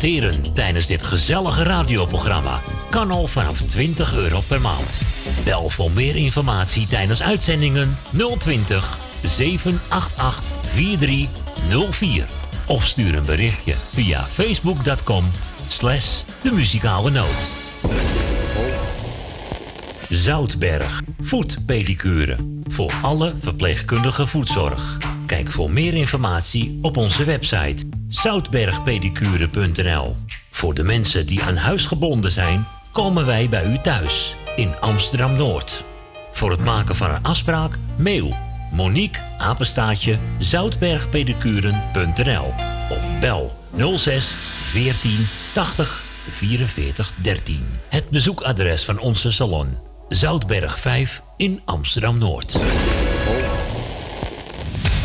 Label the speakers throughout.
Speaker 1: Adverteren tijdens dit gezellige radioprogramma kan al vanaf 20 euro per maand. Bel voor meer informatie tijdens uitzendingen 020 788 4304. Of stuur een berichtje via facebook.com slash de muzikale noot. Zoutberg, voetpedicure. Voor alle verpleegkundige voetzorg. Kijk voor meer informatie op onze website zoutbergpedicure.nl. Voor de mensen die aan huis gebonden zijn, komen wij bij u thuis in Amsterdam Noord. Voor het maken van een afspraak, mail Monique Apenstaatje zoutbergpedicuren.nl of bel 06 14 80 44 13. Het bezoekadres van onze salon Zoutberg 5 in Amsterdam Noord.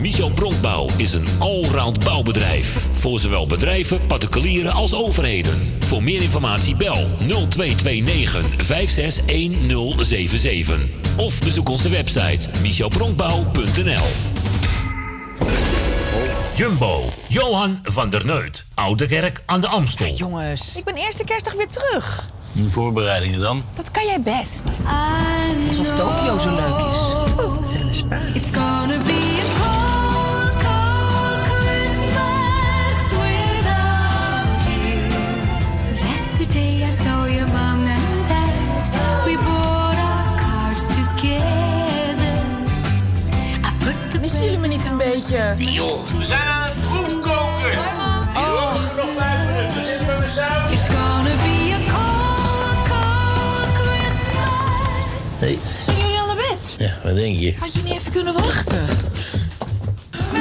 Speaker 1: Michel Bronkbouw is een allround bouwbedrijf. Voor zowel bedrijven, particulieren als overheden. Voor meer informatie bel 0229 561077. Of bezoek onze website michelbronkbouw.nl Jumbo, Johan van der Neut. Oude Kerk aan de Amstel.
Speaker 2: jongens, ik ben eerste kerstdag weer terug.
Speaker 3: Voorbereidingen dan?
Speaker 2: Dat kan jij best. Alsof Tokio zo leuk is. Zet een spa. It's gonna be a beetje?
Speaker 3: joh, we zijn aan het proefkoken.
Speaker 2: Oh.
Speaker 3: Nog vijf minuten, zitten we met saus.
Speaker 4: It's gonna be a cold, cold Christmas.
Speaker 3: Hey.
Speaker 2: Zijn jullie al naar bed?
Speaker 3: Ja, wat denk je?
Speaker 2: Had je niet even kunnen wachten?
Speaker 4: Be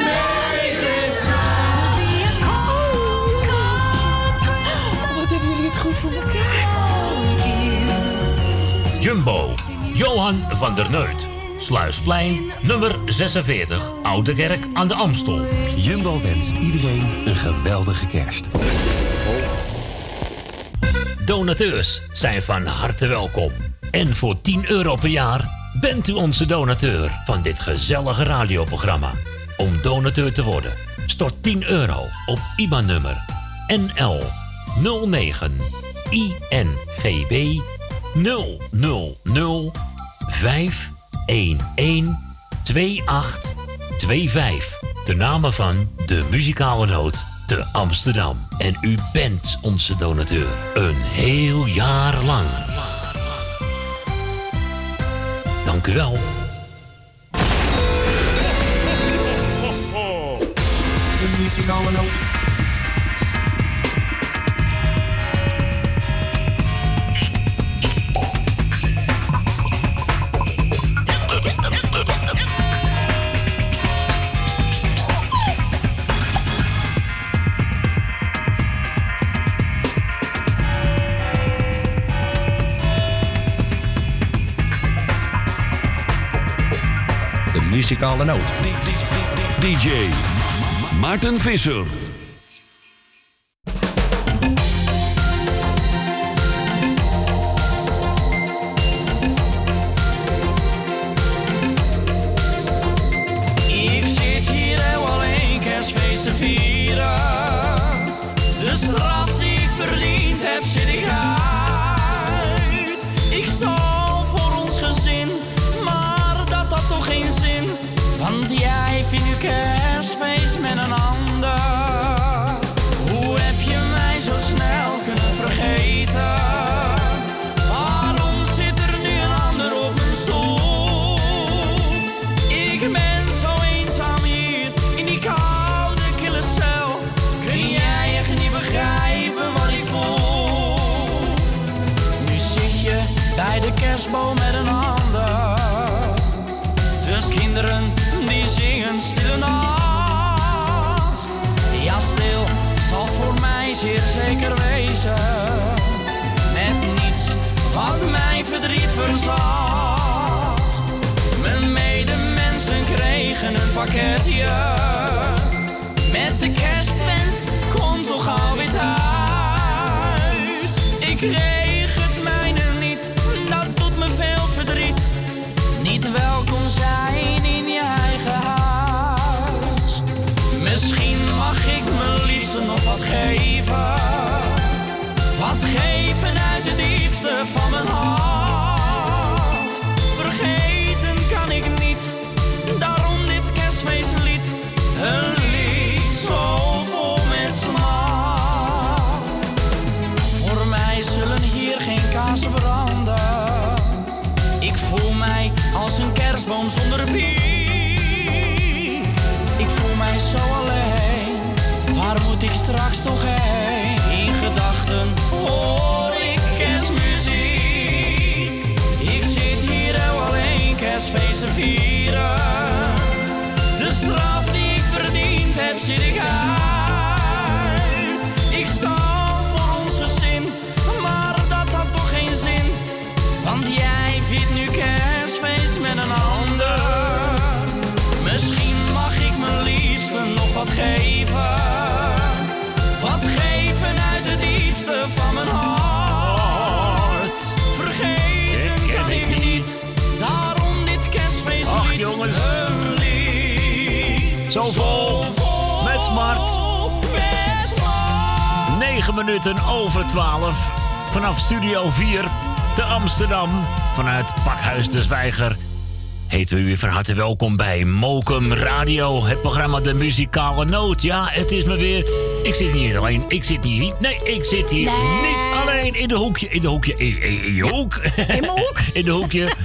Speaker 4: a cold, cold Christmas.
Speaker 2: Wat hebben jullie het goed voor elkaar?
Speaker 1: Jumbo, Johan van der Neut. Sluisplein, nummer 46, Oude Kerk aan de Amstel.
Speaker 5: Jumbo wenst iedereen een geweldige kerst.
Speaker 1: Donateurs zijn van harte welkom. En voor 10 euro per jaar bent u onze donateur van dit gezellige radioprogramma. Om donateur te worden, stort 10 euro op IBAN-nummer NL 09 INGB 000 511 2825. De namen van de muzikale noot te Amsterdam. En u bent onze donateur. Een heel jaar lang. Dank u wel.
Speaker 6: De muzikale noot.
Speaker 5: Muzikale noot.
Speaker 7: DJ Maarten Visser. Kerstpakketje. Met de kerstwens, kom toch gauw weer thuis. Ik kreeg
Speaker 1: 9 minuten over 12. Vanaf Studio 4 te Amsterdam. Vanuit Pakhuis de Zwijger. Heten we u van harte welkom bij Mokum Radio. Het programma De Muzikale Noot. Ja, het is me weer... Ik zit hier niet alleen. Ik zit hier niet... Nee, ik zit hier niet alleen in de hoekje. In de hoekje. In, in, in je hoek.
Speaker 8: In mijn hoek?
Speaker 1: in de hoekje.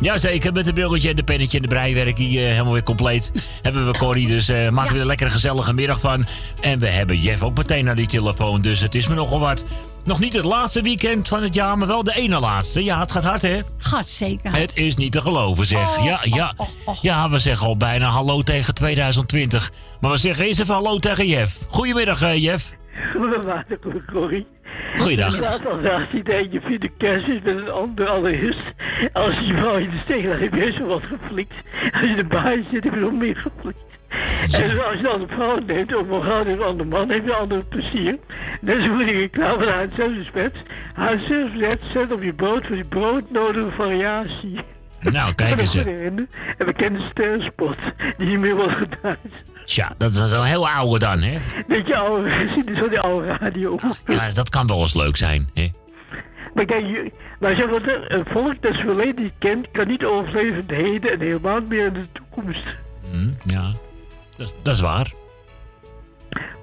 Speaker 1: Jazeker, met de brilletje en de pennetje en de breiwerk hier eh, helemaal weer compleet. Hebben we Corrie, dus eh maken we er een lekkere gezellige middag van. En we hebben Jeff ook meteen naar die telefoon, dus het is me nogal wat. Nog niet het laatste weekend van het jaar, maar wel de ene laatste. Ja, het gaat hard, hè?
Speaker 8: Gaat zeker.
Speaker 1: Het is niet te geloven, zeg.
Speaker 8: Oh,
Speaker 1: Ja, ja.
Speaker 8: oh, oh, oh.
Speaker 1: Ja, we zeggen al bijna hallo tegen 2020. Maar we zeggen eerst even hallo tegen Jeff. Goedemiddag, eh, Jeff.
Speaker 9: Goedemiddag, Corrie.
Speaker 1: Goeiedag.
Speaker 9: Inderdaad, als als je denkt, je vindt de kerst is met een ander allereerst. Als je vrouw in de steek laat, heb je wel wat geflikt. Als je erbij zit, heb je nog meer geflikt. En als je dan een vrouw neemt, of een een andere man, heb je een ander plezier. Net zo moet ik reclame van haar zelfrespect. Haar zelfrespect zet op je brood voor die broodnodige variatie.
Speaker 1: Nou, kijk eens. hè.
Speaker 9: Een bekende sterrenspot die niet meer wordt gedaan.
Speaker 1: Tja, dat is zo'n heel oude dan, hè?
Speaker 9: Beetje oude, zie je zo die oude radio.
Speaker 1: Ja, dat kan wel eens leuk zijn, hè?
Speaker 9: Maar kijk, maar zeg wat, een volk dat zijn verleden niet kent, kan niet overleven in het heden en helemaal meer in de toekomst.
Speaker 1: Hm, ja, dat is waar.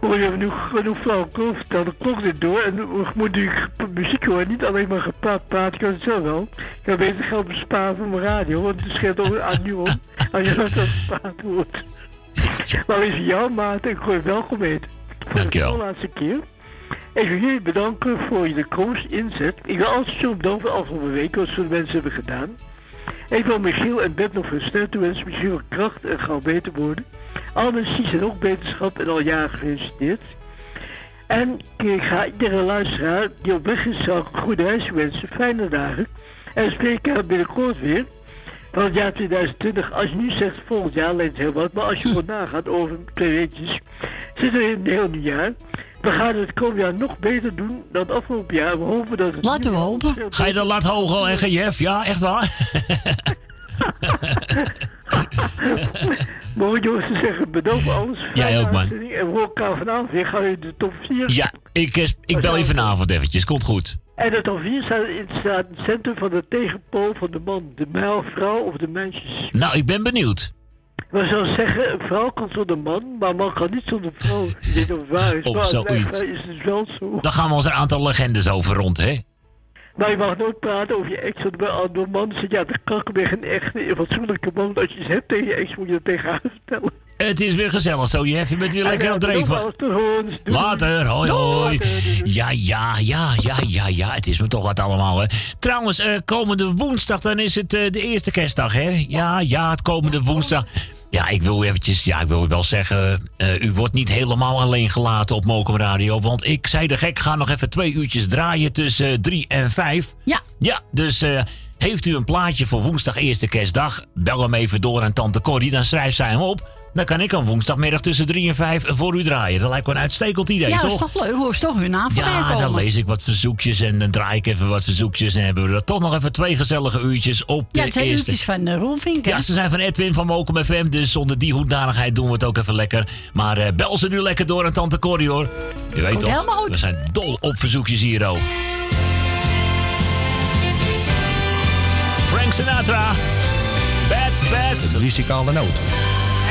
Speaker 9: Maar we hebben nu genoeg flauwekul verteld, de klok dit door en we moeten nu muziek horen, niet alleen maar gepraat, praten, ik kan het zelf wel. Ik kan beter geld besparen voor mijn radio, want het scheelt ook aan nu om, als je dat gepraat wordt. Maar is jouw maat, ik gooi welkom heet.
Speaker 1: Dankjewel.
Speaker 9: De laatste keer. Ik wil jullie bedanken voor je komst, inzet. Ik wil altijd zo bedanken voor de afgelopen week, wat veel mensen hebben gedaan. Ik wil Michiel en Bert nog veel sterkte toewensen. Michiel kracht en gauw beter worden. Alle mensen zijn ook beterschap en al jaren gefeliciteerd. En ik ga iedere luisteraar die op weg is, zou ik een goede reis wensen. Fijne dagen. En we spreken binnenkort weer. Van het jaar 2020. Als je nu zegt volgend jaar, leent heel wat. Maar als je gewoon nagaat over twee weekjes. Zitten we in een heel nieuw jaar. We gaan het komend jaar nog beter doen dan het afgelopen jaar. We hopen dat het...
Speaker 8: Laten we hopen.
Speaker 1: Ga je de lat hoog al leggen, Jeff? Ja, echt waar?
Speaker 9: Mooi jongens te zeggen, voor alles.
Speaker 1: Jij ook, man.
Speaker 9: En we elkaar vanavond weer. Gaan we de top 4.
Speaker 1: Ja, ik, eh, ik bel je vanavond eventjes. Komt goed.
Speaker 9: En de top 4 staat in het centrum van de tegenpool van de man. De mijl, vrouw of de meisjes.
Speaker 1: Nou, ik ben benieuwd.
Speaker 9: We zouden zeggen, een vrouw kan zonder man, maar een man kan niet zonder vrouw. Niet of waar is,
Speaker 1: Of
Speaker 9: maar
Speaker 1: zoiets.
Speaker 9: is het wel zo.
Speaker 1: Dan gaan we ons een aantal legendes over rond, hè?
Speaker 9: Maar je mag nooit praten over je ex, want bij andere zit je aan de kakken bij een echte, een fatsoenlijke man. Als je iets hebt tegen je ex, moet je dat tegen haar vertellen.
Speaker 1: Het is weer gezellig zo, Jeff. Je bent weer lekker aan het
Speaker 9: doei.
Speaker 1: Later, hoi hoi. Ja, ja, ja, ja, ja, ja. Het is me toch wat allemaal, hè. Trouwens, eh, komende woensdag, dan is het eh, de eerste kerstdag, hè. Ja, ja, het komende woensdag. Ja, ik wil eventjes, ja, ik wil wel zeggen, eh, u wordt niet helemaal alleen gelaten op Mokum Radio. Want ik zei de gek, ga nog even twee uurtjes draaien tussen eh, drie en vijf.
Speaker 8: Ja.
Speaker 1: Ja, dus eh, Heeft u een plaatje voor woensdag eerste kerstdag? Bel hem even door aan tante Corrie, dan schrijft zij hem op. Dan kan ik hem woensdagmiddag tussen 3 en 5 voor u draaien. Dat lijkt me een uitstekend idee,
Speaker 8: ja,
Speaker 1: toch?
Speaker 8: dat is toch leuk. Hoor is toch hun naam
Speaker 1: Ja,
Speaker 8: komen.
Speaker 1: dan lees ik wat verzoekjes en dan draai ik even wat verzoekjes. En hebben we er toch nog even twee gezellige uurtjes op de
Speaker 8: Ja, het zijn
Speaker 1: eerste.
Speaker 8: uurtjes van uh, Roelvink, hè?
Speaker 1: Ja, ze zijn van Edwin van Mokum FM, dus zonder die hoedanigheid doen we het ook even lekker. Maar eh, bel ze nu lekker door aan Tante Corrie, hoor. Je weet
Speaker 8: Komt
Speaker 1: toch,
Speaker 8: helemaal goed.
Speaker 1: we zijn dol op verzoekjes hier, oh. Frank Sinatra. Bad, bad.
Speaker 5: De muzikale noot.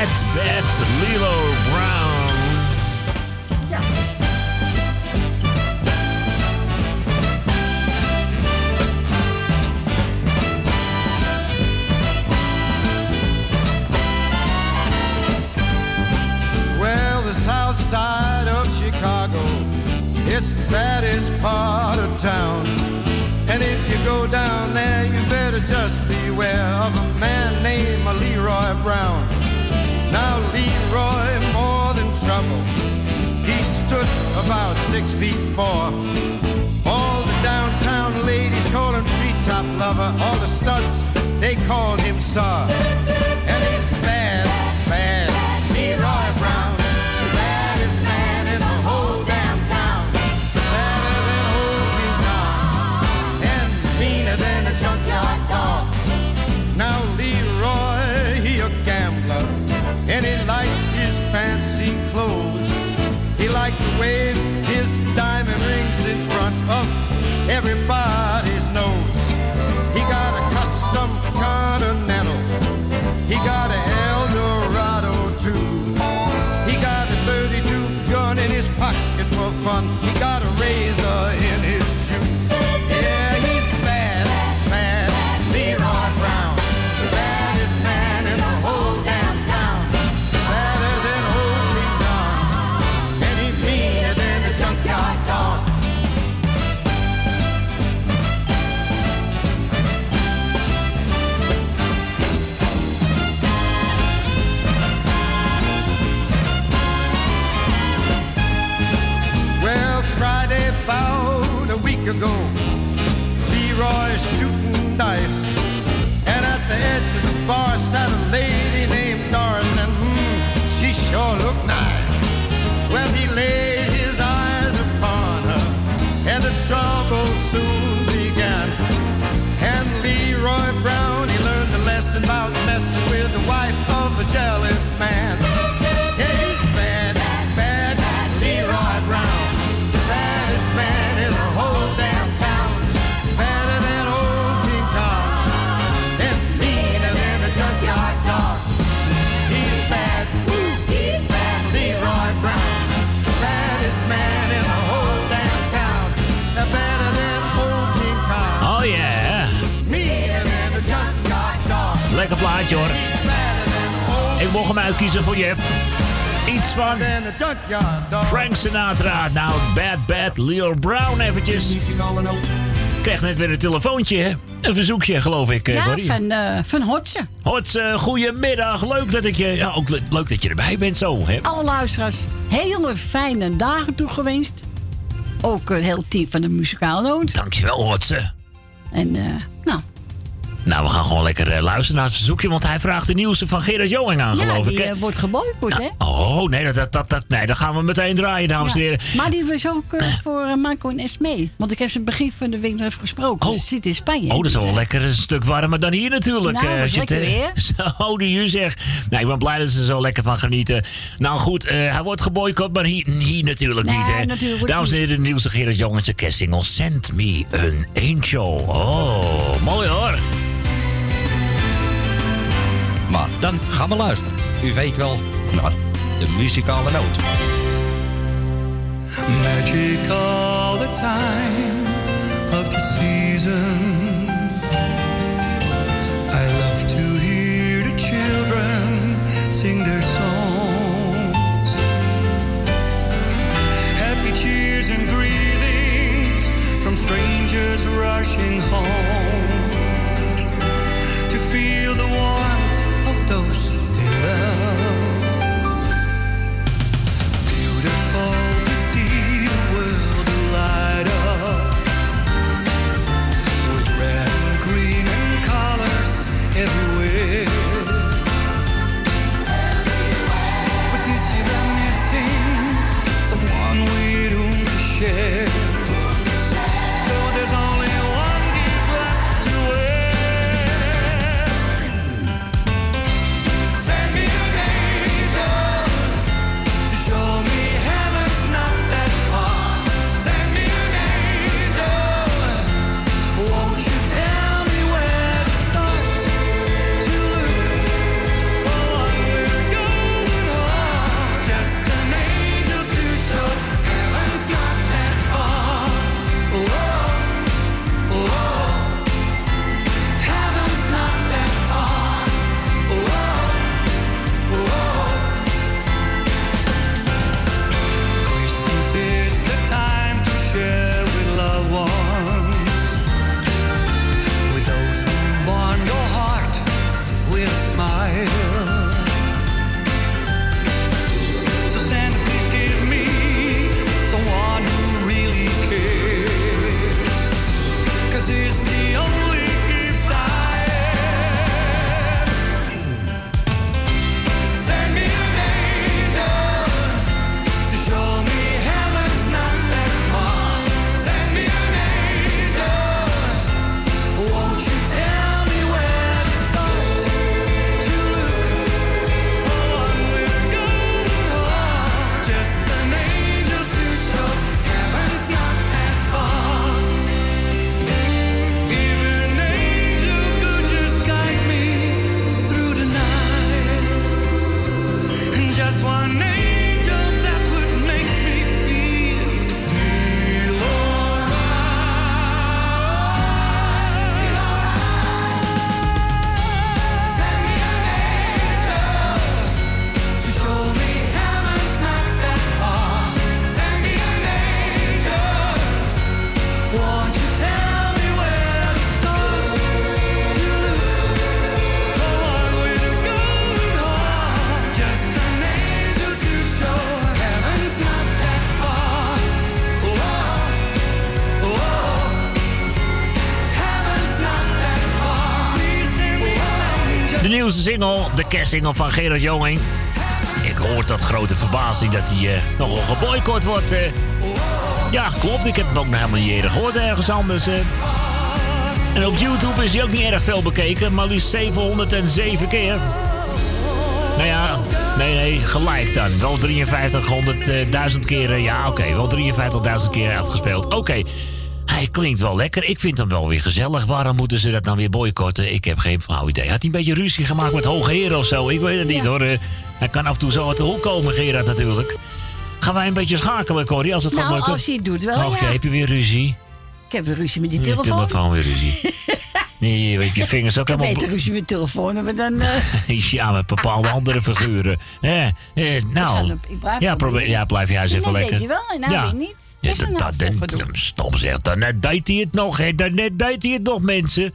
Speaker 1: Bad, bad. Lilo Brown.
Speaker 10: Well, the south side of Chicago, it's the baddest part of town. And if you go down there, you better just beware of a man named Leroy Brown. Now, Leroy, more than trouble, he stood about six feet four. All the downtown ladies call him treetop lover. All the studs, they called him Sir. And he's bad, bad, Leroy
Speaker 1: mocht hem uitkiezen voor Jeff. Iets van. Frank Sinatra. Nou, Bad Bad Leo Brown eventjes. Ik kreeg net weer een telefoontje, hè? Een verzoekje, geloof ik, eh,
Speaker 8: Ja, van, eh van Hotse.
Speaker 1: Hot, eh, goedemiddag. Leuk dat ik je... Ja, ook le- leuk dat je erbij bent zo, hè?
Speaker 8: Alle luisteraars, hele fijne dagen toegewenst. Ook een heel team van de muzikale noot.
Speaker 1: Dankjewel, Hotse.
Speaker 8: En eh, nou,
Speaker 1: Nou, we gaan gewoon lekker eh, luisteren naar het verzoekje, want hij vraagt de nieuwste van Gerard Joling aan,
Speaker 8: ja,
Speaker 1: geloof ik.
Speaker 8: die
Speaker 1: hè?
Speaker 8: eh, wordt geboycott, hè?
Speaker 1: Oh, nee, dat, dat, dat, dat, nee, dan gaan we meteen draaien, dames en
Speaker 8: Ja.
Speaker 1: heren.
Speaker 8: Maar die was ook eh, voor Marco en Esme. Want ik heb ze het begin van de week nog even gesproken.
Speaker 1: Oh.
Speaker 8: Ze zitten in Spanje.
Speaker 1: Oh, dat is wel lekker een stuk warmer dan hier natuurlijk.
Speaker 8: Nou, dat is
Speaker 1: als je het,
Speaker 8: lekker
Speaker 1: eh, Zo, die u zegt. Nou, ik ben blij dat ze er zo lekker van genieten. Nou goed, hij wordt geboycott, maar hier, hier natuurlijk
Speaker 8: Nee,
Speaker 1: niet. Hè.
Speaker 8: natuurlijk
Speaker 1: Dames en heren, de nieuwste Gerard Jongense kerstsingel Send Me an Angel. Oh, mooi hoor.
Speaker 5: Maar dan gaan we luisteren. U weet wel, naar de muzikale noot.
Speaker 11: Magic all the time of the season. I love to hear the children sing their songs. Happy cheers and greetings from strangers rushing home
Speaker 1: single, van Gerard Joning. Ik hoor tot grote verbazing dat hij eh, nogal geboycott wordt. eh. Ja, klopt. Ik heb hem ook nog helemaal niet eerder gehoord ergens anders. eh. En op YouTube is hij ook niet erg veel bekeken. Maar liefst 707 keer. Nou ja, nee, nee, gelijk dan. Wel 5300.000 keer. Ja, oké, wel 53.000 keer afgespeeld. Oké. Hij klinkt wel lekker. Ik vind hem wel weer gezellig. Waarom moeten ze dat dan weer boycotten? Ik heb geen flauw idee. Had hij een beetje ruzie gemaakt met hoge heren of zo? Ik weet het niet hoor. Eh, Hij kan af en toe zo uit de hoek komen, Gerard natuurlijk. Gaan wij een beetje schakelen, Corrie, als het
Speaker 8: Nou,
Speaker 1: gaat lukken?
Speaker 8: als hij het doet wel,
Speaker 1: Och,
Speaker 8: ja.
Speaker 1: heb je weer ruzie?
Speaker 8: Ik heb weer ruzie met die telefoon.
Speaker 1: telefoon weer ruzie. Nee, je weet je vingers ook
Speaker 8: Ik
Speaker 1: helemaal...
Speaker 8: beter ruzie met telefoon, maar dan... eh,
Speaker 1: ja, met bepaalde andere figuren. Eh, eh, nou,
Speaker 8: ik blijf
Speaker 1: ja, probeer, ja, blijf jij eens even
Speaker 8: Net
Speaker 1: lekker.
Speaker 8: deed hij wel en nou
Speaker 1: ja.
Speaker 8: niet.
Speaker 1: Ja, dat,
Speaker 8: nou
Speaker 1: dat,
Speaker 8: voor
Speaker 1: dat,
Speaker 8: gedoe?
Speaker 1: stop zeg, daarnet deed hij het nog, hè. Daarnet deed hij het nog, mensen.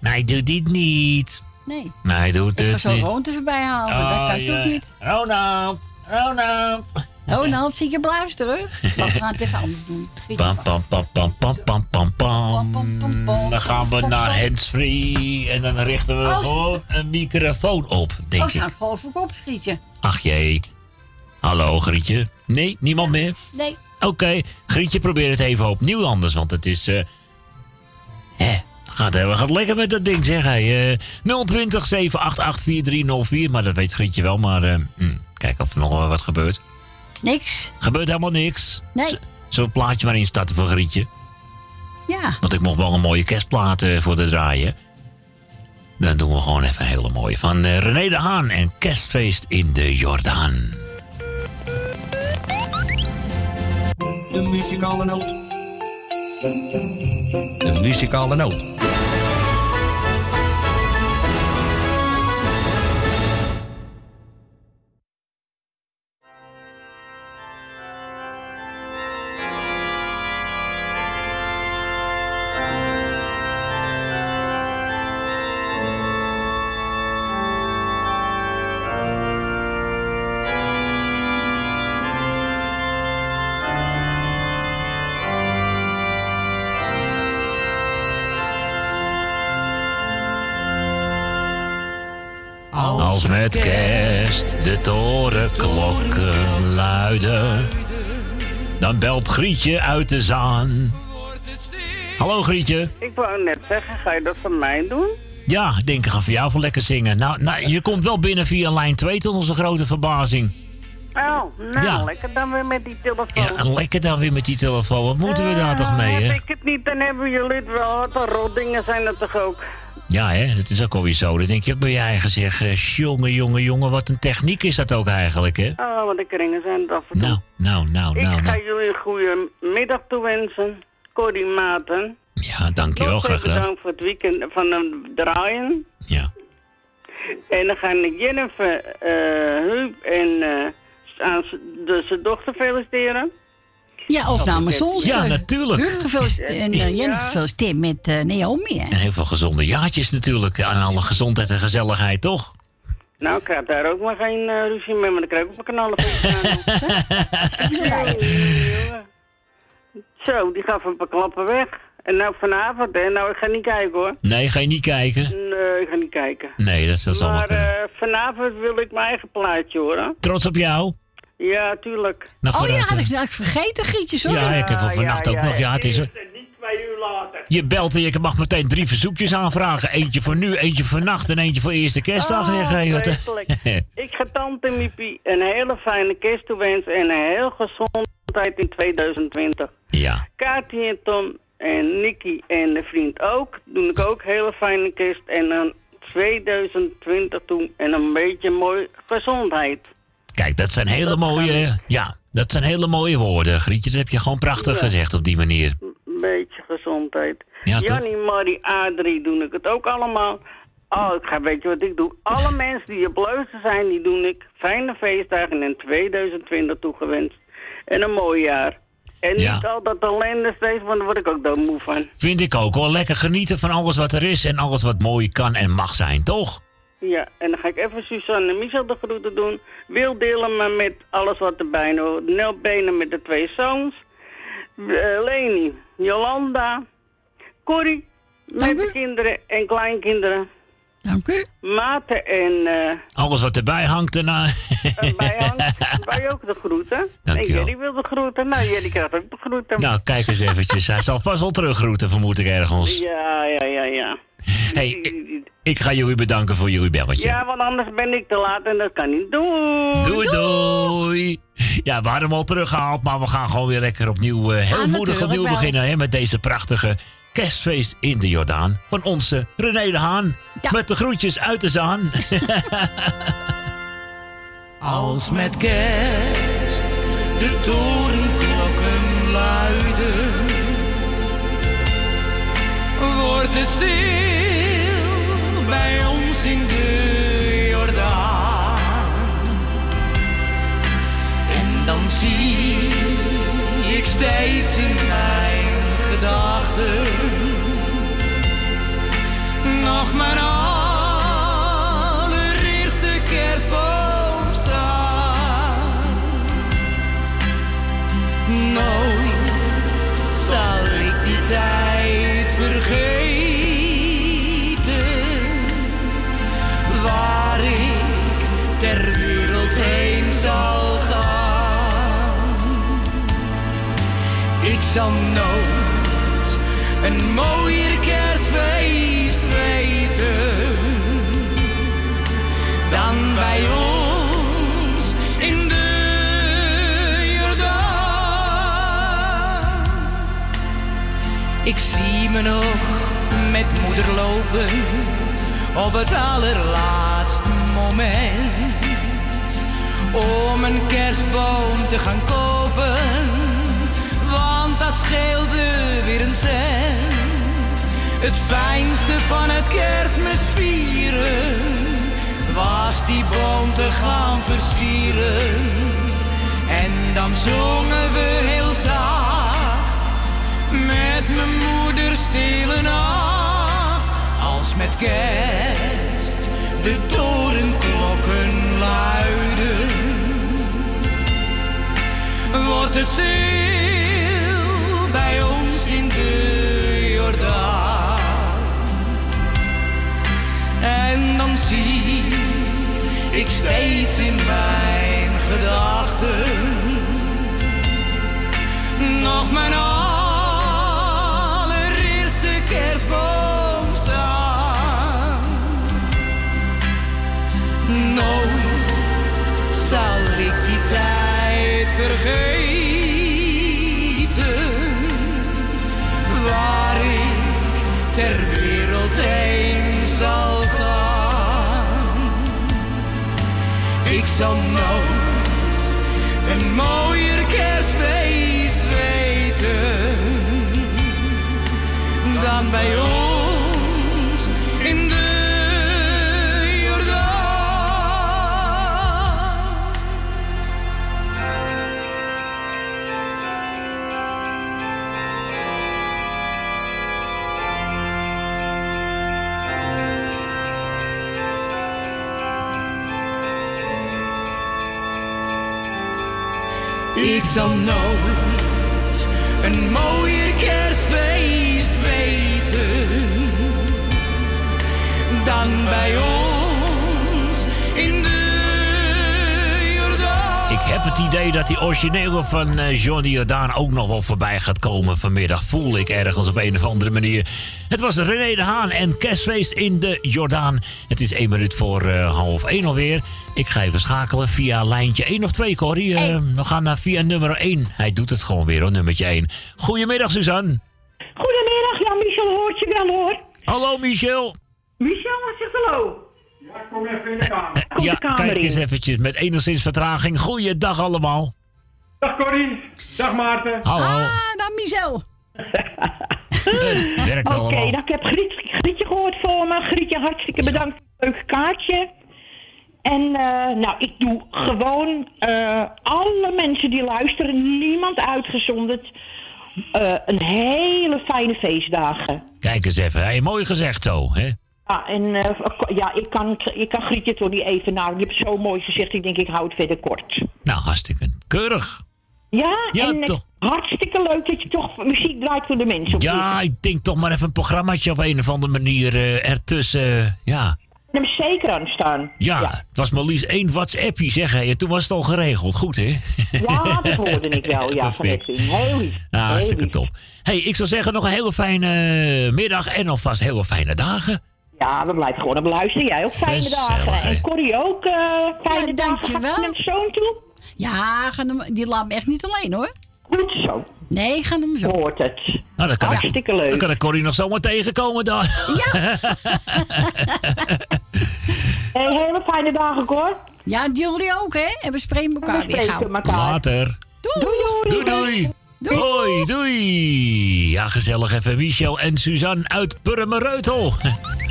Speaker 1: Nee, hij doet dit niet.
Speaker 8: Nee.
Speaker 1: Nee, hij doet
Speaker 8: Ik ga
Speaker 1: het
Speaker 8: zo
Speaker 1: niet.
Speaker 8: Ronald er voorbij halen,
Speaker 1: Oh,
Speaker 8: dat kan
Speaker 1: ja.
Speaker 8: toch niet.
Speaker 1: Ronald, Ronald.
Speaker 8: Ronald, zie je blijf terug. We gaan het even anders doen.
Speaker 1: Pam, pam, pam, pam, pam, pam, pam, pam. Dan gaan we naar handsfree en dan richten we
Speaker 8: Oh,
Speaker 1: gewoon een microfoon op, denk
Speaker 8: Oh,
Speaker 1: ik.
Speaker 8: gaan gewoon voor kop schieten.
Speaker 1: Ach jee. Hallo, Grietje. Nee, niemand meer?
Speaker 8: Nee.
Speaker 1: Oké, Grietje, probeer het even opnieuw anders, want het is... eh hè, gaat, heel- gaat lekker met dat ding, zeg hij. Eh 020 788 4304, maar dat weet Grietje wel, maar... hm, kijk of er nog wel wat gebeurt.
Speaker 8: Niks.
Speaker 1: Gebeurt helemaal niks.
Speaker 8: Nee.
Speaker 1: Z- Zullen we het plaatje maar instarten voor Grietje?
Speaker 8: Ja.
Speaker 1: Want ik mocht wel een mooie kerstplaat eh, voor de draaien. Dan doen we gewoon even een hele mooie. Van eh, René de Haan en Kerstfeest in de Jordaan.
Speaker 12: De muzikale noot.
Speaker 13: De muzikale noot.
Speaker 1: Als met kerst de torenklokken luiden, dan belt Grietje uit de zaan. Hallo Grietje.
Speaker 14: Ik wou net zeggen, ga je dat van mij doen?
Speaker 1: Ja, ik denk ik ga voor jou voor lekker zingen. Nou, nou, je komt wel binnen via lijn 2 tot onze grote verbazing.
Speaker 14: Oh, nou,
Speaker 1: Ja.
Speaker 14: lekker dan weer met die telefoon.
Speaker 1: Ja, lekker dan weer met die telefoon. Wat moeten we daar toch mee,
Speaker 14: Heb
Speaker 1: hè?
Speaker 14: ik het niet, dan hebben jullie het wel. Wat een rotdingen zijn dat toch ook?
Speaker 1: Ja, hè, het is ook alweer zo. Dan denk je ook bij je eigen zeg, eh, jongen, jongen, jongen, wat een techniek is dat ook eigenlijk, hè?
Speaker 14: Oh, wat de kringen zijn dat voor
Speaker 1: Nou, nou, nou,
Speaker 14: Ik
Speaker 1: nou,
Speaker 14: ga
Speaker 1: nou.
Speaker 14: jullie een goede middag toewensen. Corrie Maarten.
Speaker 1: Ja, dankjewel,
Speaker 14: Nog
Speaker 1: graag gedaan.
Speaker 14: bedankt voor het weekend van het draaien.
Speaker 1: Ja.
Speaker 14: En dan gaan Jennifer, eh Huub en eh, aan de zijn dochter feliciteren.
Speaker 8: Ja, ook namens ons.
Speaker 1: Ja,
Speaker 8: eh,
Speaker 1: natuurlijk.
Speaker 8: Gefeliciteerd en uh, gefeliciteerd met eh, Naomi. Hè?
Speaker 1: En heel veel gezonde jaartjes natuurlijk. Aan alle gezondheid en gezelligheid, toch?
Speaker 14: Nou, ik heb daar ook maar geen eh, ruzie mee, maar dan krijg ik ook een knallen. Zo, die gaf een paar klappen weg. En nou vanavond, hè, nou ik ga niet kijken hoor.
Speaker 1: Nee, ga je niet kijken?
Speaker 14: Nee, ik ga niet kijken.
Speaker 1: Nee, dat, dat zal wel
Speaker 14: Maar eh, vanavond wil ik mijn eigen plaatje horen.
Speaker 1: Trots op jou?
Speaker 14: Ja, tuurlijk.
Speaker 1: Nou,
Speaker 8: Oh ja, had ik had ik vergeten, Gietje, sorry.
Speaker 1: Ja, ik heb wel vannacht ook nog. Ja, het is er. Je belt en je mag meteen drie verzoekjes aanvragen. Eentje voor nu, eentje voor nacht en eentje voor eerste kerstdag.
Speaker 14: Oh, vreselijk. ik ga tante Miepie een hele fijne kerst toewensen en een heel gezondheid in 2020.
Speaker 1: Ja.
Speaker 14: Katie en Tom en Nicky en de vriend ook. Doen ik ook hele fijne kerst en dan 2020 toe en een beetje mooi gezondheid.
Speaker 1: Kijk, dat zijn hele mooie... Ja, dat zijn hele mooie woorden. Grietje, dat heb je gewoon prachtig
Speaker 14: Ja.
Speaker 1: gezegd op die manier.
Speaker 14: Een beetje gezondheid.
Speaker 1: Ja?
Speaker 14: Jannie, Marie, Adrie doen ik het ook allemaal. Oh, ik ga, weet je wat ik doe? Alle mensen die op luister zijn, die doen ik fijne feestdagen in 2020 toegewenst. En een mooi jaar. En
Speaker 1: Ja.
Speaker 14: niet al dat ellende steeds, want daar word ik ook doodmoe van.
Speaker 1: Vind ik ook hoor. Lekker genieten van alles wat er is en alles wat mooi kan en mag zijn, toch?
Speaker 14: Ja, en dan ga ik even Suzanne en Michel de groeten doen. Wil delen maar met alles wat erbij hoort. Nel Benen met de twee zoons. Eh, Leni, Jolanda, Corrie met de kinderen en kleinkinderen.
Speaker 8: Dank u.
Speaker 14: Maarten en eh
Speaker 1: Alles wat erbij hangt daarna.
Speaker 14: bij hangt, wij ook de groeten.
Speaker 1: Dank
Speaker 14: en jullie wil de groeten. Nou, jullie krijgen ook de groeten.
Speaker 1: nou, kijk eens eventjes. Hij zal vast wel teruggroeten, vermoed ik ergens.
Speaker 14: Ja, ja, ja, ja.
Speaker 1: Hey, ik, ik ga jullie bedanken voor jullie belletje.
Speaker 14: Ja, want anders ben ik te laat en dat kan niet. Doei!
Speaker 1: Doei, doei. Ja, we hadden hem al teruggehaald, maar we gaan gewoon weer lekker opnieuw, eh, heel
Speaker 8: Ja,
Speaker 1: moedig opnieuw
Speaker 8: wel.
Speaker 1: beginnen hè, met deze prachtige kerstfeest in de Jordaan van onze René de Haan. Met de groetjes uit de Zaan.
Speaker 15: Als met kerst de torenklokken wordt het stil bij ons in de Jordaan. En dan zie ik steeds in mijn gedachten nog mijn allereerste kerstboom staan. Nooit zal zal nooit een mooier kerstfeest weten dan bij ons in de Jordaan. Ik zie me nog met moeder lopen op het allerlaatste moment om een kerstboom te gaan kopen, dat scheelde weer een cent. Het fijnste van het kerstmis vieren was die boom te gaan versieren. En dan zongen we heel zacht met mijn moeder stille nacht. Als met kerst de torenklokken luiden, wordt het stil dan zie ik steeds in mijn gedachten. Nog mijn allereerste kerstboom staan. Nooit zal ik die tijd vergeten. Waar ik ter wereld heen zal Ik zal nooit een mooier kerstfeest weten dan bij ons Ik zal nooit een mooier kerstfeest weten dan bij ons
Speaker 1: idee dat die originele van eh John de Jordaan ook nog wel voorbij gaat komen vanmiddag. Voel ik ergens op een of andere manier. Het was René de Haan en kerstfeest in de Jordaan. Het is één minuut voor eh, half één alweer. Ik ga even schakelen via lijntje 1 of 2, Corrie. Eh, we gaan naar via nummer 1. Hij doet het gewoon weer hoor, nummertje 1. Goedemiddag, Suzanne.
Speaker 16: Goedemiddag, ja, Michel hoort je wel hoor.
Speaker 1: Hallo, Michel.
Speaker 16: Michel, zegt hallo.
Speaker 17: Ja, kom even in de kamer.
Speaker 16: Kom
Speaker 1: ja,
Speaker 16: de kamer
Speaker 1: kijk
Speaker 16: in.
Speaker 1: eens eventjes met enigszins vertraging. Goeiedag allemaal.
Speaker 17: Dag Corrie. Dag Maarten.
Speaker 1: Hallo.
Speaker 8: Ah, dan Michel.
Speaker 1: Het werkt
Speaker 16: Oké,
Speaker 1: allemaal.
Speaker 16: nou, ik heb Griet, Grietje gehoord voor me. Grietje, hartstikke bedankt voor het leuke kaartje. En eh, nou, ik doe gewoon eh, alle mensen die luisteren, niemand uitgezonderd, eh, een hele fijne feestdagen.
Speaker 1: Kijk eens even. Hey, mooi gezegd zo, hè?
Speaker 16: Ja, en eh, ja, ik kan, ik kan Grietje toch niet even nou, die heeft zo mooi gezegd, ik denk ik hou het verder kort.
Speaker 1: Nou, hartstikke keurig.
Speaker 16: Ja,
Speaker 1: Ja,
Speaker 16: en eh,
Speaker 1: toch.
Speaker 16: hartstikke leuk dat je toch muziek draait voor de mensen.
Speaker 1: Ja, ik denk toch maar even een programmaatje op een of andere manier eh, ertussen. eh, ja.
Speaker 16: hem zeker aan staan.
Speaker 1: Ja, het was maar liefst één WhatsAppje, zeg hij. En toen was het al geregeld. Goed, hè?
Speaker 16: Ja, dat hoorde ik wel. Ja, van
Speaker 1: Perfect.
Speaker 16: Edwin. Heel lief.
Speaker 1: Nou, hartstikke
Speaker 16: lief.
Speaker 1: top. hey, ik zou zeggen nog een hele fijne middag en alvast hele fijne dagen.
Speaker 16: Ja, we blijven gewoon op luisteren. Jij ook fijne
Speaker 1: Gezellig,
Speaker 16: dagen. En Corrie ook eh fijne dagen.
Speaker 8: dankjewel.
Speaker 16: Ga je naar zoon toe?
Speaker 8: Ja, ga hem, die laat me echt niet alleen hoor.
Speaker 16: Goed zo.
Speaker 8: Nee, ga hem zo.
Speaker 16: Hoort het.
Speaker 1: Nou, dan kan
Speaker 16: Hartstikke
Speaker 1: ik,
Speaker 16: leuk.
Speaker 1: Dan kan ik Corrie nog zomaar tegenkomen dan.
Speaker 8: Ja.
Speaker 16: Hey, hele fijne dagen, Cor.
Speaker 8: Ja, jullie ook hè. En we spreken elkaar
Speaker 16: We
Speaker 8: weer
Speaker 16: spreken
Speaker 8: gauw.
Speaker 16: elkaar.
Speaker 1: Later.
Speaker 8: Doei.
Speaker 1: Doei, doei. Hoi, doei. Ja, gezellig even Michel en Suzanne uit Purmereutel.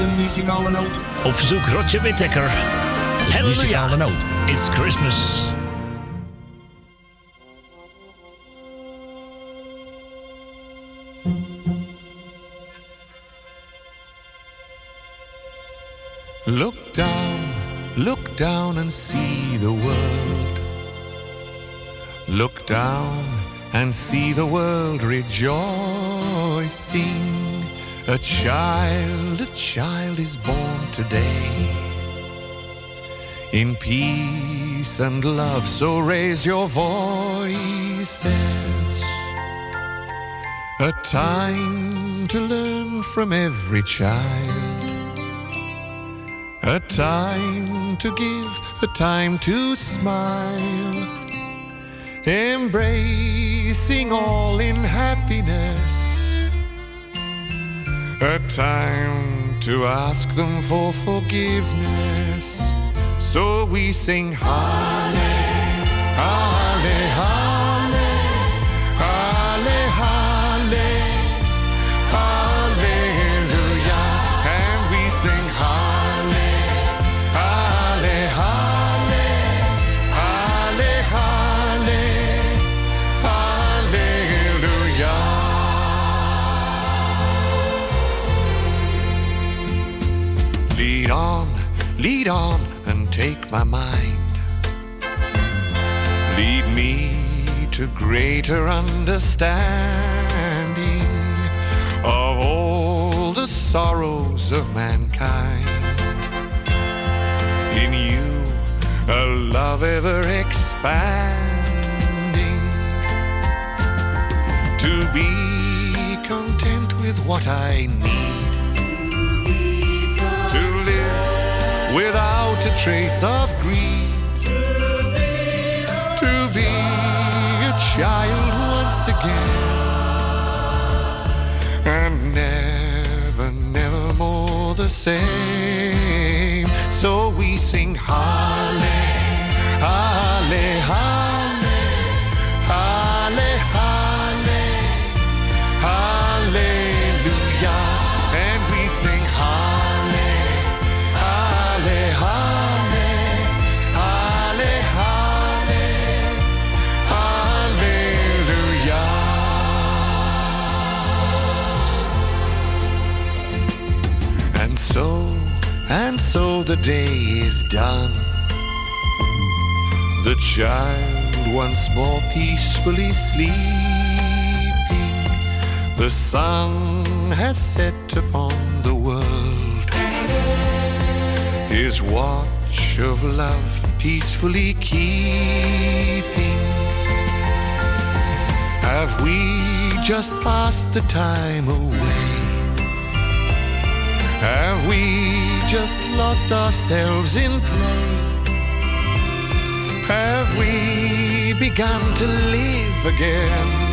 Speaker 12: De muzikale noot.
Speaker 1: Op verzoek Roger Whittaker. Halleluja.
Speaker 13: muzikale noot.
Speaker 1: It's Christmas.
Speaker 18: Look down, look down and see the world. Look down and see the world rejoicing. A child, a child is born today. In peace and love, so raise your voices. A time to learn from every child. A time to give, a time to smile. Embracing all in happiness. A time to ask them for forgiveness. So we sing Halle, lead on, and take my mind. Lead me to greater understanding of all the sorrows of mankind. In you, a love ever expanding. To be content with what I need. Without a trace of greed. To be a child once again. And never, never more the same. So we sing Halle, Halle, Halle, the day is done. The child once more peacefully sleeping. The sun has set upon the world. His watch of love peacefully keeping. Have we just passed the time away? Have we just lost ourselves in play? Have we begun to live again?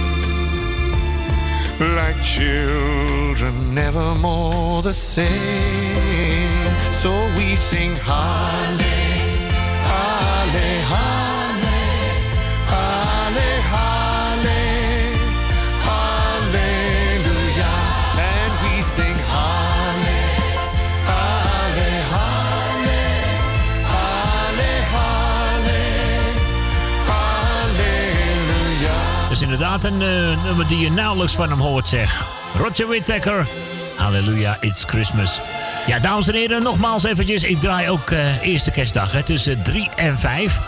Speaker 18: Like children, never more the same. So we sing Halle,
Speaker 1: is inderdaad een eh, nummer die je nauwelijks van hem hoort, zeg. Roger Whittaker. Halleluja, it's Christmas. Ja, dames en heren, nogmaals eventjes. Ik draai ook eh, eerste kerstdag hè, tussen 3 en 5.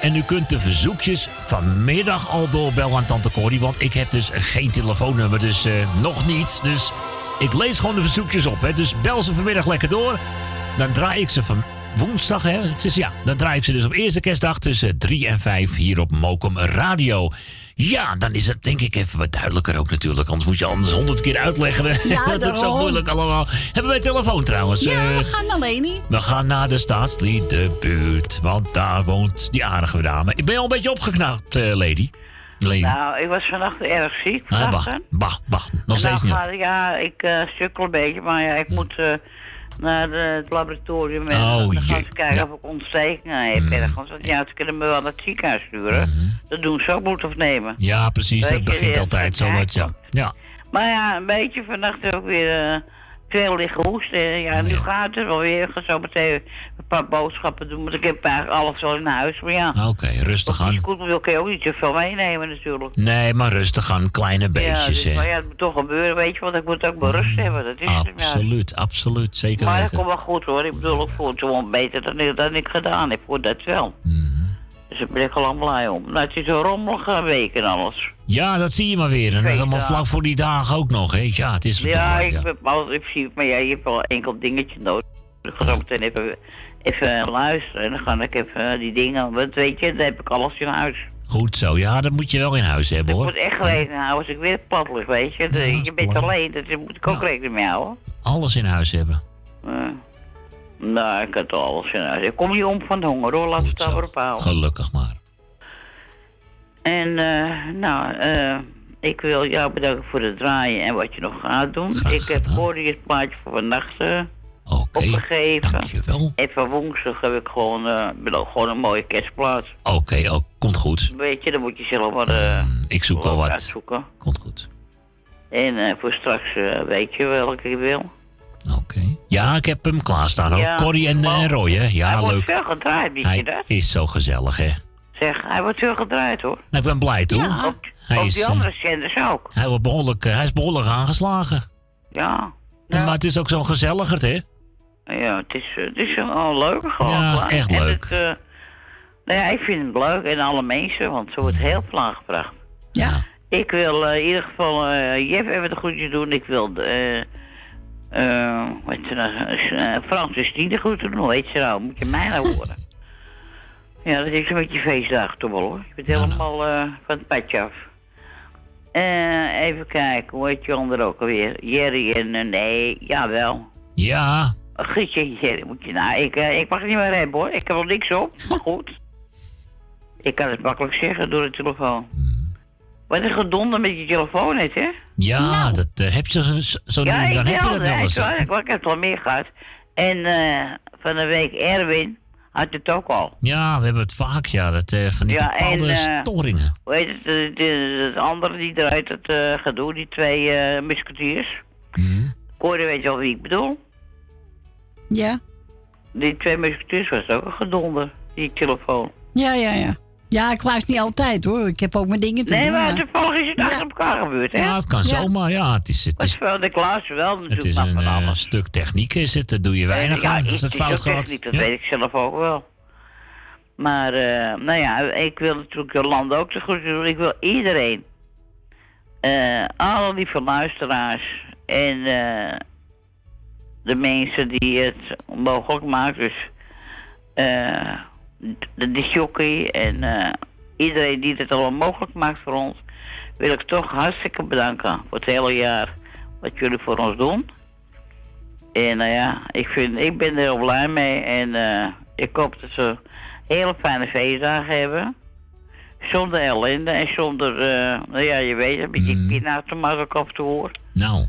Speaker 1: En u kunt de verzoekjes vanmiddag al doorbellen aan Tante Corrie. Want ik heb dus geen telefoonnummer, dus eh, nog niet. Dus ik lees gewoon de verzoekjes op. Hè. Dus bel ze vanmiddag lekker door. Dan draai ik ze van woensdag. Hè. Is, ja, dan draai ik ze dus op eerste kerstdag tussen 3 en 5 hier op Mokum Radio. Ja, dan is het denk ik even wat duidelijker ook natuurlijk. Anders moet je anders honderd keer uitleggen.
Speaker 8: Ja,
Speaker 1: dat is ook zo moeilijk allemaal. Hebben wij telefoon trouwens?
Speaker 8: Ja,
Speaker 1: Eh,
Speaker 8: we gaan alleen niet.
Speaker 1: we gaan naar de staatsliedenbuurt, want daar woont die aardige dame. Ik ben al een beetje opgeknapt, eh, lady. lady.
Speaker 19: Nou, ik was vannacht erg ziek.
Speaker 1: Ah, bah, bah, bah, nog
Speaker 19: En
Speaker 1: steeds
Speaker 19: dan
Speaker 1: niet.
Speaker 19: Ja, ik eh sukkel een beetje, maar ja, ik moet eh, naar de- het laboratorium. En
Speaker 1: Oh,
Speaker 19: dan gaan ze kijken of ik ontstekingen heb. Want ja, ze kunnen me wel naar het ziekenhuis sturen. Dat doen ze ook bloedafnemen.
Speaker 1: Ja, precies,
Speaker 19: Weet
Speaker 1: dat
Speaker 19: je,
Speaker 1: begint altijd zo met, ja. ja.
Speaker 19: Maar ja, een beetje vannacht ook weer eh, veel liggen hoesten. Ja, nu gaat het wel weer. Ik ga zo meteen een paar boodschappen doen. Want ik heb eigenlijk alles wel in huis. Maar ja,
Speaker 1: Oké, rustig aan.
Speaker 19: goed wil ik ook niet zoveel meenemen natuurlijk.
Speaker 1: Nee, maar rustig aan, kleine
Speaker 19: ja,
Speaker 1: beetjes,
Speaker 19: dus, maar ja, het moet toch gebeuren, weet je, want ik moet ook mijn rust hebben. Dat is het, ja.
Speaker 1: Absoluut, absoluut, zeker
Speaker 19: Maar dat komt wel goed hoor. Ik bedoel, ik voel het gewoon beter dan ik, dan ik gedaan heb, voor dat wel.
Speaker 1: Mhm.
Speaker 19: Ben ik al blij om. Nou, het is een rommelige week en alles.
Speaker 1: Ja, dat zie je maar weer. En dat is allemaal vlak voor die dagen ook nog, hè. Ja, het is
Speaker 19: Ja, ik al, ik zie, maar ja, je hebt wel enkel dingetje nodig. Ik ga zo meteen even, even luisteren en dan ga ik even die dingen, want weet je, dan heb ik alles in huis.
Speaker 1: Goed zo, ja, dat moet je wel in huis hebben,
Speaker 19: Ik
Speaker 1: hoor.
Speaker 19: moet echt rekening houden als ik weer lig, weet je. Je bent alleen, dus daar moet ik ook rekening mee houden.
Speaker 1: Alles in huis hebben.
Speaker 19: Eh, nou, ik had alles in huis. Ik kom niet om van de honger hoor, laat het houden.
Speaker 1: Gelukkig maar.
Speaker 19: En eh, nou, eh, ik wil jou bedanken voor het draaien en wat je nog gaat doen. ik heb Corrie het plaatje voor vannacht eh, opgegeven.
Speaker 1: Dankjewel.
Speaker 19: En van woensdag heb ik gewoon, gewoon een mooie kerstplaat.
Speaker 1: Oké, oh, komt goed.
Speaker 19: Weet je, dan moet je zelf maar eh,
Speaker 1: Ik zoek wel wat.
Speaker 19: uitzoeken.
Speaker 1: Komt goed.
Speaker 19: En voor straks weet je welke je wil.
Speaker 1: Ja, ik heb hem klaarstaan hoor.
Speaker 19: Ja.
Speaker 1: Corrie en, en Roy, hè. Ja,
Speaker 19: hij
Speaker 1: leuk.
Speaker 19: wordt veel gedraaid, weet je
Speaker 1: Hij
Speaker 19: dat?
Speaker 1: is zo gezellig, hè.
Speaker 19: Zeg, hij wordt veel gedraaid hoor.
Speaker 1: Nou, ik ben blij, toe.
Speaker 19: Ook,
Speaker 1: Hij
Speaker 19: ook
Speaker 1: is,
Speaker 19: die
Speaker 1: eh,
Speaker 19: andere zenders ook.
Speaker 1: Hij, wordt behoorlijk, eh, hij is behoorlijk aangeslagen.
Speaker 19: Ja.
Speaker 1: Maar het is ook zo gezelliger, hè.
Speaker 19: Ja, het is, eh, het is wel leuk gewoon.
Speaker 1: Ja, echt
Speaker 19: En
Speaker 1: leuk.
Speaker 19: Het, eh, nou ja, ik vind het leuk en alle mensen, want zo wordt heel veel aangebracht.
Speaker 8: Ja.
Speaker 19: Ik wil eh, in ieder geval eh Jeff even de groetjes doen. Ik wil eh eh wat is er nou, eh, Francis die de groeten. Hoe heet ze nou? Moet je mij nou horen? ja, dat is een beetje feestdag toch wel hoor. Je bent helemaal eh, van het padje af. Eh, even kijken, hoe heet je ander ook alweer? Jerry en eh, nee, jawel.
Speaker 1: Ja.
Speaker 19: Gietje, Jerry moet je nou. Ik, eh, ik mag niet meer hebben hoor. Ik heb er niks op, maar goed. Ik kan het makkelijk zeggen door de telefoon. Wat een gedonder met je telefoon is, hè?
Speaker 1: Ja, dat eh, heb je zo, zo,
Speaker 19: ja,
Speaker 1: nu, dan heb je dat wel eens.
Speaker 19: ik, wel, ik, ik heb het al meer gehad. En eh, van de week Erwin had het ook al.
Speaker 1: Ja, we hebben het vaak, ja. Dat, eh, van die
Speaker 19: Ja,
Speaker 1: bepaalde storingen.
Speaker 19: Hoe heet het? De, de, de andere die eruit het eh gaat doen, die twee eh musketiers.
Speaker 1: Mhm.
Speaker 19: Hoorde weet je wel wie ik bedoel?
Speaker 8: Ja.
Speaker 19: Die twee musketiers was ook een gedonder, die telefoon.
Speaker 8: Ja, ja, ja. Ja, ik luister niet altijd hoor. Ik heb ook mijn dingen te
Speaker 19: Nee,
Speaker 8: doen.
Speaker 19: maar
Speaker 8: ja.
Speaker 19: toevallig is het achter elkaar gebeurd, hè?
Speaker 1: Ja, het kan
Speaker 8: Ja.
Speaker 1: zomaar. Ja, het is, het
Speaker 19: Dat
Speaker 1: is,
Speaker 19: is wel, ik luister wel
Speaker 1: het
Speaker 19: natuurlijk
Speaker 1: is
Speaker 19: naar
Speaker 1: een
Speaker 19: van
Speaker 1: eh, stuk techniek, is het. Daar doe je weinig
Speaker 19: ja,
Speaker 1: aan
Speaker 19: is-
Speaker 1: als het
Speaker 19: is
Speaker 1: fout gaat.
Speaker 19: techniek, dat
Speaker 1: Ja.
Speaker 19: weet ik zelf ook wel. Maar, eh, nou ja, ik wil natuurlijk Jolanda ook de groeten doen. Ik wil iedereen, eh, alle lieve luisteraars en eh, de mensen die het mogelijk maken. Dus eh, de, jockey en eh, iedereen die het allemaal mogelijk maakt voor ons, wil ik toch hartstikke bedanken voor het hele jaar wat jullie voor ons doen. En nou ja, ik, vind, ik ben er heel blij mee. En eh, ik hoop dat ze hele fijne feestdagen hebben. Zonder ellende en zonder, nou ja, je weet, een beetje mm. pinauto mag ik af en toe hoor.
Speaker 1: Nou.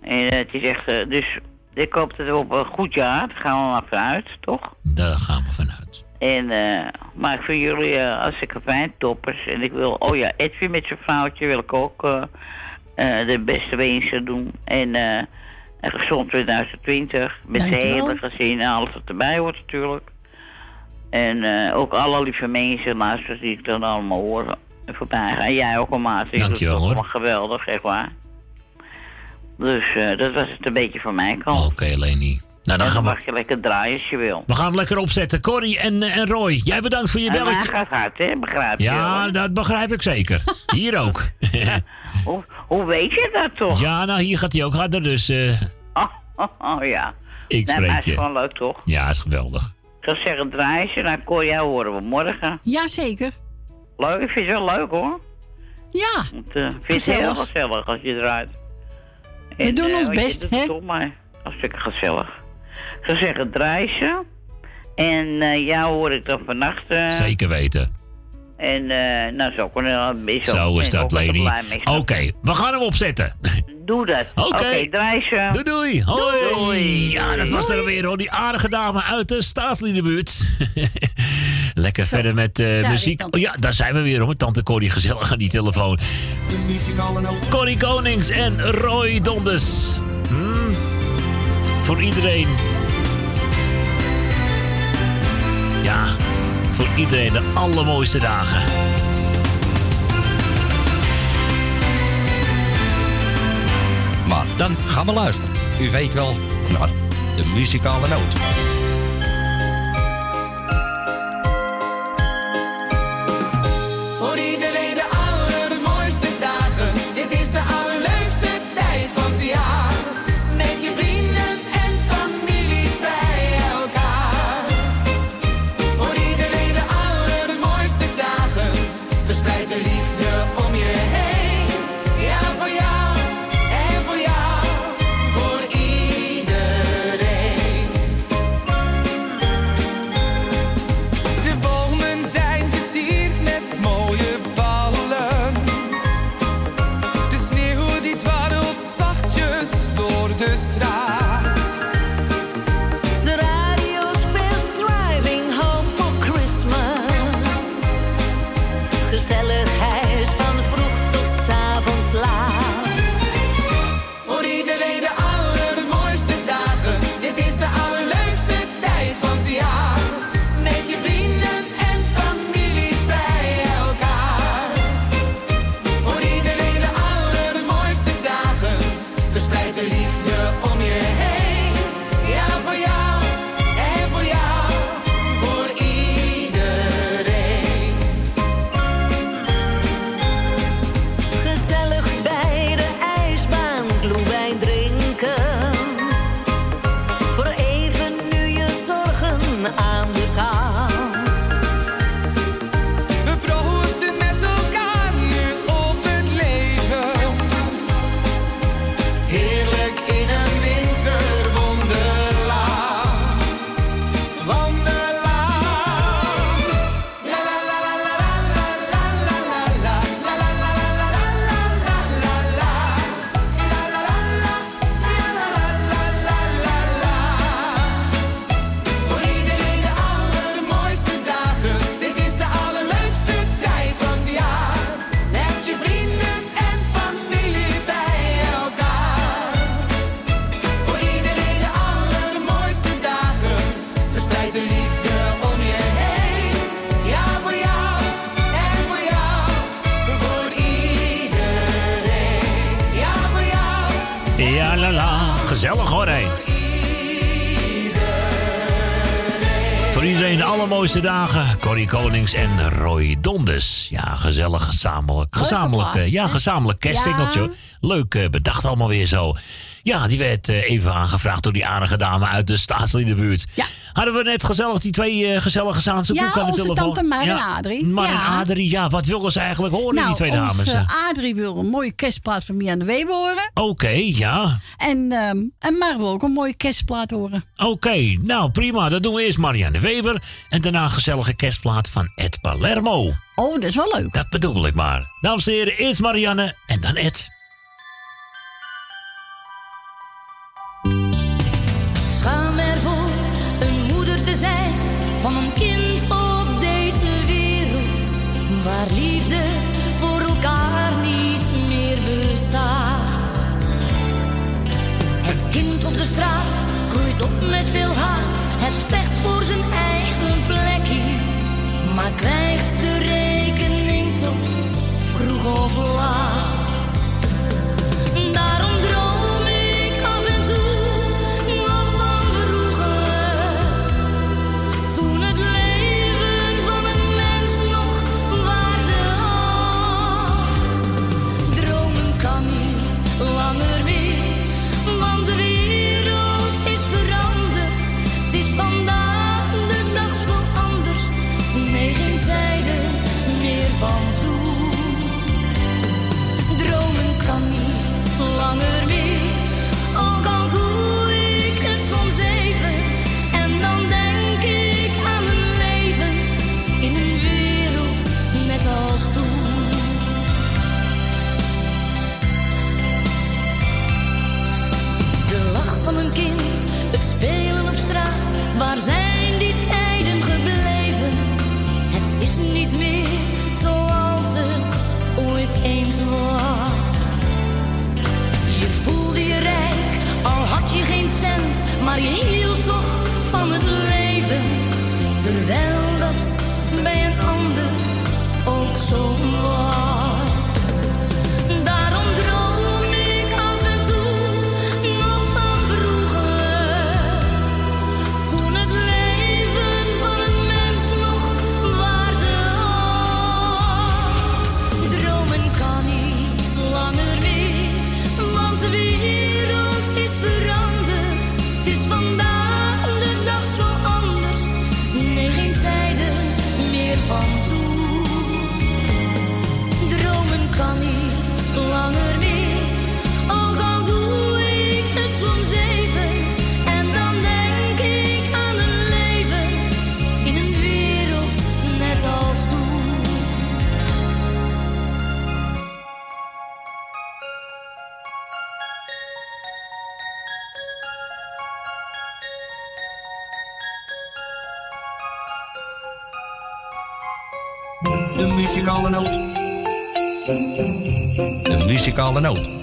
Speaker 19: En het is echt, dus ik hoop dat we op een goed jaar, daar gaan we maar vanuit, toch?
Speaker 1: Daar gaan we vanuit.
Speaker 19: En, eh, maar ik vind jullie uh, hartstikke fijn, toppers. En ik wil, oh ja, Edwin met zijn vrouwtje wil ik ook uh, uh, de beste wensen doen. En uh, een gezond 2020. Met zijn hele gezin en alles wat erbij hoort natuurlijk. En uh, ook alle lieve mensen, luisteren die ik dan allemaal hoor. Voorbij gaan. En jij ook al, Maarten.
Speaker 1: Dankjewel,
Speaker 19: dat is
Speaker 1: hoor.
Speaker 19: allemaal geweldig, echt waar. Dus uh, dat was het een beetje van mijn kant.
Speaker 1: Oké, okay, Leni. Nou, dan
Speaker 19: en
Speaker 1: gaan we...
Speaker 19: mag je lekker draaien als je wil.
Speaker 1: We gaan hem lekker opzetten. Corrie en, uh, en Roy, jij bedankt voor je
Speaker 19: en
Speaker 1: belletje.
Speaker 19: hij gaat hard, hè? Begrijp je
Speaker 1: Ja, dat begrijp ik zeker. Hier ook.
Speaker 19: Hoe, hoe weet je dat toch?
Speaker 1: Ja, nou, hier gaat hij ook harder, dus eh,
Speaker 19: Oh, oh, oh, ja.
Speaker 1: ik
Speaker 19: nou,
Speaker 1: spreek
Speaker 19: is
Speaker 1: je.
Speaker 19: gewoon leuk toch?
Speaker 1: Ja, is geweldig.
Speaker 19: Ik zou zeggen, draai ze, dan kon jou horen we morgen.
Speaker 8: Jazeker.
Speaker 19: Leuk, ik vind het wel leuk hoor.
Speaker 8: Ja.
Speaker 19: Want, eh, ik vind het heel
Speaker 8: Gezellig.
Speaker 19: als je draait.
Speaker 8: We doen
Speaker 19: eh,
Speaker 8: ons
Speaker 19: je
Speaker 8: best, hè?
Speaker 19: Toch maar hartstikke gezellig. Ik zou zeggen, draai ze. En eh jou hoor ik dan vannacht. eh,
Speaker 1: Zeker weten.
Speaker 19: En eh, nou, zo kon is ook-
Speaker 1: Zo
Speaker 19: ben
Speaker 1: is dat, lady. Oké, we gaan hem opzetten.
Speaker 19: Doe dat.
Speaker 1: Oké.
Speaker 19: ze.
Speaker 1: Doei doei. Hoi.
Speaker 19: Doei.
Speaker 1: Ja, dat was er weer hoor. Die aardige dame uit de staatsliedenbuurt. Lekker verder met eh, muziek. Oh ja, daar zijn we weer hoor. Tante Corrie gezellig aan die telefoon. Corrie Konings en Roy Donders. Hmm. Voor iedereen. Ja, voor iedereen de allermooiste dagen.
Speaker 13: Maar dan gaan we luisteren. U weet wel, naar de muzikale noot.
Speaker 1: Gezellig hoor, hé. Voor iedereen de allermooiste dagen. Corrie Konings en Roy Donders. Ja, gezellig gezamenlijk. Gezamenlijk, eh, ja,
Speaker 8: hè?
Speaker 1: gezamenlijk kerstsingeltje. Leuk eh, bedacht allemaal weer zo. Ja, die werd eh, even aangevraagd door die aardige dame uit de staatsliedenbuurt.
Speaker 8: Ja.
Speaker 1: Hadden we net gezellig die twee eh, gezellige Zaanse
Speaker 8: Ja,
Speaker 1: aan de telefoon?
Speaker 8: tante Mar en Adrie.
Speaker 1: Mar en
Speaker 8: Ja.
Speaker 1: Adrie, ja. Wat wilden ze eigenlijk horen, die twee dames?
Speaker 8: Nou, Adrie wil een mooie kerstplaat van Mia de Weber horen.
Speaker 1: Oké, ja.
Speaker 8: En, ehm en Mar wil ook een mooie kerstplaat horen.
Speaker 1: Oké, nou prima. Dan doen we eerst Marianne Weber. En daarna een gezellige kerstplaat van Ed Palermo.
Speaker 8: Oh, dat is wel leuk.
Speaker 1: Dat bedoel ik maar. Dames en heren, eerst Marianne en dan Ed.
Speaker 20: Van een kind op deze wereld. Waar liefde voor elkaar niet meer bestaat. Het kind op de straat groeit op met veel haat. Het vecht voor zijn eigen plekje. Maar krijgt de rekening toch vroeg of laat. Spelen op straat, waar zijn die tijden gebleven? Het is niet meer zoals het ooit eens was. De
Speaker 13: muzikale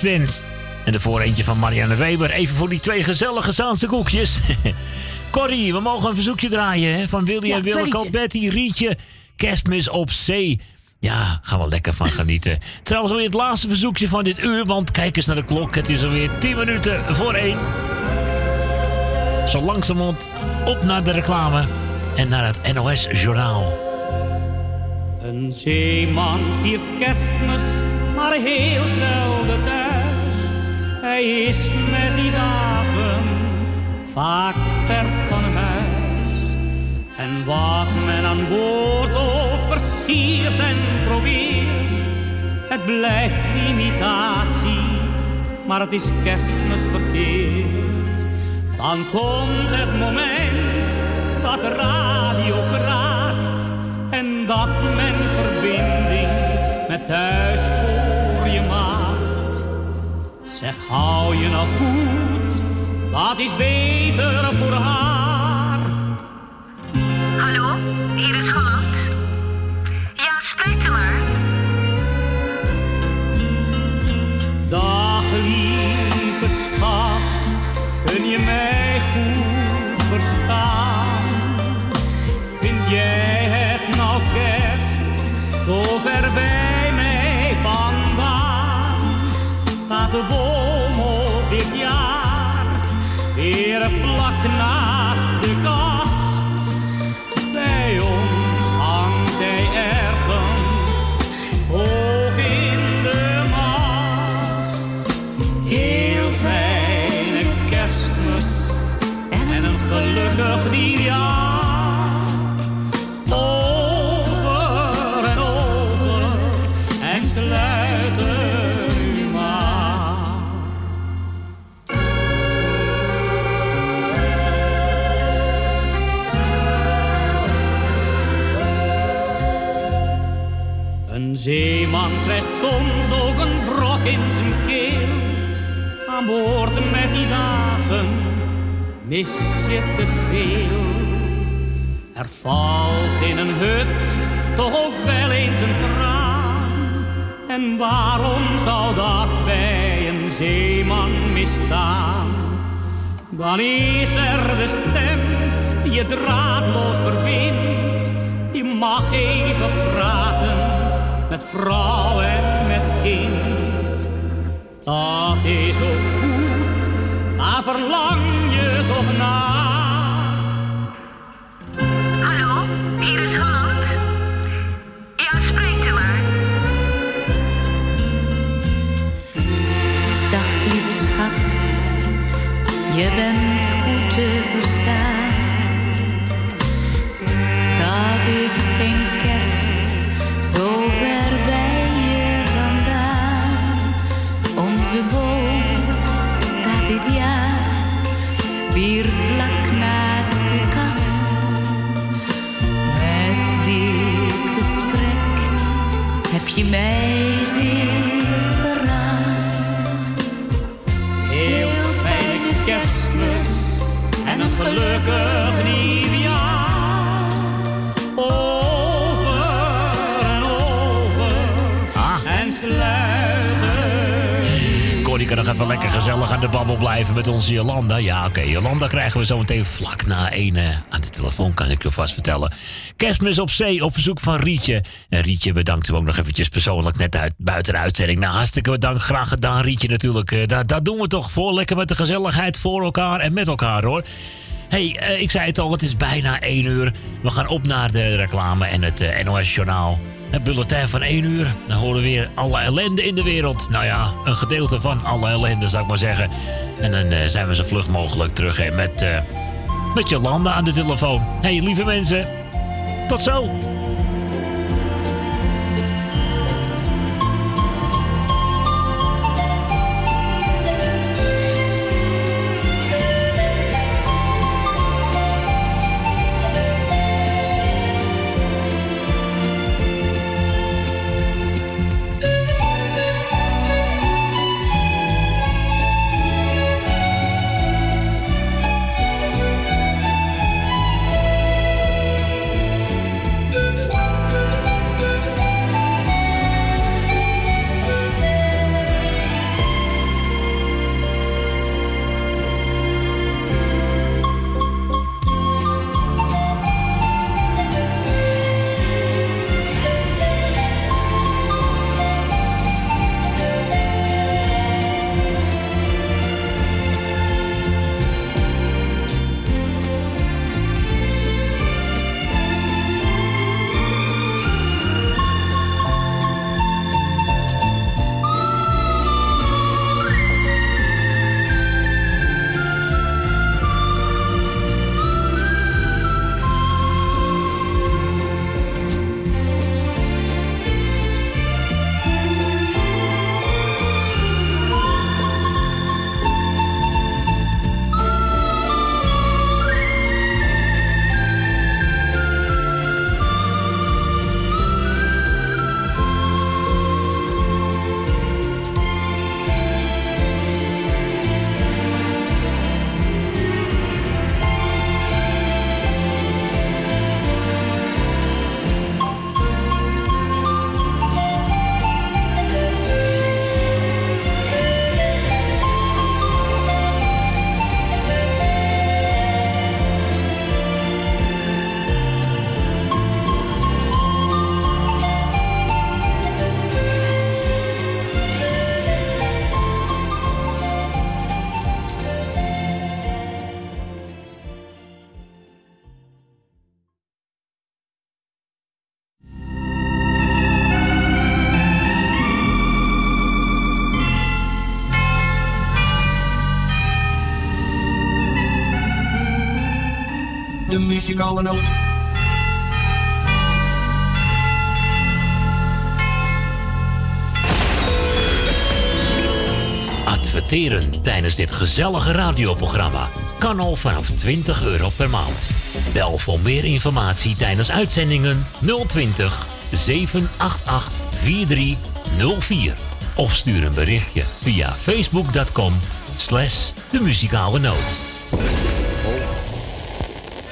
Speaker 1: kerstwens. En de vooreentje van Marianne Weber. Even voor die twee gezellige Zaanse koekjes. Corrie, we mogen een verzoekje draaien hè? van Willy
Speaker 8: Ja,
Speaker 1: en Willeke. Betty, Rietje. Kerstmis op zee. Ja, gaan we lekker van genieten. Trouwens, alweer het laatste verzoekje van dit uur. Want kijk eens naar de klok. Het is alweer 10 minuten voor 1. Zo langzamerhand op naar de reclame. En naar het NOS Journaal.
Speaker 21: Een zeeman viert kerstmis, maar heel zelden thuis. Zij is met die dagen vaak ver van huis. En wat men aan boord ook versiert en probeert, het blijft imitatie, maar het is kerstmis verkeerd. Dan komt het moment dat de radio kraakt en dat men verbinding met thuis Zeg, hou je nou goed, dat is beter voor haar.
Speaker 22: Hallo, hier is Holland. Ja, spreekt u maar.
Speaker 21: Dag lieve schat, kun je mij goed verstaan? Vind jij het nou kerst, zo ver bij mij vandaan? Staat de boom Met die dagen mis je te veel. Er valt in een hut toch ook wel eens een traan. En waarom zou dat bij een zeeman misstaan? Dan is er de stem die je draadloos verbindt. Je mag even praten met vrouw en met kind. Dat is ook goed, daar verlang je toch naar.
Speaker 22: Hallo, hier is Holland. Ja, spreekt u maar.
Speaker 23: Dag lieve schat, je bent goed te verstaan.
Speaker 1: Nog even lekker gezellig aan de babbel blijven met onze Jolanda. Ja, oké, Jolanda krijgen we zo meteen vlak na één eh, aan de telefoon, kan ik je vast vertellen. Kerstmis op zee, op verzoek van Rietje. En Rietje bedankt u ook nog eventjes persoonlijk net uit, buiten de uitzending. Nou, hartstikke bedankt, graag gedaan Rietje natuurlijk. Eh, daar, daar doen we toch voor, lekker met de gezelligheid voor elkaar en met elkaar hoor. hey, eh, ik zei het al, het is bijna één uur. We gaan op naar de reclame en het NOS-journaal. Het bulletin van 1 uur. Dan horen we weer alle ellende in de wereld. Nou ja, een gedeelte van alle ellende zou ik maar zeggen. En dan eh, zijn we zo vlug mogelijk terug hè, met, eh met Jolanda aan de telefoon. hey, lieve mensen. Tot zo. Gezellige radioprogramma kan al vanaf 20 euro per maand. Bel voor meer informatie tijdens uitzendingen 020 788 4304. Of stuur een berichtje via facebook.com slash de muzikale noot.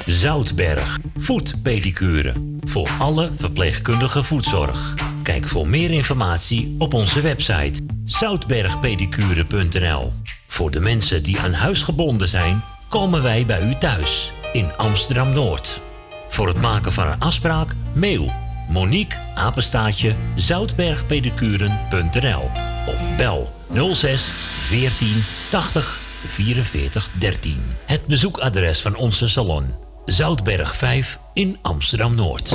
Speaker 1: Zoutberg, voetpedicure. Voor alle verpleegkundige voetzorg. Kijk voor meer informatie op onze website zoutbergpedicure.nl. Voor de mensen die aan huis gebonden zijn, komen wij bij u thuis in Amsterdam Noord. Voor het maken van een afspraak, mail Monique apenstaatje zoutbergpedicuren.nl of bel 06 14 80 44 13. Het bezoekadres van onze salon Zoutberg 5 in Amsterdam Noord.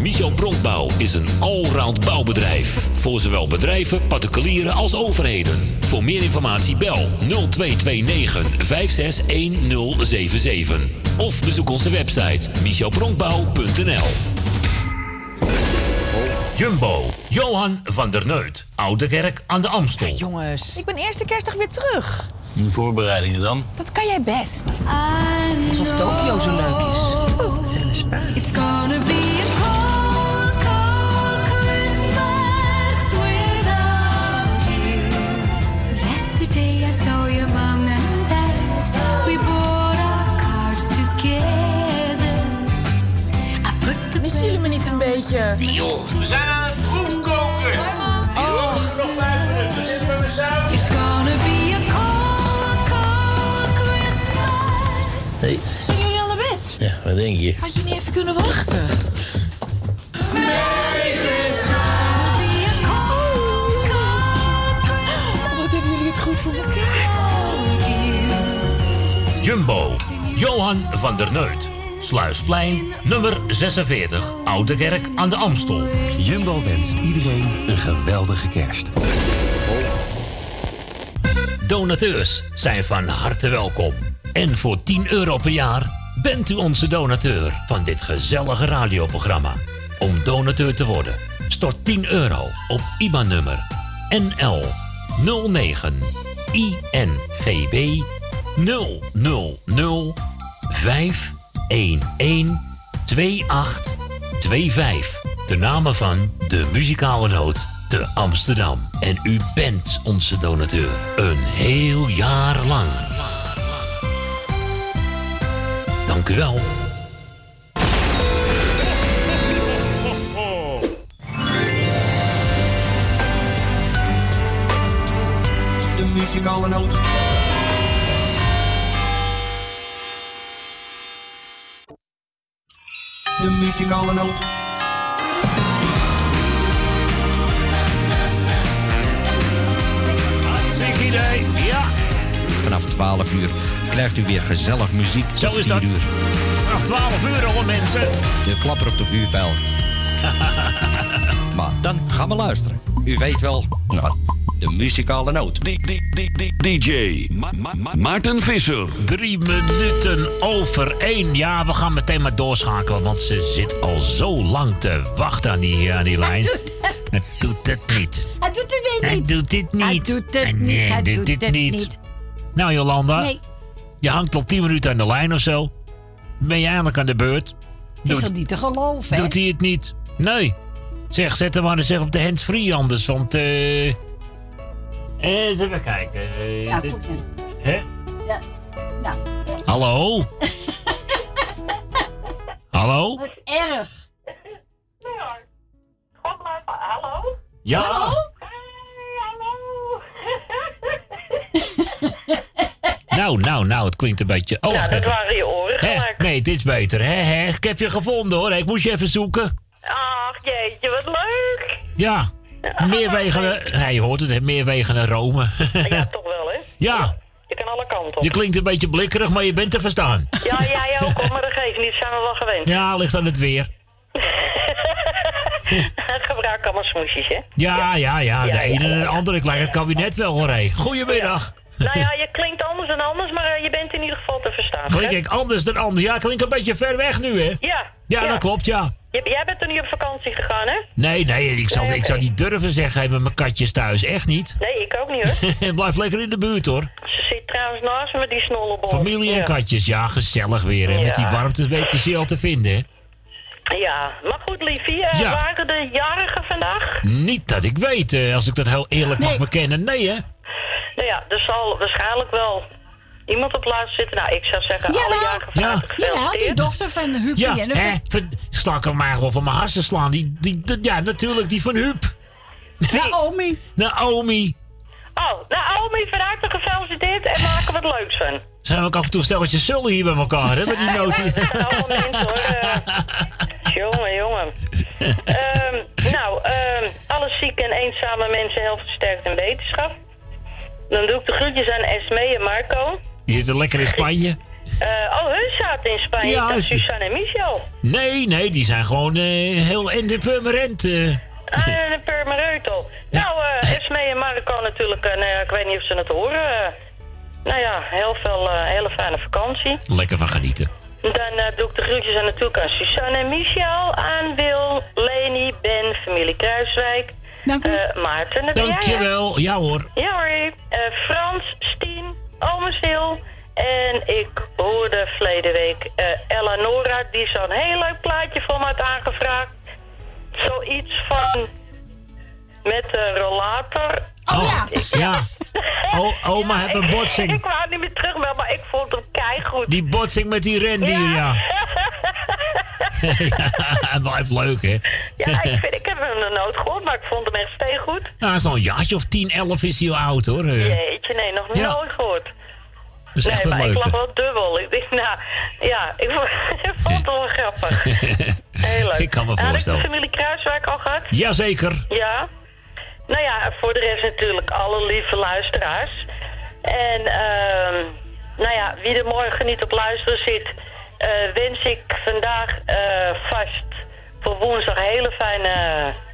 Speaker 1: Michel Bronkbouw is een allround bouwbedrijf. Voor zowel bedrijven, particulieren als overheden. Voor meer informatie bel 0229 561077. Of bezoek onze website michelbronkbouw.nl Jumbo, Johan van der Neut. Oude Kerk aan de Amstel.
Speaker 2: Jongens, ik ben eerste kerstdag weer terug.
Speaker 3: De voorbereidingen dan?
Speaker 2: Dat kan jij best. Alsof Tokio zo leuk is. Zet een spa. Jullie me niet een beetje?
Speaker 3: Joh, we zijn aan het proefkoken. Oh. Nog vijf minuten, zitten we met saus.
Speaker 24: It's gonna be a cold, cold Christmas.
Speaker 3: Hey.
Speaker 2: Zijn jullie al naar bed?
Speaker 3: Ja, wat denk je?
Speaker 2: Had je niet even kunnen wachten? Wat hebben jullie het goed voor elkaar?
Speaker 1: Jumbo, Johan van der Neut. Sluisplein, nummer 46, Oude Kerk aan de Amstel.
Speaker 5: Jumbo wenst iedereen een geweldige kerst.
Speaker 1: Donateurs zijn van harte welkom. En voor 10 euro per jaar bent u onze donateur van dit gezellige radioprogramma. Om donateur te worden, stort 10 euro op IBAN-nummer NL 09 INGB 000 511 2825. De namen van de muzikale noot te Amsterdam. En u bent onze donateur. Een heel jaar lang. Dank u wel.
Speaker 12: De muzikale noot. De muzikale noot.
Speaker 1: Zeker idee, ja.
Speaker 13: Vanaf 12 uur krijgt u weer gezellig muziek.
Speaker 1: Zo is
Speaker 13: 4
Speaker 1: dat.
Speaker 13: Uur.
Speaker 1: Vanaf 12 uur hoor mensen.
Speaker 13: De klapper op de vuurpijl. dan gaan we luisteren. U weet wel, nou, de muzikale noot.
Speaker 7: DJ Ma- Ma- Ma- Maarten Visser.
Speaker 1: Drie minuten over één. Ja, we gaan meteen maar doorschakelen, want ze zit al zo lang te wachten aan die, aan die lijn. Het doet het niet.
Speaker 8: Hij doet het weer
Speaker 1: Hij
Speaker 8: niet.
Speaker 1: doet dit niet.
Speaker 8: Hij doet het niet.
Speaker 1: Nee,
Speaker 8: Hij
Speaker 1: doet
Speaker 8: het
Speaker 1: niet.
Speaker 8: niet.
Speaker 1: Nou, Jolanda.
Speaker 8: Nee.
Speaker 1: Je hangt al tien minuten aan de lijn of zo. Ben je eindelijk aan de beurt?
Speaker 8: Het is toch niet te geloven, hè?
Speaker 1: Doet hij het niet? Nee. Zeg, zet hem maar eens op de hands-free anders, want... eh eens even kijken. eh,
Speaker 8: Ja,
Speaker 1: dit-
Speaker 8: ja.
Speaker 1: Hè?
Speaker 8: Ja. Nou,
Speaker 1: Hallo? Hallo?
Speaker 8: wat erg.
Speaker 1: Ja? Nou, nou, nou, het klinkt een beetje... Oh,
Speaker 25: nou,
Speaker 1: wacht
Speaker 25: dat
Speaker 1: even.
Speaker 25: waren je oren.
Speaker 1: Nee, dit is beter. Hè? Ik heb je gevonden hoor. Ik moest je even zoeken.
Speaker 25: Ach, jeetje, wat leuk.
Speaker 1: Ja. Meerwegen, hij hoort het, hè, Meerwegen Rome.
Speaker 26: Ja, toch wel, hè?
Speaker 1: ja,
Speaker 26: Je kan alle kanten op.
Speaker 1: je klinkt een beetje blikkerig, maar je bent te verstaan.
Speaker 26: Ja, jij ook, hoor, maar dat geeft niet. Dat zijn we wel gewend.
Speaker 1: Ja, ligt aan het weer.
Speaker 26: Gebruik allemaal smoesjes, hè?
Speaker 1: Ja, ja, ja, de
Speaker 26: Ja,
Speaker 1: ene
Speaker 26: ja,
Speaker 1: en de
Speaker 26: ja.
Speaker 1: andere. Ik lijkt het kabinet wel hoor, hé. Goedemiddag.
Speaker 26: Nou ja, je klinkt anders dan anders, maar eh, je bent in ieder geval te verstaan.
Speaker 1: Klink ik anders dan anders? Ja, ik klink een beetje ver weg nu, hè?
Speaker 26: Ja.
Speaker 1: Ja, dat klopt, ja.
Speaker 26: Je- jij bent er niet op vakantie gegaan, hè?
Speaker 1: Nee, nee, ik zou,
Speaker 26: Nee,
Speaker 1: ik zou niet durven zeggen met mijn katjes thuis. Echt niet.
Speaker 26: Nee, ik ook niet, hoor.
Speaker 1: Blijf lekker in de buurt, hoor.
Speaker 26: Ze zit trouwens naast me met die snollebol.
Speaker 1: Familie en
Speaker 26: ja.
Speaker 1: katjes, ja, gezellig weer. hè. Met die warmte ze je al te vinden, hè?
Speaker 26: Ja, maar goed, liefie. eh,
Speaker 1: Ja.
Speaker 26: Waren de jarigen vandaag?
Speaker 1: Niet dat ik weet, eh, als ik dat heel eerlijk mag bekennen. Nee, hè?
Speaker 26: Nou ja, er zal waarschijnlijk wel iemand op plaats zitten. Nou, ik zou zeggen, alle jarigen van
Speaker 1: Ja.
Speaker 8: Ja, die dochter van Huub
Speaker 1: Ja,
Speaker 8: en
Speaker 1: hè? Ver- Stak ik hem maar wel van mijn harsen slaan. Die, die, die- ja, natuurlijk, die van Huub.
Speaker 8: Naomi.
Speaker 26: Oh,
Speaker 1: Naomi.
Speaker 26: Naomi, van harte gefeliciteerd en maken we het leuks van.
Speaker 1: Zijn ook af en toe stelletjes zullen hier bij elkaar, hè? Met die noten.
Speaker 26: Allemaal mensen hoor. eh. jongen, jongen. Ehm, nou, ehm, alle zieke en eenzame mensen helft versterkt in wetenschap. Dan doe ik de groetjes aan Esme en Marco.
Speaker 1: Die zitten lekker in Spanje.
Speaker 26: Eh, oh, hun zaten in Spanje.
Speaker 1: Ja,
Speaker 26: Ja,
Speaker 1: is-
Speaker 26: Suzanne en Michel.
Speaker 1: Nee, nee, die zijn gewoon eh, heel independent. eh.
Speaker 26: Ah, en een Purmereutel. Nou, eh Esme en Marco natuurlijk, nou ja, ik weet niet of ze het horen. nou ja, heel veel, eh, hele fijne vakantie.
Speaker 1: Lekker van genieten.
Speaker 26: Dan doe ik de groetjes aan natuurlijk aan Suzanne en Michel, aan Wil, Leni, Ben, familie Kruiswijk.
Speaker 8: Dank
Speaker 26: u. Maarten, dat ben jij?
Speaker 1: Dankjewel. Ja hoor.
Speaker 26: Ja hoor. Eh, Frans, Stien, Sil. En ik hoorde verleden week eh Eleonora, die zo'n heel leuk plaatje voor me had aangevraagd. Zoiets van met de rollator.
Speaker 1: Oh, ja. ja. O, oma heeft een
Speaker 26: Ik
Speaker 1: botsing.
Speaker 26: wou niet meer terugmelden, maar ik vond hem keigoed.
Speaker 1: Die botsing met die rendier, ja. ja. Het blijft leuk, hè?
Speaker 26: Ja, ik, vind, ik heb hem nooit gehoord, maar ik vond hem echt steengoed.
Speaker 1: Nou, zo'n jaartje of 10, 11 is hij al oud, hoor. Eh,
Speaker 26: Jeetje, nee, nog
Speaker 1: Ja.
Speaker 26: nooit gehoord.
Speaker 1: Dat is echt
Speaker 26: nee,
Speaker 1: een
Speaker 26: maar ik lag wel dubbel. Ik dacht, nou, ja, ik vond, ik het wel grappig. Heel leuk.
Speaker 1: Ik kan me
Speaker 26: Had ik de
Speaker 1: voorstellen.
Speaker 26: familie Kruiswijk al gehad?
Speaker 1: Jazeker.
Speaker 26: Ja. Nou ja, voor de rest natuurlijk alle lieve luisteraars. En ehm nou ja, wie er morgen niet op luisteren zit, eh, wens ik vandaag eh, vast voor woensdag hele fijne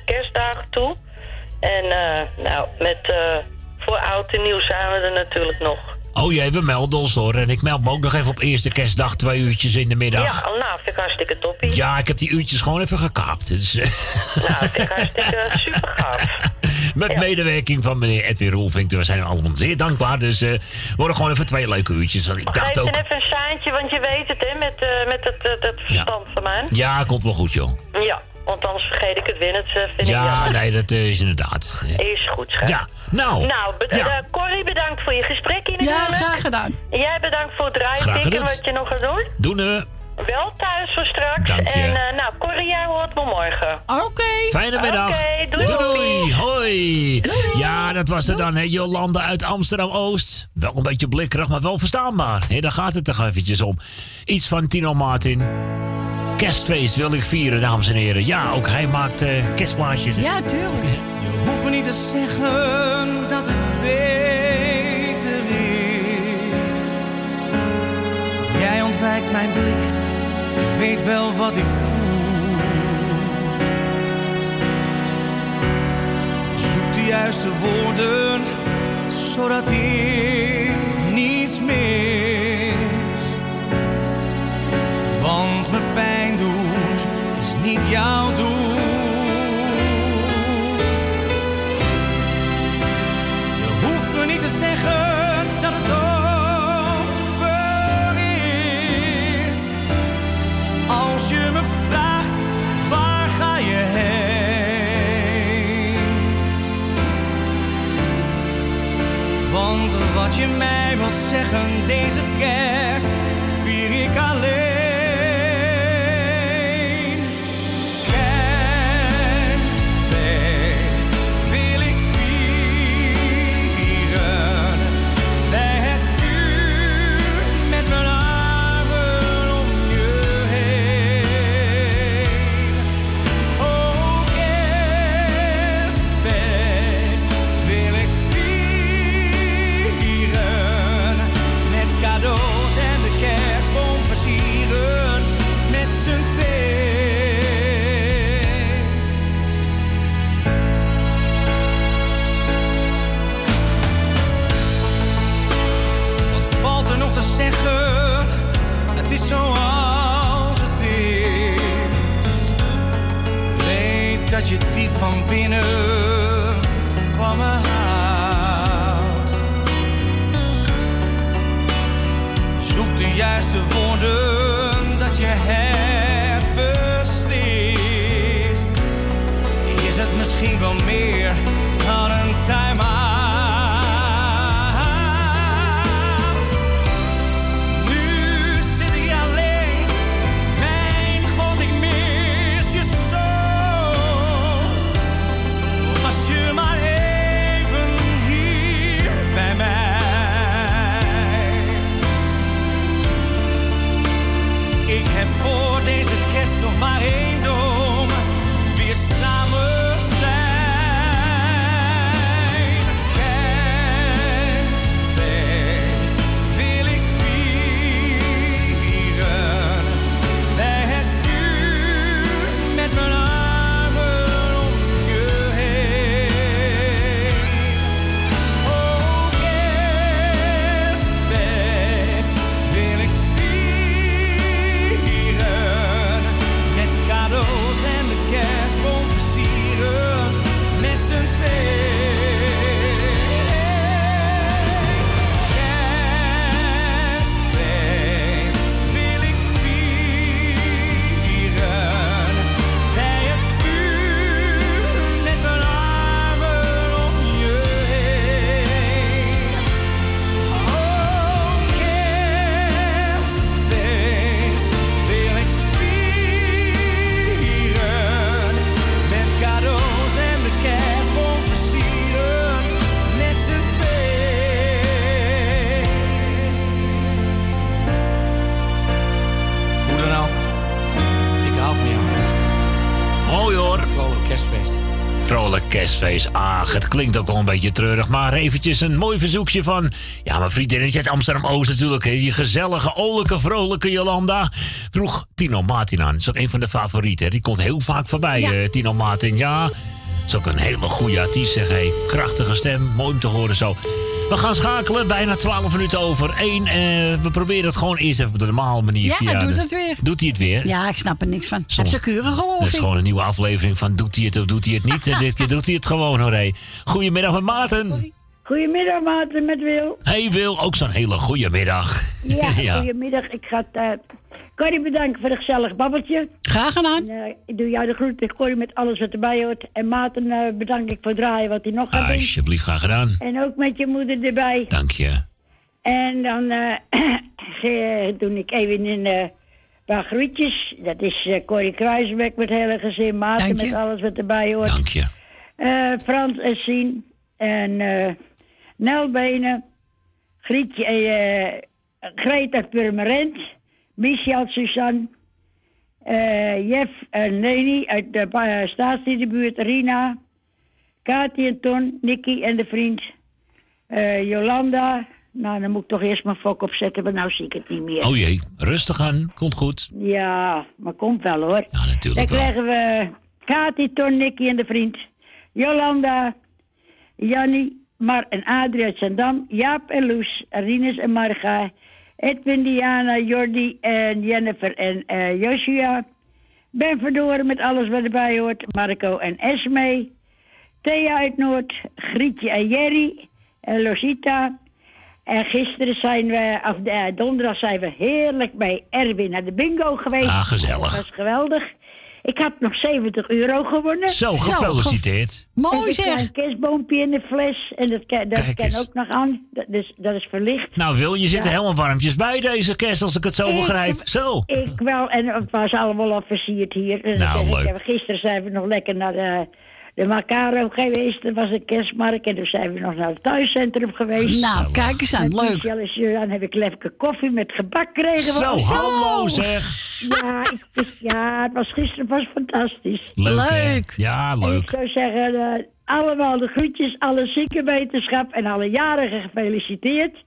Speaker 26: kerstdagen toe. En eh, nou, met voor oud en nieuw zijn we er natuurlijk nog.
Speaker 1: Oh jee, we melden ons hoor. En ik meld me ook nog even op eerste kerstdag, twee uurtjes in de middag.
Speaker 26: Ja, nou, vind ik hartstikke toppie.
Speaker 1: Ja, ik heb die uurtjes gewoon even gekaapt. Dus, eh,
Speaker 26: Nou, vind ik hartstikke super gaaf.
Speaker 1: met medewerking van meneer Edwin Roelvink. We zijn allemaal zeer dankbaar. Dus eh worden gewoon even twee leuke uurtjes. Ik dacht ook...
Speaker 26: even een seintje, want je weet het, hè, met, eh, met het, het, het verstand van mij.
Speaker 1: Ja, komt wel goed, joh.
Speaker 26: Ja, want anders vergeet ik het weer. Het eh, vind ik
Speaker 1: Ja,
Speaker 26: jammer.
Speaker 1: nee, dat eh, is inderdaad.
Speaker 26: Is goed, schat.
Speaker 1: Ja, nou.
Speaker 26: Nou, be-
Speaker 1: ja.
Speaker 26: eh, Corrie, bedankt voor je gesprek in
Speaker 8: Ja, graag gedaan.
Speaker 26: Jij bedankt voor het draaitikken,
Speaker 1: gedaan.
Speaker 26: wat je nog gaat doen.
Speaker 1: Doen we.
Speaker 26: Wel thuis voor straks.
Speaker 1: Dank je.
Speaker 26: En nou, Corrie, jij hoort me morgen.
Speaker 8: Oké.
Speaker 1: Fijne middag.
Speaker 26: Oké, doei.
Speaker 1: doei. Hoi. Ja, dat was er dan, hè. Jolanda uit Amsterdam-Oost. Wel een beetje blikkerig, maar wel verstaanbaar. Hé, daar gaat het toch eventjes om. Iets van Tino Martin. Kerstfeest wil ik vieren, dames en heren. Ja, ook hij maakt kerstplaatjes.
Speaker 8: Ja, tuurlijk.
Speaker 15: Je hoeft me niet te zeggen dat het beter is. Jij ontwijkt mijn blik, je weet wel wat ik voel. Je zoekt de juiste woorden, zodat ik niets mis. Doel. Je hoeft me niet te zeggen dat het over is. Als je me vraagt, waar ga je heen? Want wat je mij wilt zeggen deze kerst, vier ik alleen. Je diep van binnen van me houdt. Zoek de juiste woorden dat je hebt beslist. Is het misschien wel meer
Speaker 1: klinkt ook wel een beetje treurig. Maar eventjes een mooi verzoekje van... Ja, mijn vriendinnetje uit Amsterdam-Oost natuurlijk. Hè. Die gezellige, olijke, vrolijke Jolanda. Vroeg Tino Martin aan. Dat is ook een van de favorieten. hè. Die komt heel vaak voorbij, eh, Tino Martin. Ja, is ook een hele goede artiest. Zeg, hey. Krachtige stem, mooi om te horen zo. We gaan schakelen, bijna 12 minuten over 1. we proberen het gewoon eerst even op de normale manier.
Speaker 8: Ja,
Speaker 1: via
Speaker 8: hij doet
Speaker 1: de-
Speaker 8: het weer.
Speaker 1: Doet hij het weer?
Speaker 8: Ja, ik snap er niks van. Heb ze keurig geloof
Speaker 1: Dat is gewoon een nieuwe aflevering van doet hij het of doet hij het niet. En dit keer doet hij het gewoon hoor. hé. Goedemiddag met Maarten.
Speaker 27: Goedemiddag, Maarten, met Wil.
Speaker 1: Hey Wil, ook zo'n hele goede middag.
Speaker 27: Ja, goedemiddag. Ik ga het, eh, Corrie bedanken voor het gezellig babbeltje.
Speaker 8: Graag gedaan.
Speaker 27: En, eh, ik doe jou de groeten, Corrie, met alles wat erbij hoort. En Maarten eh, bedank ik voor het draaien wat hij nog gaat doen.
Speaker 1: Alsjeblieft, graag gedaan.
Speaker 27: En ook met je moeder erbij.
Speaker 1: Dank je.
Speaker 27: En dan eh, doe ik even een paar groetjes. Dat is Corrie Kruisbeck met het hele gezin. Maarten met alles wat erbij hoort.
Speaker 1: Dank je.
Speaker 27: Frans en Sien. En Nelbenen. Grietje, Greta Purmerend. Michel Suzanne. eh, Jeff en Leni uit de uh, staatsdierenbuurt. Rina. Kati en Ton. Nicky en de vriend. eh, Jolanda. Nou, dan moet ik toch eerst mijn fok opzetten, maar nou zie ik het niet meer.
Speaker 1: Oh jee, rustig aan. Komt goed.
Speaker 27: Ja, maar komt wel hoor.
Speaker 1: Ja, natuurlijk
Speaker 27: Dan krijgen we Kati, Ton, Nicky en de vriend. Jolanda, Jannie, Mar en Adrie uit Zandam. Jaap en Loes, Rinus en Marga. Edwin, Diana, Jordi en Jennifer en eh, Joshua. Ben Verdoren met alles wat erbij hoort. Marco en Esme. Thea uit Noord. Grietje en Jerry. En Losita. En gisteren zijn we, of eh, donderdag zijn we heerlijk bij Erwin naar de bingo geweest.
Speaker 1: Ah, gezellig.
Speaker 27: Dat was geweldig. Ik had nog 70 euro gewonnen.
Speaker 1: Zo, gefeliciteerd.
Speaker 27: En een klein kerstboompje in de fles. En dat, kan- dat
Speaker 1: Kijk eens.
Speaker 27: ook nog aan. Dat is, dat is verlicht.
Speaker 1: Nou Wil, je zit er
Speaker 27: Ja.
Speaker 1: helemaal warmpjes bij deze kerst, als ik het zo
Speaker 27: Ik-
Speaker 1: begrijp. Zo.
Speaker 27: Ik wel, en het was allemaal al versierd hier. En
Speaker 1: Nou,
Speaker 27: ik-
Speaker 1: leuk.
Speaker 27: ik- Gisteren zijn we nog lekker naar de, de Macaro geweest. Er was een kerstmarkt. En toen zijn we nog naar het thuiscentrum geweest.
Speaker 8: Nou, kijk eens aan, leuk.
Speaker 27: Julian heb ik lekker koffie met gebak gekregen.
Speaker 1: Zo,
Speaker 27: Zo.
Speaker 1: hallo zeg.
Speaker 27: Ja, ik, ja, het was gisteren was fantastisch.
Speaker 1: Leuk? Ja,
Speaker 27: En ik
Speaker 1: leuk.
Speaker 27: zou zeggen, eh, allemaal de groetjes, alle ziekenwetenschap en alle jarigen gefeliciteerd.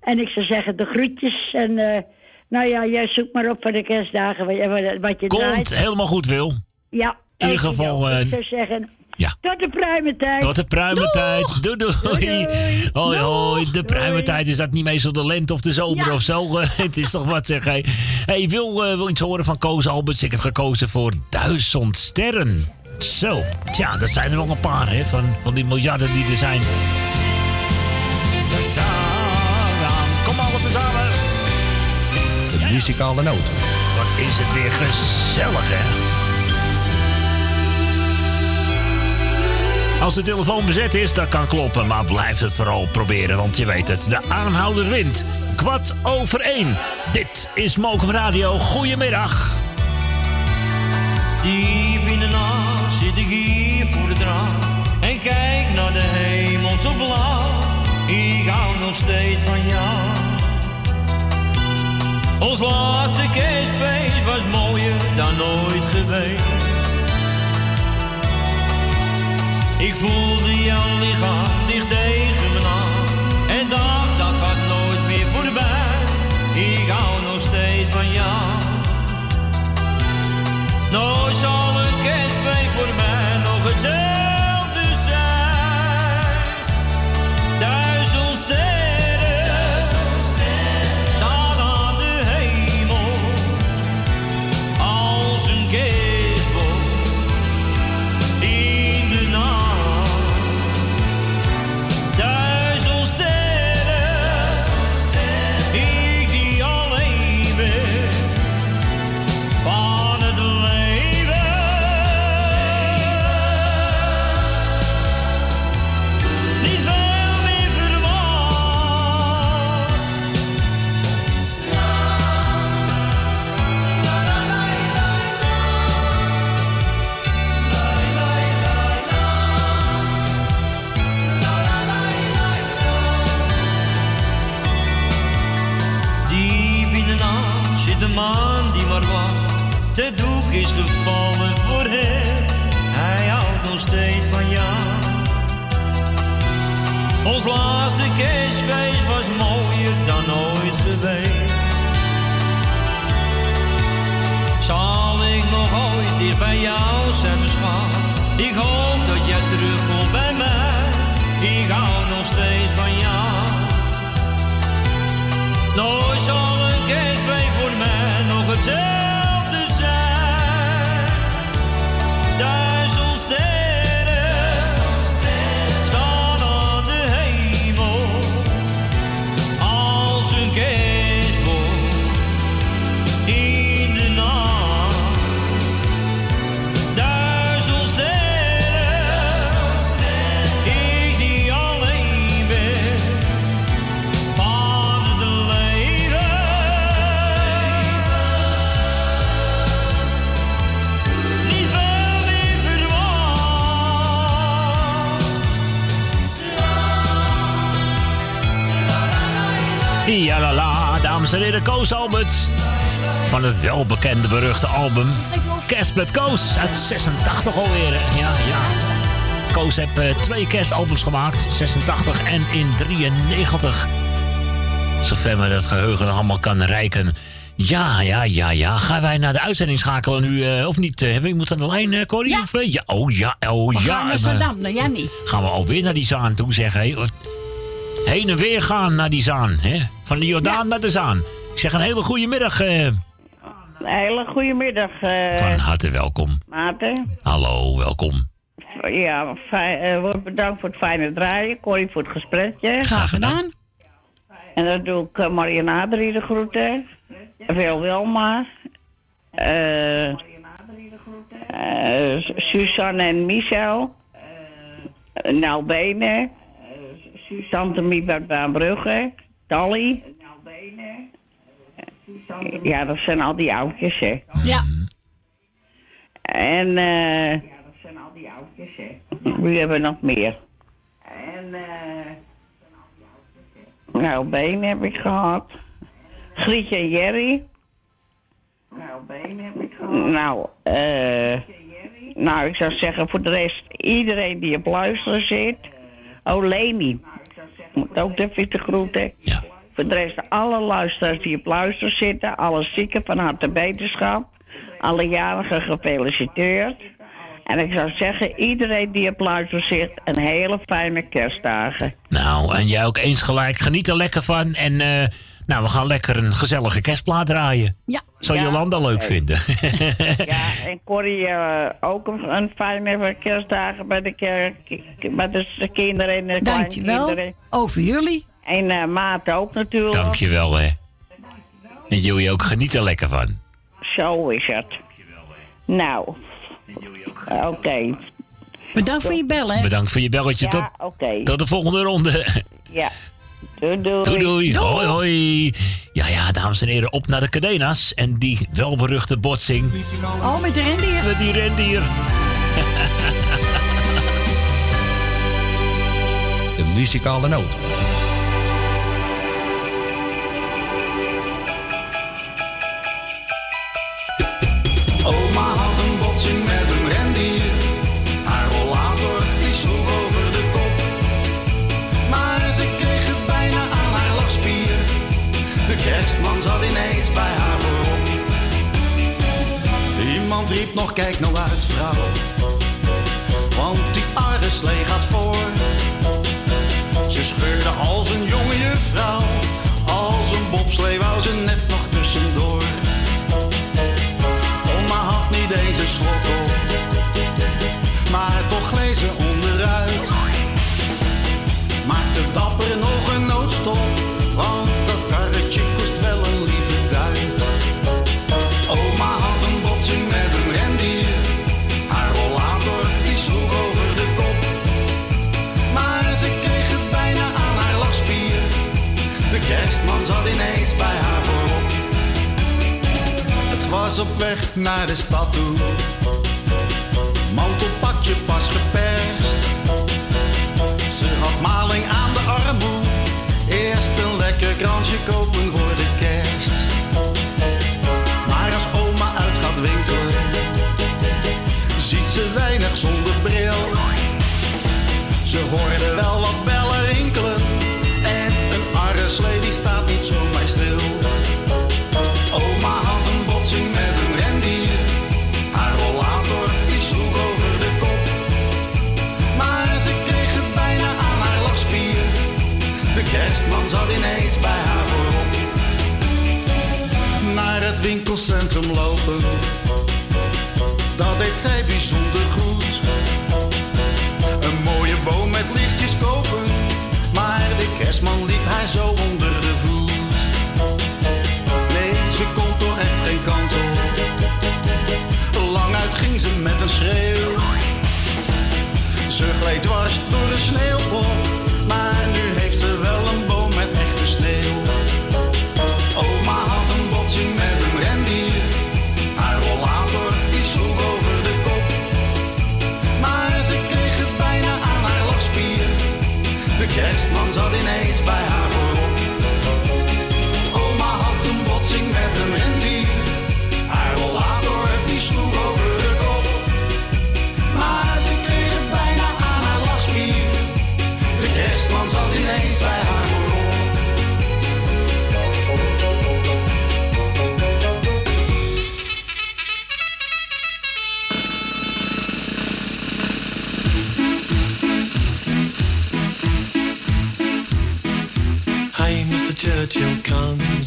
Speaker 27: En ik zou zeggen, de groetjes. En eh, nou ja, jij zoekt maar op voor de kerstdagen wat je, wat je
Speaker 1: Komt
Speaker 27: draait.
Speaker 1: helemaal goed, Wil.
Speaker 27: Ja.
Speaker 1: In ieder geval, eh,
Speaker 27: ik zou zeggen,
Speaker 1: Ja.
Speaker 27: Tot de pruimentijd.
Speaker 1: Tot de pruimentijd. Doei doei. Hoi hoi. De pruimentijd is dat niet meestal de lente of de zomer of zo. Het is toch wat zeg. Hey, hey wil, eh, wil iets horen van Koos Alberts? Ik heb gekozen voor duizend sterren. Zo. Tja, dat zijn er nog een paar hè, van, van die miljarden die er zijn. Kom allemaal tezamen.
Speaker 5: De muzikale noot.
Speaker 1: Wat is het weer gezellig, hè? Als de telefoon bezet is, dat kan kloppen, maar blijf het vooral proberen, want je weet het. De aanhouder wint. Kwart over één. Dit is Mokum Radio. Goedemiddag.
Speaker 28: Diep in de nacht zit ik hier voor het raam en kijk naar de hemel zo blauw. Ik hou nog steeds van jou. Ons laatste kerstfeest was mooier dan ooit geweest. Ik voelde jouw lichaam dicht tegen me aan en dacht dat gaat nooit meer voorbij. Ik hou nog steeds van jou. Nooit zal een kerstfeest voor mij nog hetzelfde De doek is gevallen voor hem. Hij houdt nog steeds van jou. Ons laatste kerstfeest was mooier dan ooit geweest. Zal ik nog ooit bij jou zijn, schat? Ik hoop dat jij terugkomt bij mij. Ik hou nog steeds van jou. Nooit zal een kerstfeest voor mij nog hetzelfde Duizend
Speaker 1: dames en heren, Koos Alberts. Van het welbekende beruchte album Kerst met Koos uit 86 alweer. Ja, ja. Koos heeft eh, twee kerstalbums gemaakt, 86 en in 93. Zover me dat geheugen allemaal kan reiken. Ja, ja, ja, ja. Gaan wij naar de uitzending schakelen nu, eh, of niet? Hebben we iemand aan de lijn, eh, Corrie? Of, eh, ja, oh ja, oh
Speaker 8: We
Speaker 1: ja.
Speaker 8: gaan naar Zandam, Jannie.
Speaker 1: gaan we alweer naar die zaan toe, zeg. Hé. Heen en weer gaan naar die zaan. Hè? Van de Jordaan naar de zaan. Ik zeg een hele goede middag. eh,
Speaker 29: Een hele goede middag, eh
Speaker 1: van harte welkom.
Speaker 29: Maarten.
Speaker 1: Hallo, welkom.
Speaker 29: Ja, fijn, wordt bedankt voor het fijne draaien. Corrie voor het gesprekje.
Speaker 8: Graag gedaan.
Speaker 29: En dan doe ik uh, Adrie de groeten. Veel Wilma. Eh eh, Suzanne en Michel. Uh, nou Benen. Tante Miep uit Baanbrugge. Dolly. Ja, dat zijn al die oudjes, hè.
Speaker 8: Ja.
Speaker 29: En eh. ja, dat zijn al die oudjes, hè. Wie hebben we nog meer? En eh. Nou, Been heb ik gehad. Grietje en Jerry. Nou, Been heb ik gehad. Nou, eh. nou, ik zou zeggen voor de rest iedereen die op luisteren zit. Oh, Leni. Moet ook even te groeten. Voor de rest alle luisteraars die op luisteren zitten. Alle zieken van harte beterschap. Alle jarigen gefeliciteerd. En ik zou zeggen, iedereen die op luister zit, een hele fijne kerstdagen.
Speaker 1: Nou, en jij ook eens gelijk. Geniet er lekker van. En eh, nou, we gaan lekker een gezellige kerstplaat draaien.
Speaker 8: Ja.
Speaker 1: Zou
Speaker 29: Ja,
Speaker 1: Jolanda leuk vinden?
Speaker 29: Ja, en Corrie eh, ook een, een fijne kerstdagen bij de, kerk, bij de kinderen en de
Speaker 8: Dankjewel. Over jullie.
Speaker 29: En eh Maat ook natuurlijk.
Speaker 1: Dankjewel, hè. En jullie ook geniet er lekker van.
Speaker 29: Zo is het. Nou, oké.
Speaker 8: Bedankt voor je bellen, hè?
Speaker 1: Bedankt voor je belletje.
Speaker 29: Ja,
Speaker 1: tot,
Speaker 29: oké.
Speaker 1: tot de volgende ronde.
Speaker 29: Ja. Doei, doei.
Speaker 1: Doei, doei. Hoi, hoi. Ja, ja, dames en heren, op naar de Cadena's. En die welberuchte botsing.
Speaker 8: Oh, met de rendier.
Speaker 1: Met die rendier.
Speaker 13: De muzikale noot.
Speaker 30: Oma riep nog, kijk nou uit vrouw. Want die arreslee gaat voor. Ze scheurde als een jonge juffrouw. Als een bobslee wou ze net nog tussendoor. Oma had niet deze slot op, maar toch glezen onderuit. Maakte dapper nog was op weg naar de stad toe. Mantelpakje pas geperst. Ze had maling aan de armoe. Eerst een lekker kransje kopen voor de kerst. Maar als oma uit gaat winkelen, ziet ze weinig zonder bril. Ze hoorde wel wat zij bijzonder goed. Een mooie boom met lichtjes kopen. Maar de kerstman liep haar zo onder de voet. Nee, ze kon toch echt geen kant op. Lang uit ging ze met een schreeuw. Ze gleed dwars door de sneeuwpop.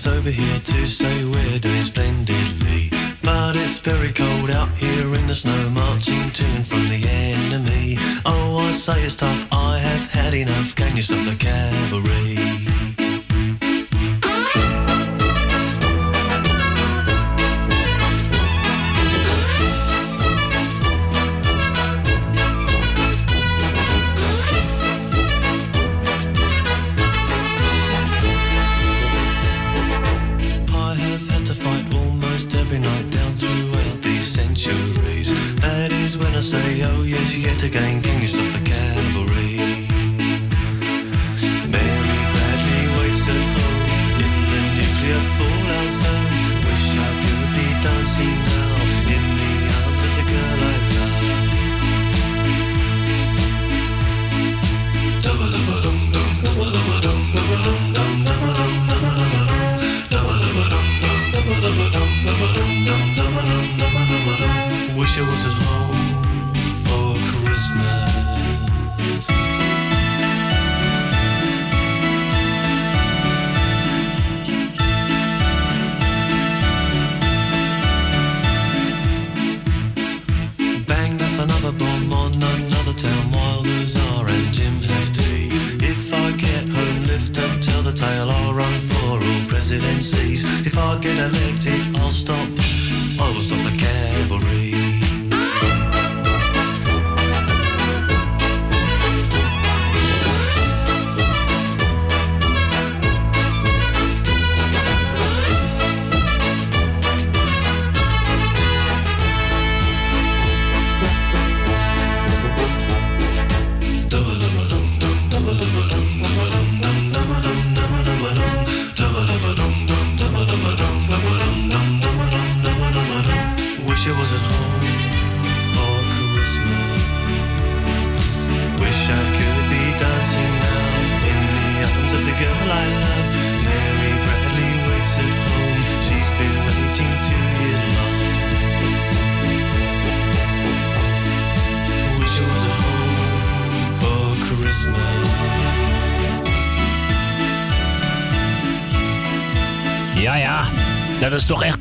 Speaker 30: Over
Speaker 25: here to say we're doing splendidly. But it's very cold out here in the snow, marching to and from the enemy. Oh, I say it's tough, I have had enough. Can you stop the cavalry? Say, oh yes, yet again, can you stop the cavalry? Mary Bradley waits at home in the nuclear fallout zone. Wish I could be dancing now in the arms of the girl I love. Dum-ba-dum-ba-dum, dum-ba-dum-ba-dum, dum-ba-dum, dum-ba-dum, dum-ba-dum, dum-ba-dum. Wish I was at home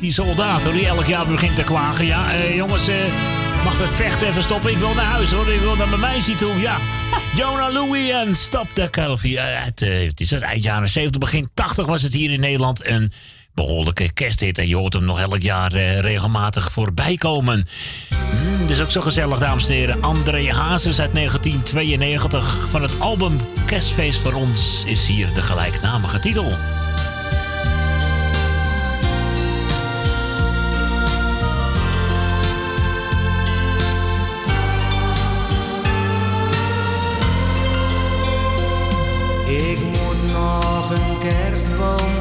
Speaker 1: die soldaten die elk jaar begint te klagen. Ja, eh, jongens, eh, mag dat vechten even stoppen? Ik wil naar huis hoor, ik wil naar mijn meisje toe. Ja, Jonah Louie en Stop de Calvi. Eh, eh, het, is het eind jaren 70, begin 80 was het hier in Nederland een behoorlijke kersthit. En je hoort hem nog elk jaar eh, regelmatig voorbij komen. Mm, dat is ook zo gezellig, dames en heren. André Hazes uit 1992 van het album Kerstfeest voor ons is hier de gelijknamige titel.
Speaker 31: kerstboom.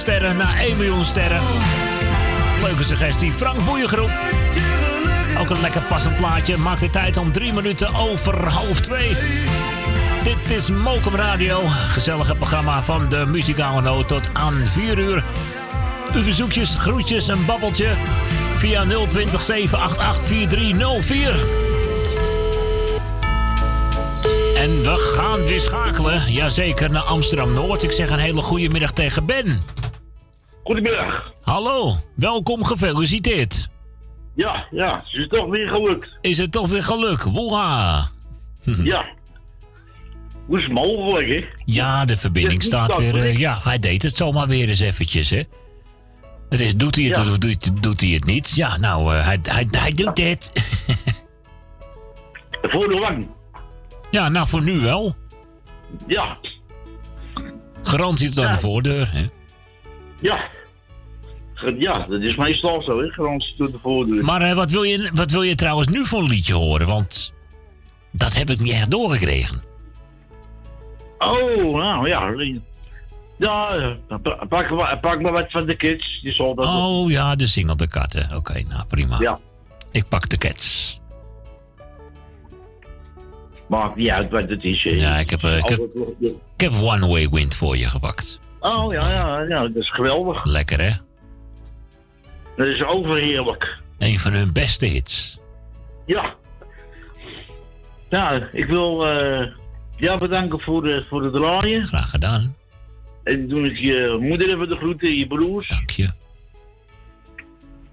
Speaker 32: Sterren
Speaker 1: naar 1 miljoen sterren. Leuke suggestie. Frank Boeiengroep. Ook een lekker passend plaatje. Maakt de tijd om drie minuten over half twee. Dit is Mokum Radio. Gezellige programma van de muzikale noot tot aan 4 uur. Uw verzoekjes, groetjes en babbeltje via 020 788 4304. En we gaan weer schakelen. Jazeker, naar Amsterdam-Noord. Ik zeg een hele goede middag tegen Ben.
Speaker 33: Goedemiddag.
Speaker 1: Hallo, welkom, gefeliciteerd.
Speaker 33: Ja, ja, het is toch weer gelukt.
Speaker 1: Is het toch weer geluk? Woeha!
Speaker 33: Ja. Hoe is het mogelijk, hè?
Speaker 1: Ja, de verbinding staat weer... eh, ja, hij deed het zomaar weer eens eventjes, hè? Het is, doet hij het of doet, doet hij het niet? Ja, nou, eh, hij, hij, hij doet het.
Speaker 33: Voor de lang.
Speaker 1: Ja, nou, voor nu wel.
Speaker 33: Ja,
Speaker 1: Garantie tot aan de voordeur, hè?
Speaker 33: ja. Ja, dat is meestal zo, hè? Garantie de voordeur.
Speaker 1: Maar eh, wat, wil je, wat wil je trouwens nu voor een liedje horen? Want dat heb ik niet echt doorgekregen.
Speaker 33: Oh, nou ja. Ja, eh, pa- pak, maar- pak maar wat van de kids. Die zal dat
Speaker 1: Oh ja, de single De Katten. Oké, nou prima.
Speaker 33: Ja.
Speaker 1: Ik pak de Cats.
Speaker 33: Maakt niet uit wat het is.
Speaker 1: Ja, ik heb, eh, ik heb, ik heb One Way Wind voor je gepakt.
Speaker 33: Oh, ja, ja, ja, dat is geweldig.
Speaker 1: Lekker hè?
Speaker 33: Dat is overheerlijk.
Speaker 1: Een van hun beste hits.
Speaker 33: Ja. Ja, ik wil eh jou bedanken voor de, voor het draaien.
Speaker 1: Graag gedaan.
Speaker 33: En doe ik je moeder even de groeten, je broers.
Speaker 1: Dank je.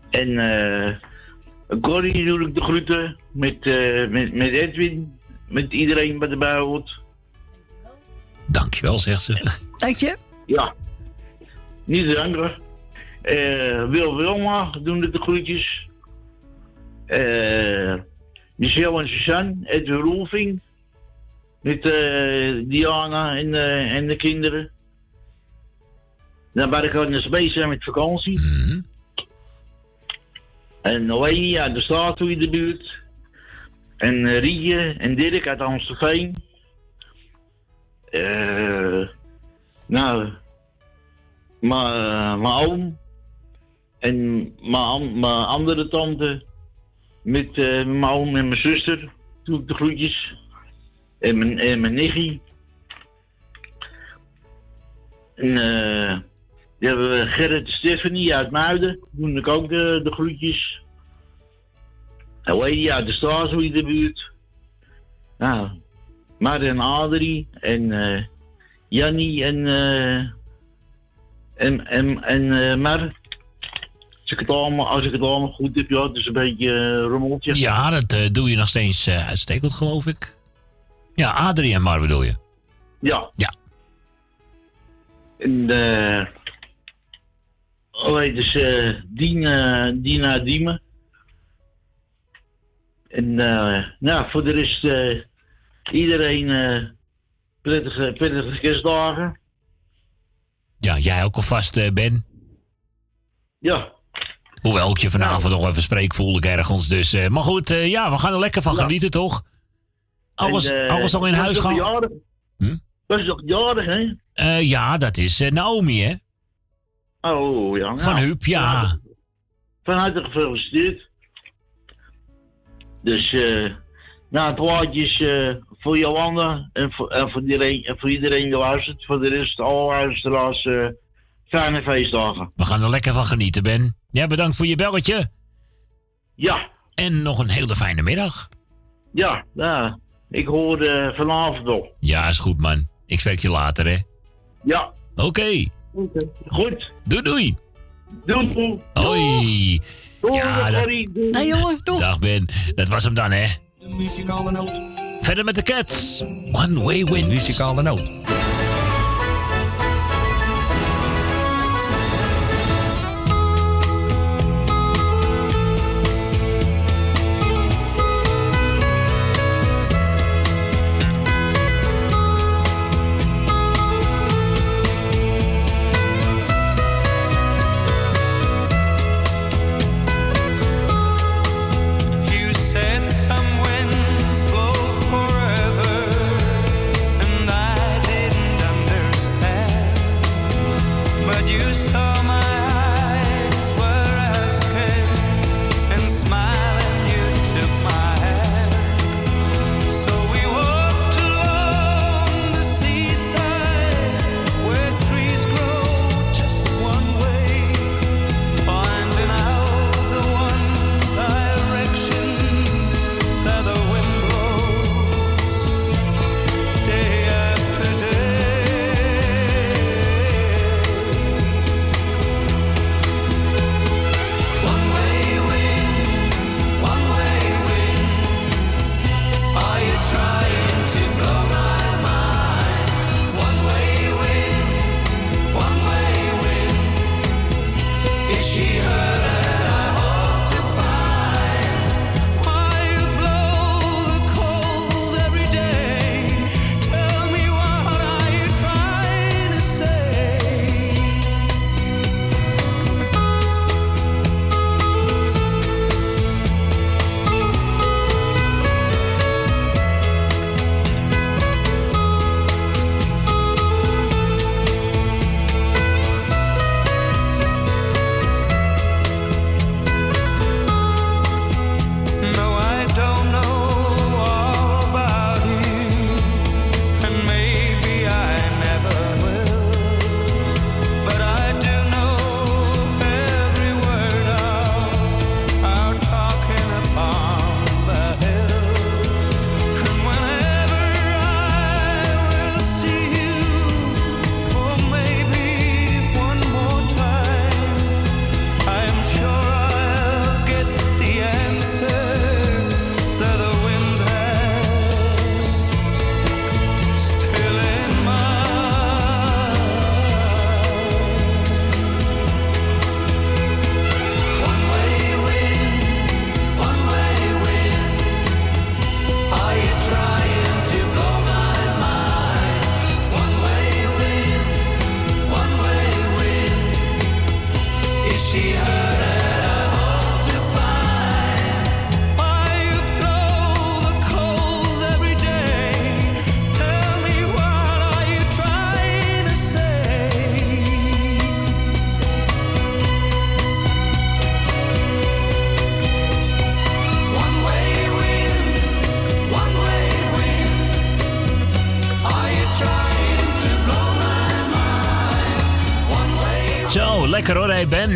Speaker 33: En eh Corrie doe ik de groeten met, eh, met, met Edwin, met iedereen wat erbij hoort.
Speaker 1: Dankjewel, zegt ze.
Speaker 8: Dank je.
Speaker 33: Ja. Niet te danken. Eh Wil Wilma doen de groetjes. Eh Michel en Suzanne, Edwin Roelving. Met eh, Diana en, eh, en de kinderen. Dan ben ik de space zijn met vakantie. En Noé uit de statue in de buurt. En uh, Rietje en Dirk uit Amstelveen. Eh nou, mijn oom en mijn an- mijn andere tante, Met eh, mijn oom en mijn zuster. Doe ik de groetjes. En mijn, en mijn nichtje. En die hebben Gerrit en Stephanie uit Muiden. Doen ik ook de, de groetjes. En hoe uit de Stazo in de buurt. Nou, Mar en Adrie en eh Jannie en, en, en, en Mar. Als ik, het allemaal, als ik het allemaal goed heb, ja, het is een beetje eh, rommeltje.
Speaker 1: Ja, dat eh, doe je nog steeds eh, uitstekend, geloof ik. Ja, Adrie en Mar bedoel je?
Speaker 33: Ja.
Speaker 1: Ja.
Speaker 33: En eh. heet dus eh Dina, Dina Diemen. En nou, voor de rest iedereen prettige, prettige kerstdagen.
Speaker 1: Ja, jij ook alvast, Ben.
Speaker 33: Ja.
Speaker 1: Hoewel ik je vanavond nog even spreek, voel ik ergens. Dus, eh, maar goed, eh, ja, we gaan er lekker van
Speaker 33: Ja.
Speaker 1: genieten, toch? Alles,
Speaker 33: En, eh,
Speaker 1: alles al in huis gaan? Hm?
Speaker 33: Was toch jarig, hè?
Speaker 1: Eh, ja, dat is Naomi, hè?
Speaker 33: Oh, ja.
Speaker 1: Van
Speaker 33: nou,
Speaker 1: Huub, ja.
Speaker 33: Van harte gefeliciteerd. Dus, eh nou, het plaatje is voor Jolanda en voor, en, voor iedereen, en voor iedereen die luistert. Voor de rest, alle luisteraars, fijne feestdagen.
Speaker 1: We gaan er lekker van genieten, Ben. Ja, bedankt voor je belletje.
Speaker 33: Ja.
Speaker 1: En nog een hele fijne middag.
Speaker 33: Ja, nou, ik hoor eh, vanavond wel.
Speaker 1: Ja, is goed, man. Ik spreek je later, hè?
Speaker 33: Ja.
Speaker 1: Oké.
Speaker 33: Goed.
Speaker 1: Doei, doei.
Speaker 33: Doei, doei.
Speaker 1: Hoi. Ja, dat...
Speaker 8: Nee, jongen, doeg.
Speaker 1: Dag, Ben. Dat was hem dan, hè?
Speaker 12: De muzikale noot.
Speaker 1: Verder met de Cats. One Way Wind.
Speaker 13: Muzikale noot.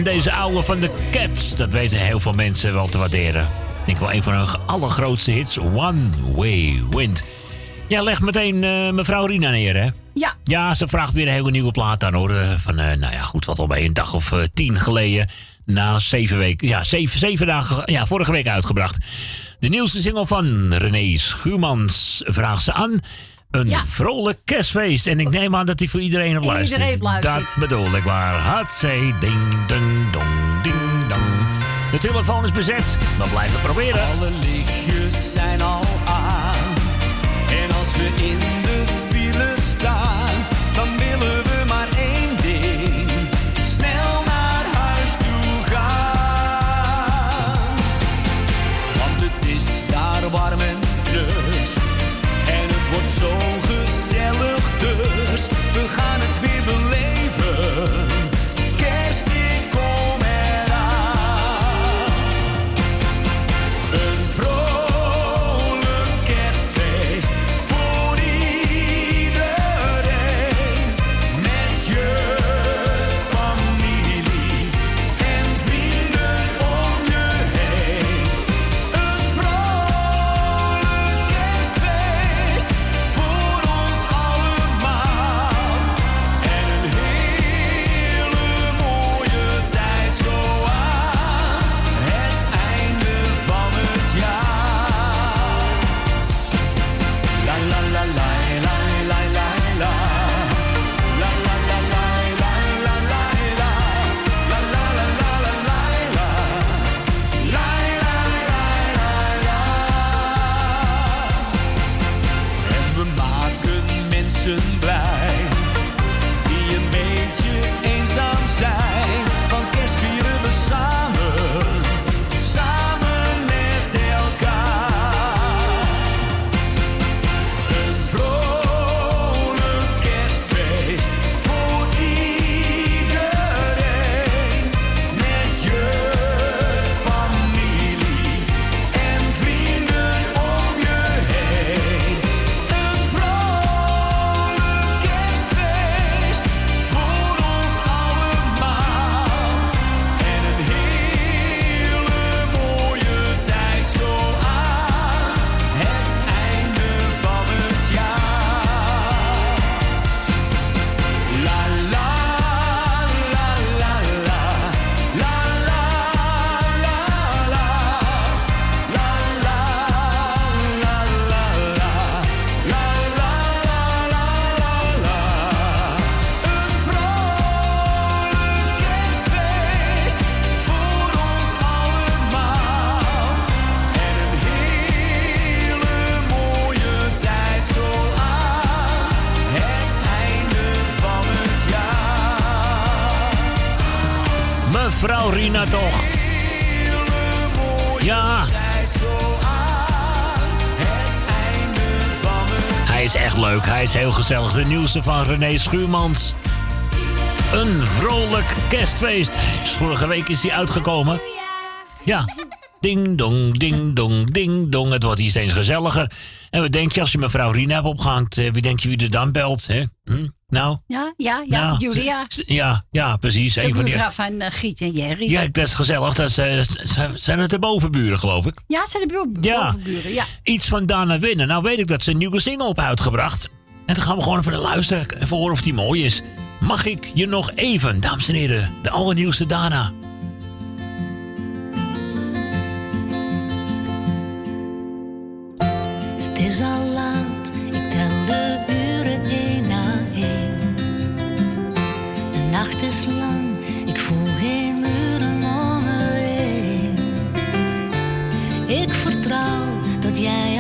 Speaker 1: Deze oude van de Cats. Dat weten heel veel mensen wel te waarderen. Ik denk wel een van hun allergrootste hits. One Way Wind. Ja, leg meteen eh, mevrouw Rina neer, hè?
Speaker 8: Ja.
Speaker 1: Ja, ze vraagt weer een hele nieuwe plaat aan, hoor. Eh, Van, eh, nou ja, goed, wat al bij een dag of eh, tien geleden. Na zeven weken, ja, zeven, zeven dagen, ja, vorige week uitgebracht. De nieuwste single van René Schuurmans vraagt ze aan. Een vrolijk kerstfeest. En ik neem aan dat die voor iedereen op luistert.
Speaker 8: Iedereen op luistert.
Speaker 1: Dat bedoel ik maar. Hatzee, ding, ding, dong, ding, dong. De telefoon is bezet. We blijven proberen.
Speaker 12: Alle lichtjes zijn al aan. En als we in Gezellig.
Speaker 1: De nieuwste van René Schuurmans. Een vrolijk kerstfeest. Vorige week is hij uitgekomen. Ja. Ding dong, ding dong, ding dong. Het wordt hier steeds gezelliger. En wat denk je als je mevrouw Rina hebt opgehangt? eh, Wie denk je wie er dan belt? Hè? Hm? Nou?
Speaker 8: Ja, ja, ja,
Speaker 1: Nou,
Speaker 8: Julia.
Speaker 1: Ja, ja, precies.
Speaker 8: De
Speaker 1: Een van die...
Speaker 8: mevrouw van eh, Giet en Jerry.
Speaker 1: Ja, dat is gezellig. Dat is, eh, zijn het de bovenburen, geloof ik?
Speaker 8: Ja, ze zijn de
Speaker 1: Ja.
Speaker 8: bovenburen, ja.
Speaker 1: Iets van Dana Winnen. Nou weet ik dat ze een nieuwe single op uitgebracht. En dan gaan we gewoon even luisteren. Even horen of die mooi is. Mag ik je nog even, dames en heren, de allernieuwste Dana.
Speaker 34: Het is al laat, ik tel de uren één na één. De nacht is lang, ik voel geen muren om me heen. Ik vertrouw dat jij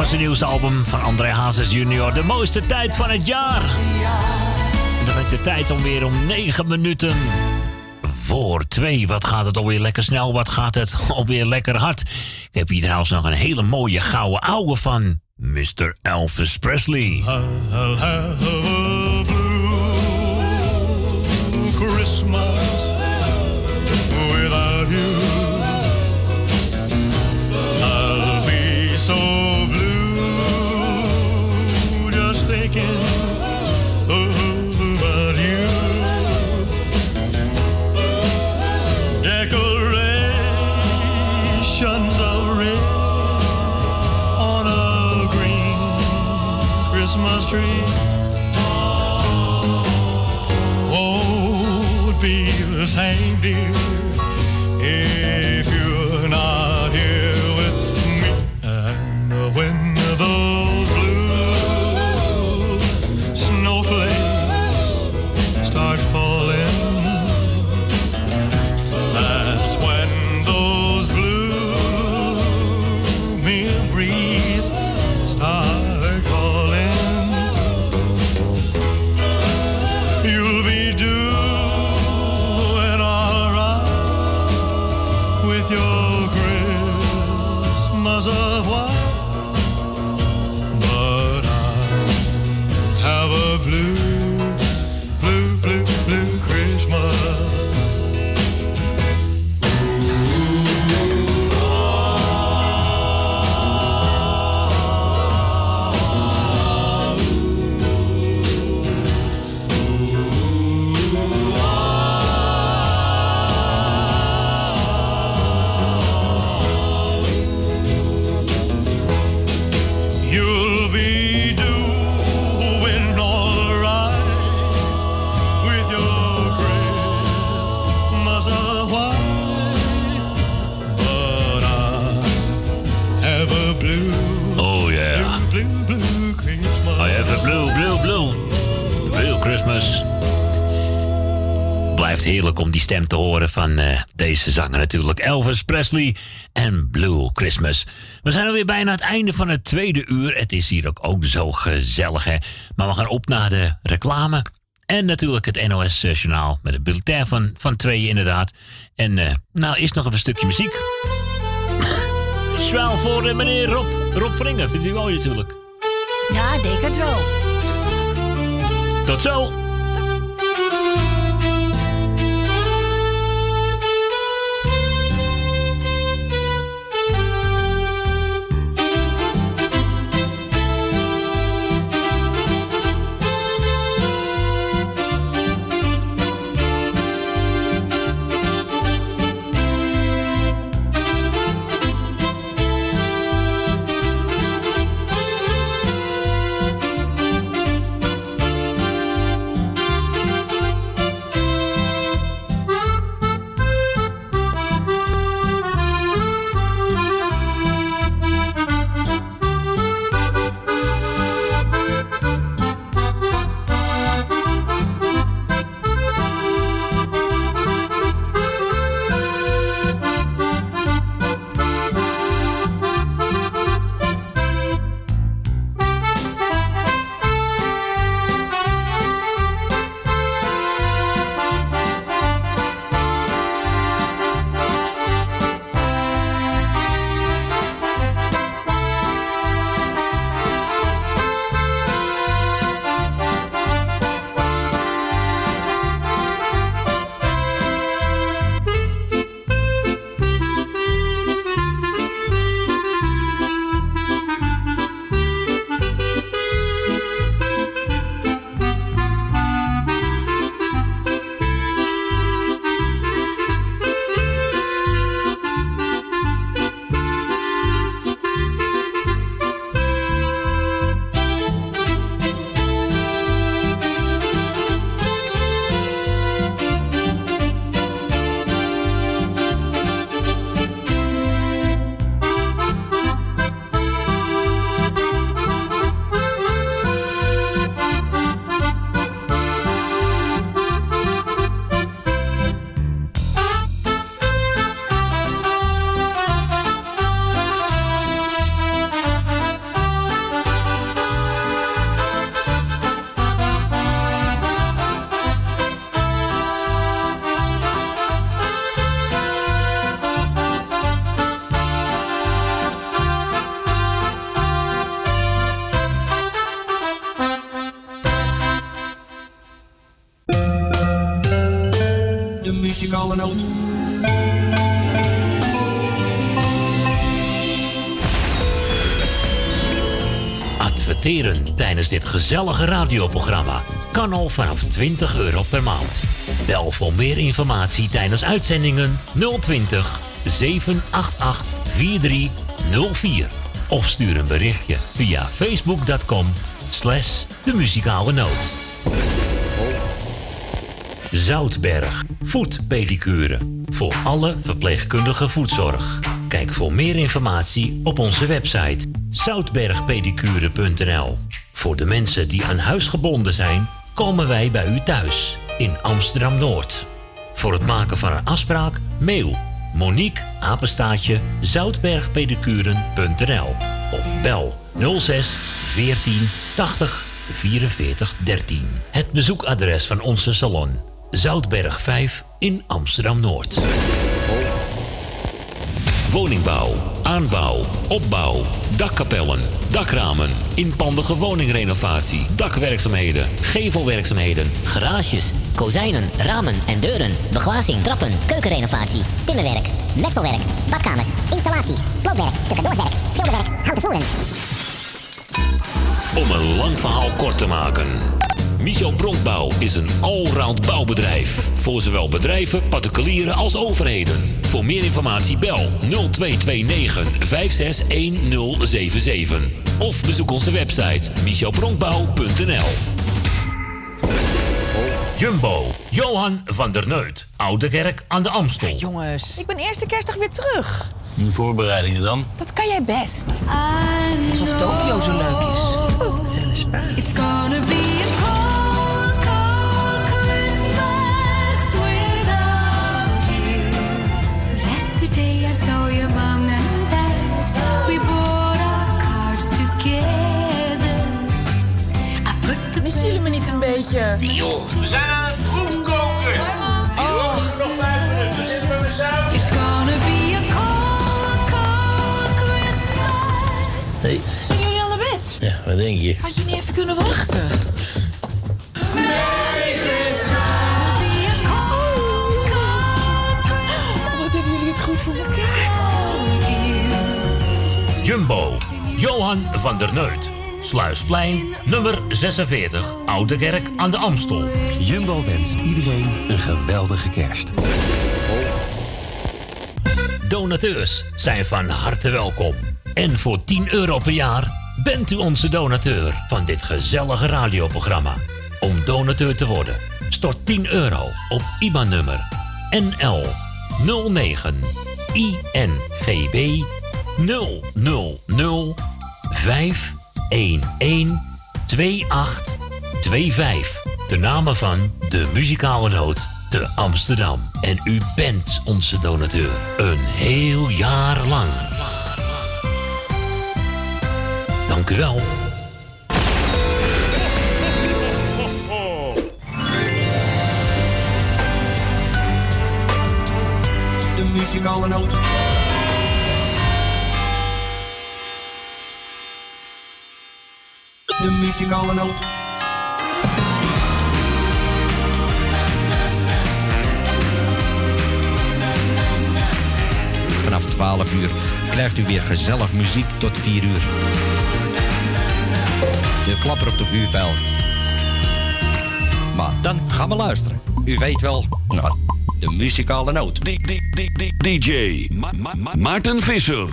Speaker 35: van zijn
Speaker 1: nieuwste album van André Hazes junior. De mooiste tijd van het jaar. En dan heb je tijd om weer om 9 minuten voor 2. Wat gaat het alweer lekker snel? Wat gaat het alweer lekker hard? Ik heb hier trouwens nog een hele mooie gouden ouwe van Mr. Elvis Presley.
Speaker 32: Christmas without you.
Speaker 1: Eh, deze zanger natuurlijk. Elvis Presley en Blue Christmas. We zijn alweer bijna aan het einde van het tweede uur. Het is hier ook, ook zo gezellig, hè. Maar we gaan op naar de reclame. En natuurlijk het NOS-journaal met het bulletin van, van tweeën inderdaad. En eh, nou, eerst nog even een stukje muziek. Zwaal voor eh, meneer Rob. Rob Vringer, vindt u mooi natuurlijk.
Speaker 8: Ja, denk het wel.
Speaker 1: Tot zo. Gezellige radioprogramma kan al vanaf 20 euro per maand. Bel voor meer informatie tijdens uitzendingen 020 788 4304. Of stuur een berichtje via facebook.com slash de muzikale noot. Zoutberg, voetpedicure. Voor alle verpleegkundige voetzorg. Kijk voor meer informatie op onze website zoutbergpedicure.nl. Voor de mensen die aan huis gebonden zijn, komen wij bij u thuis in Amsterdam Noord. Voor het maken van een afspraak, mail Monique apenstaatje zoutbergpedicuren.nl of bel 06 14 80 44 13. Het bezoekadres van onze salon Zoutberg 5 in Amsterdam Noord. Woningbouw, aanbouw, opbouw, dakkapellen, dakramen, inpandige woningrenovatie, dakwerkzaamheden, gevelwerkzaamheden,
Speaker 36: Garages, kozijnen, ramen en deuren, beglazing, trappen, keukenrenovatie, timmerwerk, messelwerk, badkamers, installaties, sloopwerk, stucadoorswerk, schilderwerk, houten voeren.
Speaker 1: Om een lang verhaal kort te maken. Michel Bronkbouw is een allround bouwbedrijf. Voor zowel bedrijven, particulieren als overheden. Voor meer informatie bel 0229 561077. Of bezoek onze website michelbronkbouw.nl Jumbo, Johan van der Neut. Oude Kerk aan de Amstel.
Speaker 2: Jongens. Ik ben eerste kerstdag weer terug.
Speaker 37: De voorbereidingen dan?
Speaker 2: Dat kan jij best. Alsof Tokio zo leuk is. Zullen we sparen?
Speaker 24: It's gonna be a
Speaker 2: liedje.
Speaker 38: Joh, we zijn aan het proefkoken. Oh. Nog vijf minuten, zitten we met saus.
Speaker 39: It's gonna be a cold, cold Christmas.
Speaker 3: Hey.
Speaker 2: Zijn jullie al naar bed?
Speaker 3: Ja, wat denk je?
Speaker 2: Had je niet even kunnen wachten? Wat hebben jullie het goed voor elkaar?
Speaker 1: Jumbo, Johan van der Neut. Sluisplein, nummer 46, Oude Kerk aan de Amstel.
Speaker 40: Jumbo wenst iedereen een geweldige kerst.
Speaker 1: Donateurs zijn van harte welkom. En voor 10 euro per jaar bent u onze donateur van dit gezellige radioprogramma. Om donateur te worden, stort 10 euro op IBAN-nummer NL 09 INGB 000 511 2825. De namen van de muzikale noot te Amsterdam. En u bent onze donateur. Een heel jaar lang. Dank u wel.
Speaker 41: De muzikale noot. De muzikale noot.
Speaker 5: Vanaf 12 uur krijgt u weer gezellig muziek tot 4 uur. De klapper op de vuurpijl. Maar dan gaan we luisteren. U weet wel, nou, de muzikale noot.
Speaker 42: DJ Ma- Ma- Ma- Maarten Visser.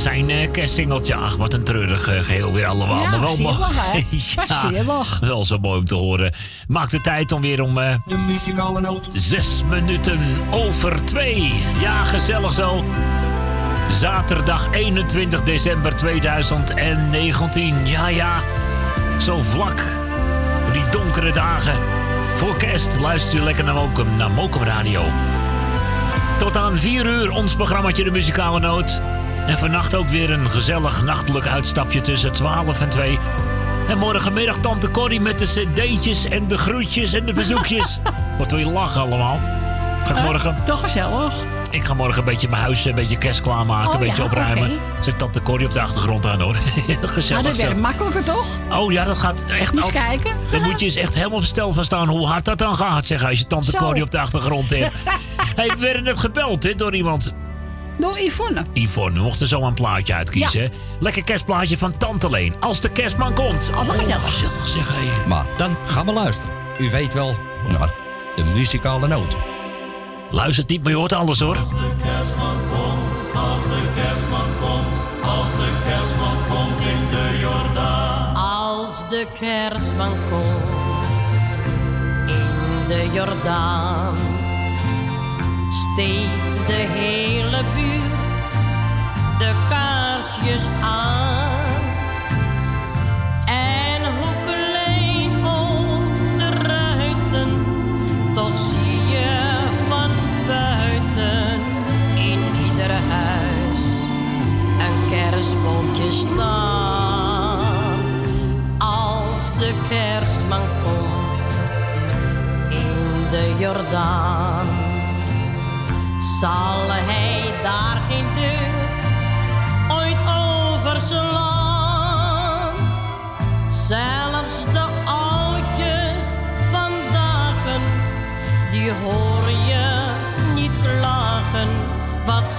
Speaker 43: Zijn
Speaker 1: eh kerstsingeltje. Ach, wat een treurig eh, geheel weer allemaal.
Speaker 8: Ja,
Speaker 1: maar wel
Speaker 8: zielig, hè? Zielig.
Speaker 1: wel zo mooi om te horen. Maakt de tijd om weer om... eh,
Speaker 12: De muzikale noot.
Speaker 1: Zes minuten over twee. Ja, gezellig zo. Zaterdag 21 december 2019. Ja, ja. Zo vlak. voor Die donkere dagen. Voor kerst luistert u lekker naar Mokum, naar Mokum Radio. Tot aan 4 uur ons programmaatje De Muzikale Noot. En vannacht ook weer een gezellig nachtelijk uitstapje tussen 12 en 2. En morgenmiddag Tante Corrie met de cd'tjes en de groetjes en de verzoekjes. Wat wil je lachen allemaal? Ga ik morgen...
Speaker 8: Toch gezellig.
Speaker 1: Ik ga morgen een beetje mijn huis, een beetje kerst klaarmaken,
Speaker 8: Oh,
Speaker 1: een beetje
Speaker 8: ja,
Speaker 1: opruimen.
Speaker 8: oké.
Speaker 1: Zit Tante Corrie op de achtergrond aan hoor. gezellig.
Speaker 8: Maar dat werkt makkelijker toch?
Speaker 1: Oh ja, dat gaat echt... Al-
Speaker 8: kijken.
Speaker 1: Dan moet je eens echt helemaal op stel van staan hoe hard dat dan gaat, zeg, als je Tante
Speaker 8: Zo.
Speaker 1: Corrie op de achtergrond hebt. hey, we werden net gebeld hè, door iemand.
Speaker 8: Door Yvonne.
Speaker 1: Yvonne, we mochten zo een plaatje uitkiezen.
Speaker 8: Ja.
Speaker 1: Lekker kerstplaatje van Tante Leen. Als de kerstman komt.
Speaker 8: Altijd gezellig.
Speaker 1: gezellig zeg.
Speaker 13: Maar dan gaan we luisteren. U weet wel, nou, de muzikale noot.
Speaker 1: Luistert niet, maar je hoort alles hoor.
Speaker 32: Als de kerstman komt, als de kerstman komt in de Jordaan.
Speaker 44: Als de kerstman komt in de Jordaan, steekt de hele buurt de aan. En hoe klein ook de ruiten, toch zie je van buiten in ieder huis een kerstboompje staan. Als de kerstman komt in de Jordaan, zal hij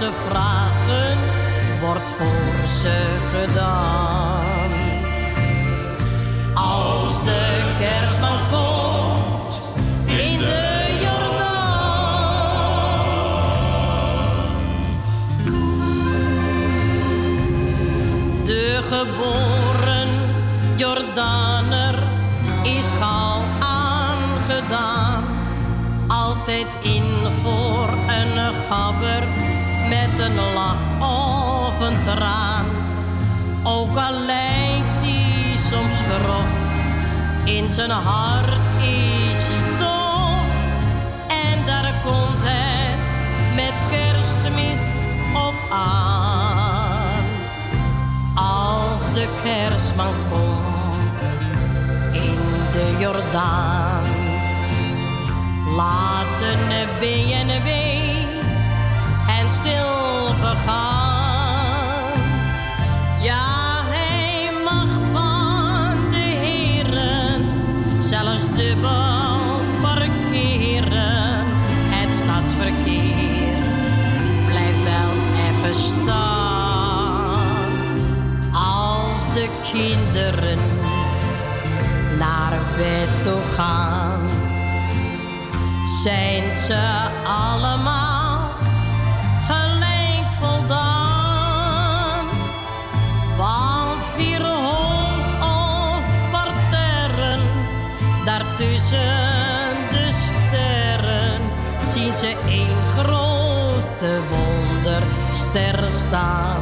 Speaker 44: ze vragen, wordt voor ze gedaan. Als de kerstman komt in de Jordaan. De geboren Jordaner is gauw aangedaan. Altijd in voor een gabber met een lach of een traan. Ook al lijkt soms grof, in zijn hart is hij tof. En daar komt het met kerstmis op aan. Als de kerstman komt in de Jordaan, laten BNW en kinderen naar bed toe gaan, zijn ze allemaal gelijk voldaan. Want vier hoog of parterren, daartussen de sterren, zien ze één grote wonderster staan.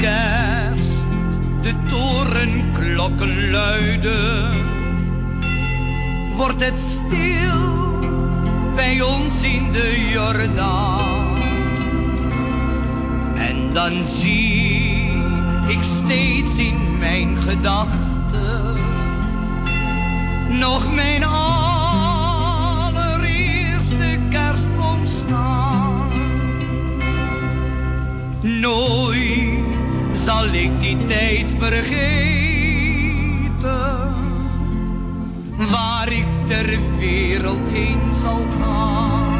Speaker 15: Kerst de torenklokken luiden, wordt het stil bij ons in de Jordaan. En dan zie ik steeds in mijn gedachten nog mijn allereerste kerstboom staan. Nooit zal ik die tijd vergeten, waar ik ter wereld heen zal gaan.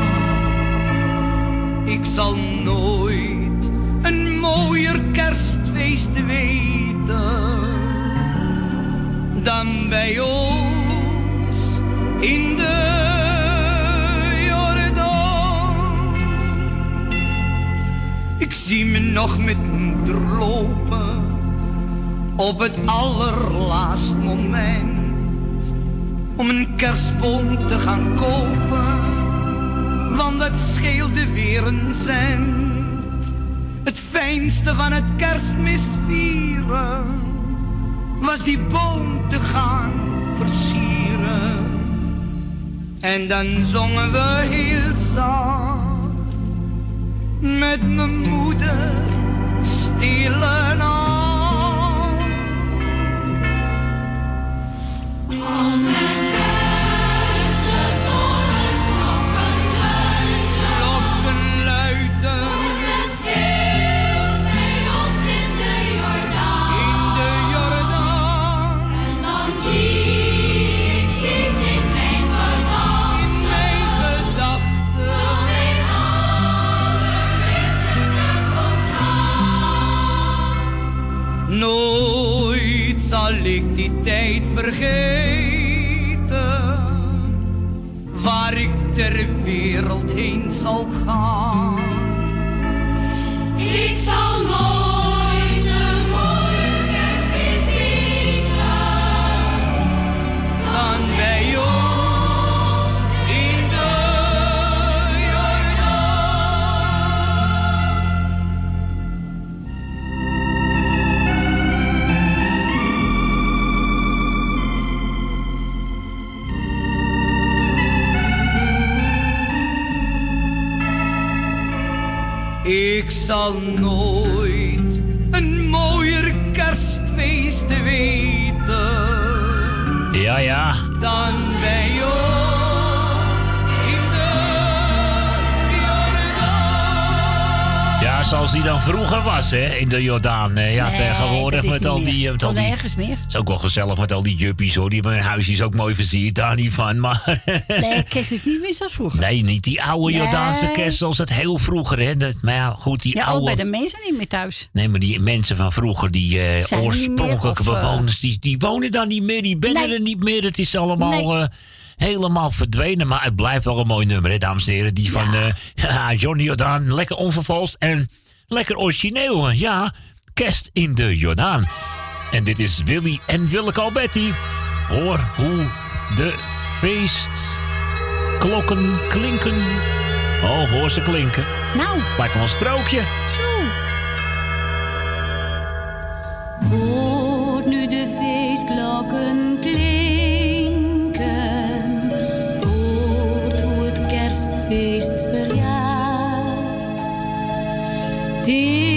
Speaker 15: Ik zal nooit een mooier kerstfeest weten dan bij ons in de Ik zie me nog met moeder lopen op het allerlaatst moment om een kerstboom te gaan kopen, want dat scheelde weer een cent. Het fijnste van het kerstmis vieren was die boom te gaan versieren. En dan zongen we heel zacht met mijn moeder stille nacht. Als tijd vergeten, waar ik ter wereld heen zal gaan. Zal nooit een mooier kerstfeest weten
Speaker 1: Ja, ja.
Speaker 15: dan
Speaker 1: zoals die dan vroeger was, hè, in de Jordaan. Ja,
Speaker 8: Nee,
Speaker 1: tegenwoordig
Speaker 8: is
Speaker 1: met al die...
Speaker 8: meer.
Speaker 1: eh, Met al die
Speaker 8: nergens meer.
Speaker 1: is ook wel gezellig met al die juppies, hoor. Die hebben hun huisjes ook mooi versierd, daar niet van. Maar
Speaker 8: Nee, kerst is niet meer zoals vroeger.
Speaker 1: nee, niet die oude
Speaker 8: Nee.
Speaker 1: Jordaanse kerst zoals het heel vroeger, hè. Dat, maar ja, goed, die
Speaker 8: Ja,
Speaker 1: oude...
Speaker 8: bij de mensen niet meer thuis.
Speaker 1: Nee, maar die mensen van vroeger, die eh,
Speaker 8: meer,
Speaker 1: oorspronkelijke
Speaker 8: of, eh?
Speaker 1: bewoners, die, die wonen daar niet meer, die ben
Speaker 8: Nee.
Speaker 1: er niet meer. Het is allemaal helemaal verdwenen. Maar het blijft wel een mooi nummer, hè, dames en heren. Die van ja, Johnny Jordaan, lekker onvervalst en lekker origineel. Ja, kerst in de Jordaan. En dit is Willy en Willeke Alberti. Hoor hoe de feestklokken klinken. Oh, hoor ze klinken.
Speaker 8: Nou.
Speaker 1: Lijkt wel een sprookje.
Speaker 8: Zo.
Speaker 24: Het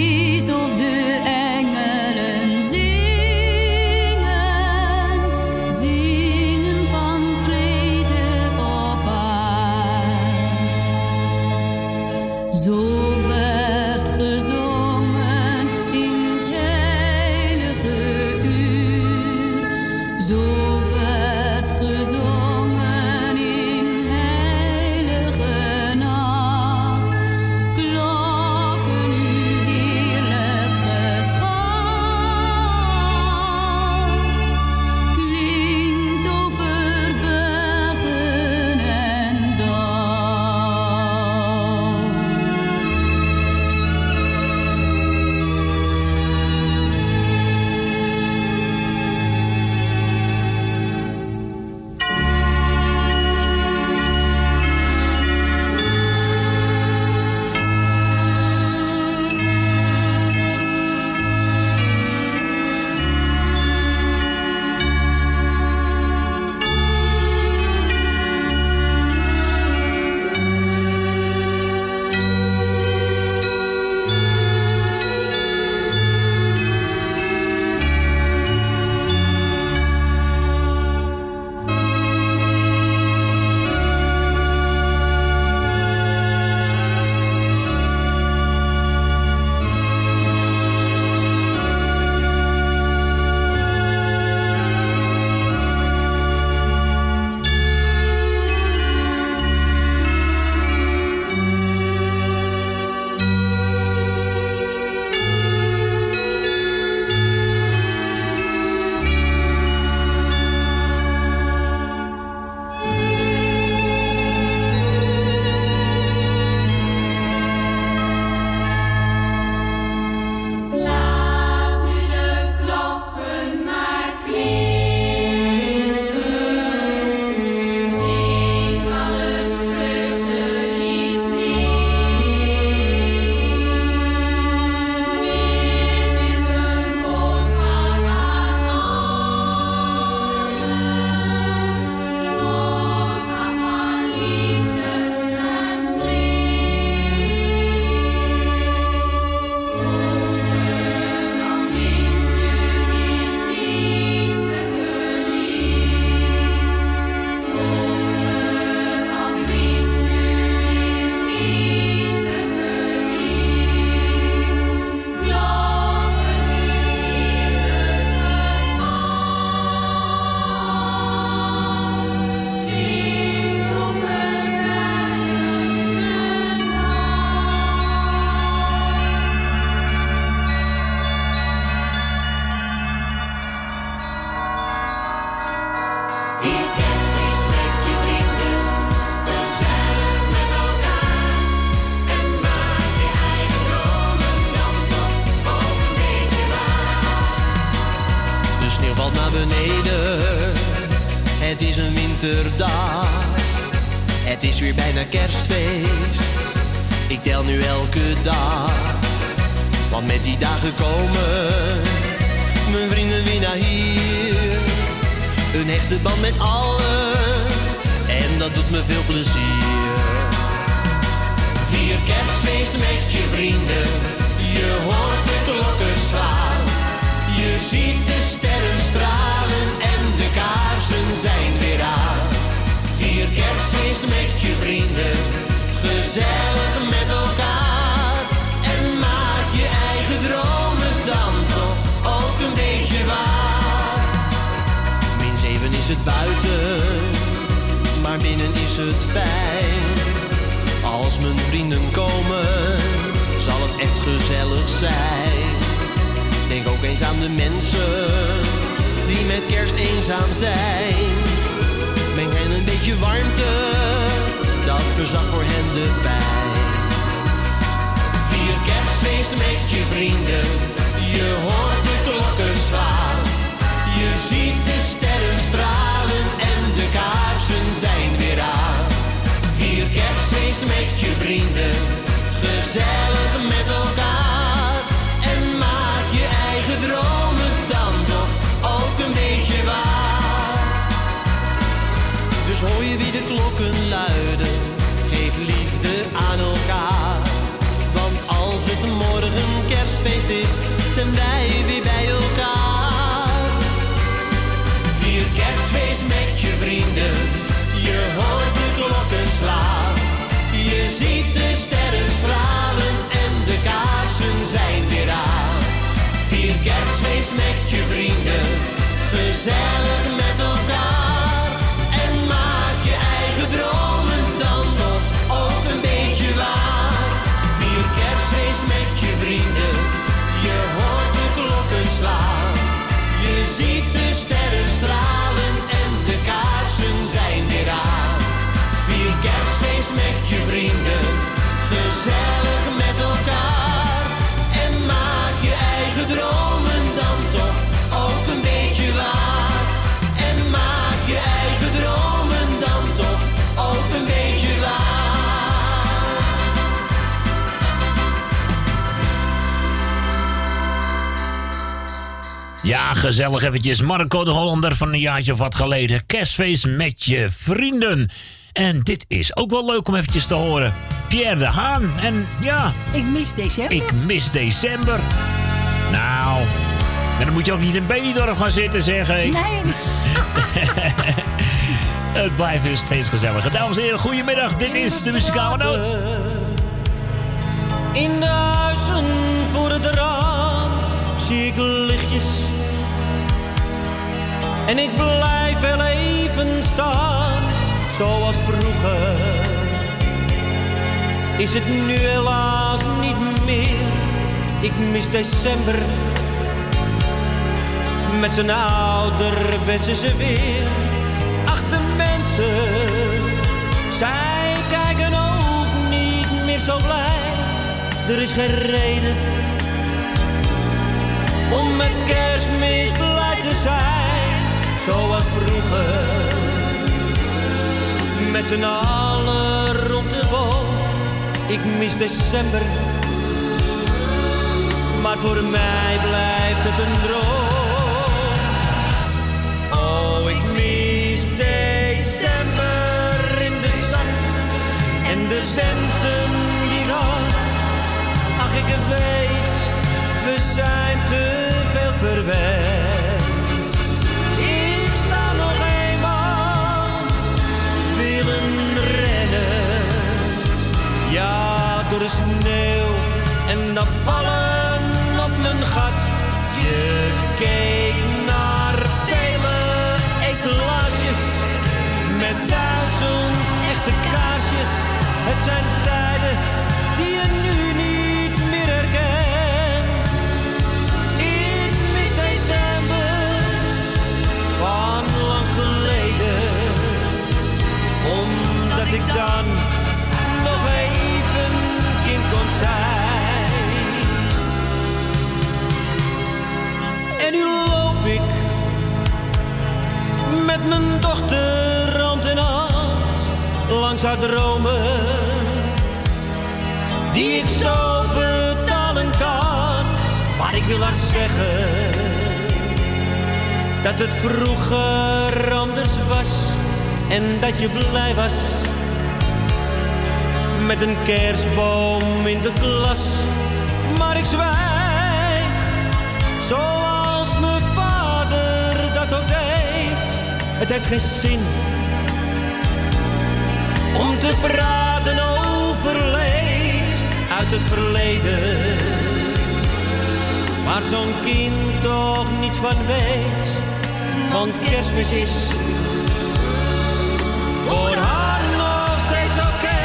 Speaker 45: gezellig
Speaker 1: eventjes. Marco de Hollander van een jaartje of wat geleden. Kerstfeest met je vrienden. En dit is ook wel leuk om eventjes te horen. Pierre de Haan. En ja...
Speaker 8: Ik mis december.
Speaker 1: Ik mis december. Nou... En dan moet je ook niet in Benidorm gaan zitten, zeg hé.
Speaker 8: Nee.
Speaker 1: Het blijft dus steeds gezelliger. Dames en heren, goedemiddag. Dit is de muzikale noot.
Speaker 46: In de huizen voor het raam zie ik lichtjes. En ik blijf wel even staan, zoals vroeger. Is het nu helaas niet meer, ik mis december. Met zijn ouderwetse ze weer. Achter mensen, zij kijken ook niet meer zo blij. Er is geen reden om met kerstmis blij te zijn, zoals vroeger. Met z'n allen rond de boom, ik mis december. Maar voor mij blijft het een droom. Oh, ik mis december in de stad en de wensen die had. Ach, ik weet, we zijn te veel verwend. En dan vallen op mijn gat. Je keek naar vele etalages met duizend echte kaarsjes. Het zijn nu loop ik Met mijn dochter hand in hand langs haar dromen. Die ik zo betalen kan. Maar ik wil haar zeggen dat het vroeger anders was. En dat je blij was met een kerstboom in de klas. Maar ik zwijg, zoals Het heeft geen zin om te praten over leed uit het verleden. Waar zo'n kind toch niet van weet, want kerstmis is voor haar nog steeds oké.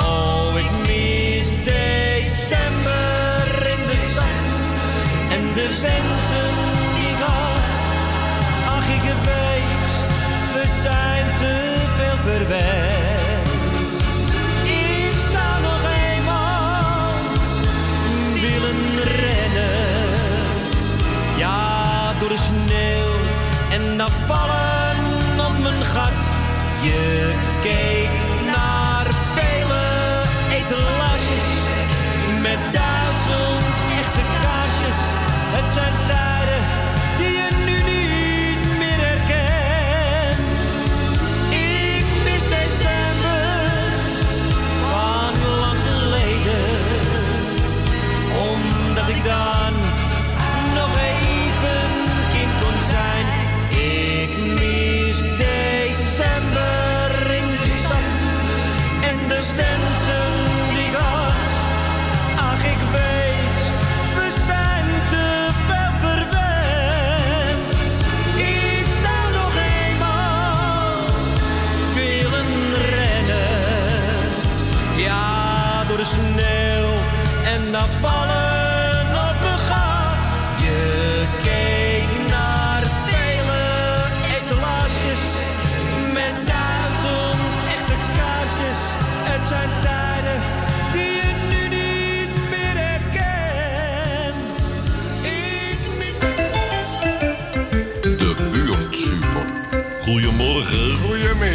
Speaker 46: Oh, ik mis december in de stad en de wensen zijn te veel verwend. Ik zou nog eenmaal willen rennen. Ja, door de sneeuw en dan vallen op mijn gat. Je keek naar vele etalages met duizend echte kaarsjes. Het zijn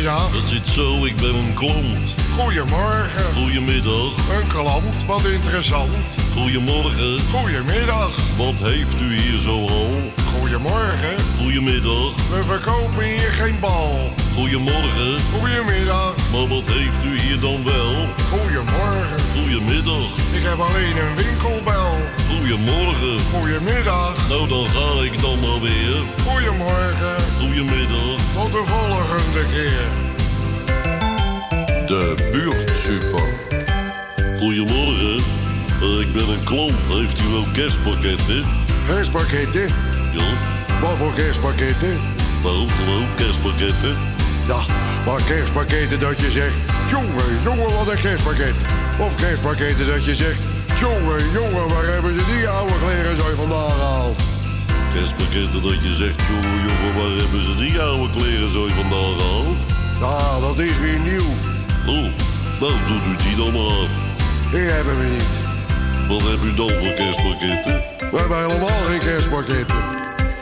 Speaker 47: Dat zit zo, ik ben een klant.
Speaker 37: Goedemorgen.
Speaker 47: Goedemiddag.
Speaker 37: Een klant, wat interessant.
Speaker 47: Goedemorgen.
Speaker 37: Goedemiddag.
Speaker 47: Wat heeft u hier zo al?
Speaker 37: Goedemorgen.
Speaker 47: Goedemiddag.
Speaker 37: We verkopen hier geen bal.
Speaker 47: Goedemorgen.
Speaker 37: Goedemiddag.
Speaker 47: Maar wat heeft u hier dan wel?
Speaker 37: Goedemorgen.
Speaker 47: Goedemiddag.
Speaker 37: Ik heb alleen een winkelbel.
Speaker 47: Goedemorgen.
Speaker 37: Goedemiddag.
Speaker 47: Nou, dan ga ik dan maar weer.
Speaker 37: Goedemorgen.
Speaker 47: Goedemiddag.
Speaker 37: Tot de volgende keer.
Speaker 47: De buurtsuper. Goedemorgen. Eh, ik ben een klant. Heeft u wel kerstpakketten?
Speaker 37: Kerstpakketten?
Speaker 47: Ja.
Speaker 37: Wat voor kerstpakketten?
Speaker 47: Nou, gewoon kerstpakketten.
Speaker 37: Ja, maar kerstpakketten dat je zegt... Jongen, jongen, wat een kerstpakket. Of kerstpakketten dat je zegt... Jongen, jongen, waar hebben ze die oude kleren zo vandaan gehaald?
Speaker 47: Kerstpakketten dat je zegt, jongen, jongen, waar hebben ze die oude kleren zo vandaan gehaald?
Speaker 37: Ja, dat is weer nieuw.
Speaker 47: Oh, nou doet u die dan maar.
Speaker 37: Die hebben we niet.
Speaker 47: Wat heb u dan voor kerstpakketten?
Speaker 37: We hebben helemaal geen kerstpakketten.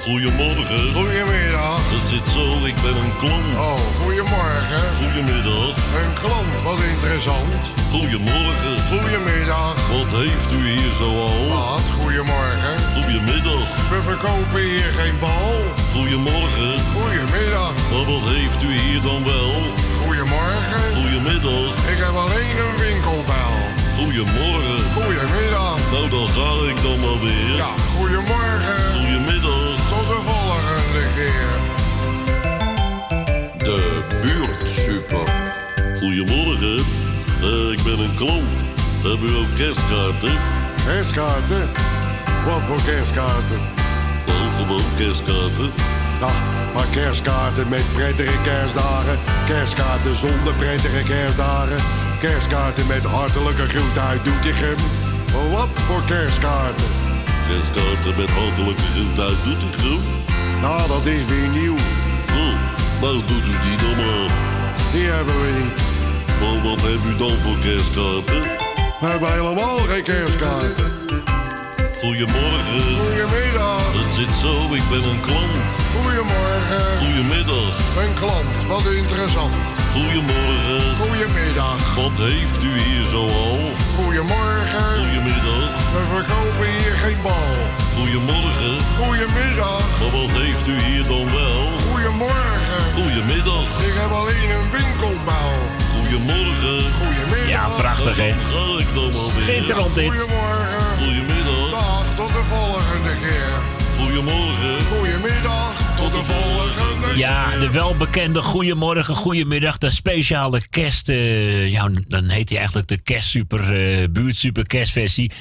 Speaker 47: Goedemorgen.
Speaker 37: Goedemiddag.
Speaker 47: Het zit zo, ik ben een klant.
Speaker 37: Oh, goedemorgen.
Speaker 47: Goedemiddag.
Speaker 37: Een klant, wat interessant.
Speaker 47: Goedemorgen.
Speaker 37: Goedemiddag.
Speaker 47: Wat heeft u hier zo al?
Speaker 37: Wat, goedemorgen.
Speaker 47: Goedemiddag.
Speaker 37: We verkopen hier geen bal.
Speaker 47: Goedemorgen.
Speaker 37: Goedemiddag.
Speaker 47: Maar wat heeft u hier dan wel?
Speaker 37: Goedemorgen.
Speaker 47: Goedemiddag.
Speaker 37: Ik heb alleen een winkelbel.
Speaker 47: Goedemorgen.
Speaker 37: Goedemiddag.
Speaker 47: Nou, dan ga ik dan maar weer.
Speaker 37: Ja, goedemorgen.
Speaker 47: Goedemiddag.
Speaker 37: Tot de volgende keer.
Speaker 47: De buurtsuper. Goedemorgen. Eh, ik ben een klant. Heb u ook kerstkaarten?
Speaker 37: Kerstkaarten? Wat voor kerstkaarten?
Speaker 47: Nou, gewoon kerstkaarten.
Speaker 37: Ja, maar kerstkaarten met prettige kerstdagen. Kerstkaarten zonder prettige kerstdagen. Kerstkaarten met hartelijke groet uit Doetinchem. Wat voor kerstkaarten?
Speaker 47: Kerstkaarten met hartelijke groet uit Doetinchem.
Speaker 37: Nou, dat is weer nieuw.
Speaker 47: Nou doet u die dan maar.
Speaker 37: Die hebben we niet.
Speaker 47: Maar wat heb u dan voor kerstkaarten?
Speaker 37: We hebben helemaal geen kerstkaarten.
Speaker 47: Goedemorgen.
Speaker 37: Goedemiddag.
Speaker 47: Het zit zo, ik ben een klant.
Speaker 37: Goedemorgen.
Speaker 47: Goedemiddag.
Speaker 37: Een klant, wat interessant.
Speaker 47: Goedemorgen.
Speaker 37: Goedemiddag.
Speaker 47: Wat heeft u hier zoal?
Speaker 37: Goedemorgen.
Speaker 47: Goedemiddag.
Speaker 37: We verkopen hier geen bal.
Speaker 47: Goedemorgen.
Speaker 37: Goedemiddag.
Speaker 47: Maar wat heeft u hier dan wel?
Speaker 37: Goedemorgen.
Speaker 47: Goedemiddag.
Speaker 37: Ik heb alleen een winkelbouw.
Speaker 47: Goedemorgen.
Speaker 37: Goedemiddag.
Speaker 1: Ja, prachtig, hè?
Speaker 47: Ga ik dan alweer.
Speaker 1: Schitterend dit.
Speaker 37: Goedemorgen.
Speaker 47: Goedemiddag.
Speaker 37: Dag, tot de volgende keer.
Speaker 47: Goedemorgen.
Speaker 37: Goedemiddag. Tot de volgende keer.
Speaker 1: Ja, de welbekende goedemorgen, goedemiddag, de speciale kerst. eh, ja, dan heet hij eigenlijk de kerstsuper, eh buurtsuper kerstversie.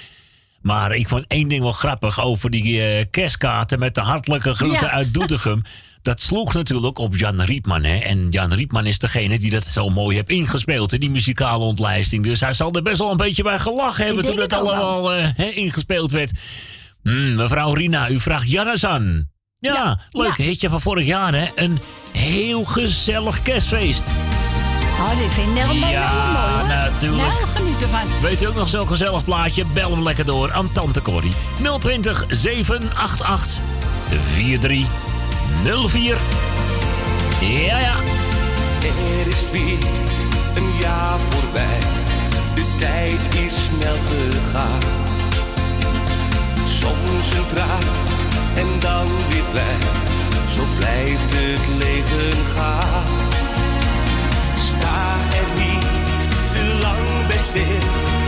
Speaker 1: Maar ik vond één ding wel grappig over die eh, kerstkaarten met de hartelijke groeten
Speaker 8: Ja.
Speaker 1: uit Doetinchem. Dat sloeg natuurlijk op Jan Rietman. Hè? En Jan Rietman is degene die dat zo mooi heeft ingespeeld, hè, die muzikale ontlijsting. Dus hij zal er best wel een beetje bij gelachen hebben toen het allemaal hè, ingespeeld werd. Hmm, mevrouw Rina, u vraagt Jannes aan. Ja, leuk hitje van vorig jaar, hè? Een heel gezellig kerstfeest.
Speaker 8: Oh, dit vind ik mooi.
Speaker 1: Ja,
Speaker 8: hoor.
Speaker 1: natuurlijk.
Speaker 8: Nou, geniet ervan.
Speaker 1: Weet u ook nog zo'n gezellig plaatje? Bel hem lekker door aan Tante Corrie. 020 788 4304. Ja, ja.
Speaker 48: Er is weer een jaar voorbij. De tijd is snel gegaan. Soms een traan en dan weer blij. Zo blijft het leven gaan. Sta er niet te lang bij.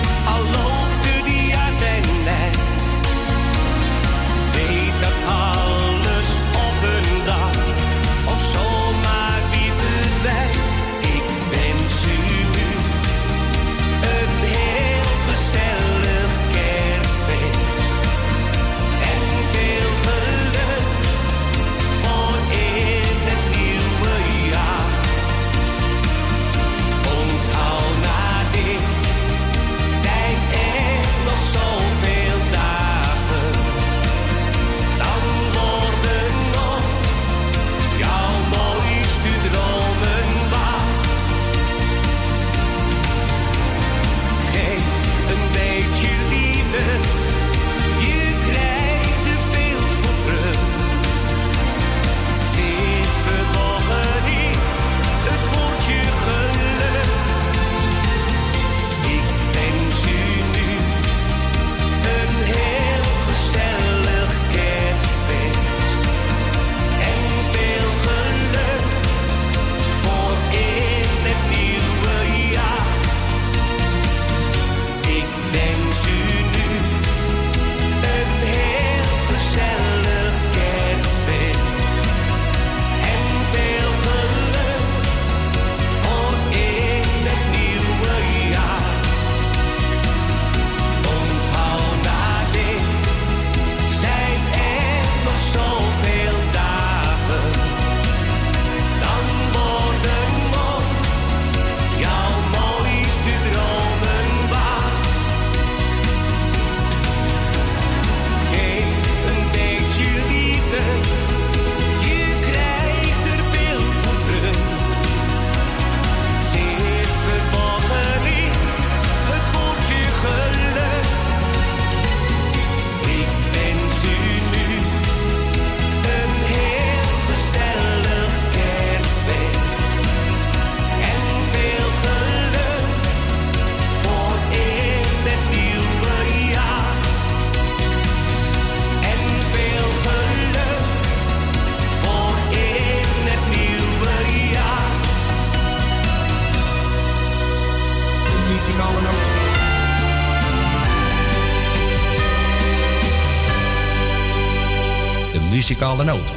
Speaker 12: De muzikale noot.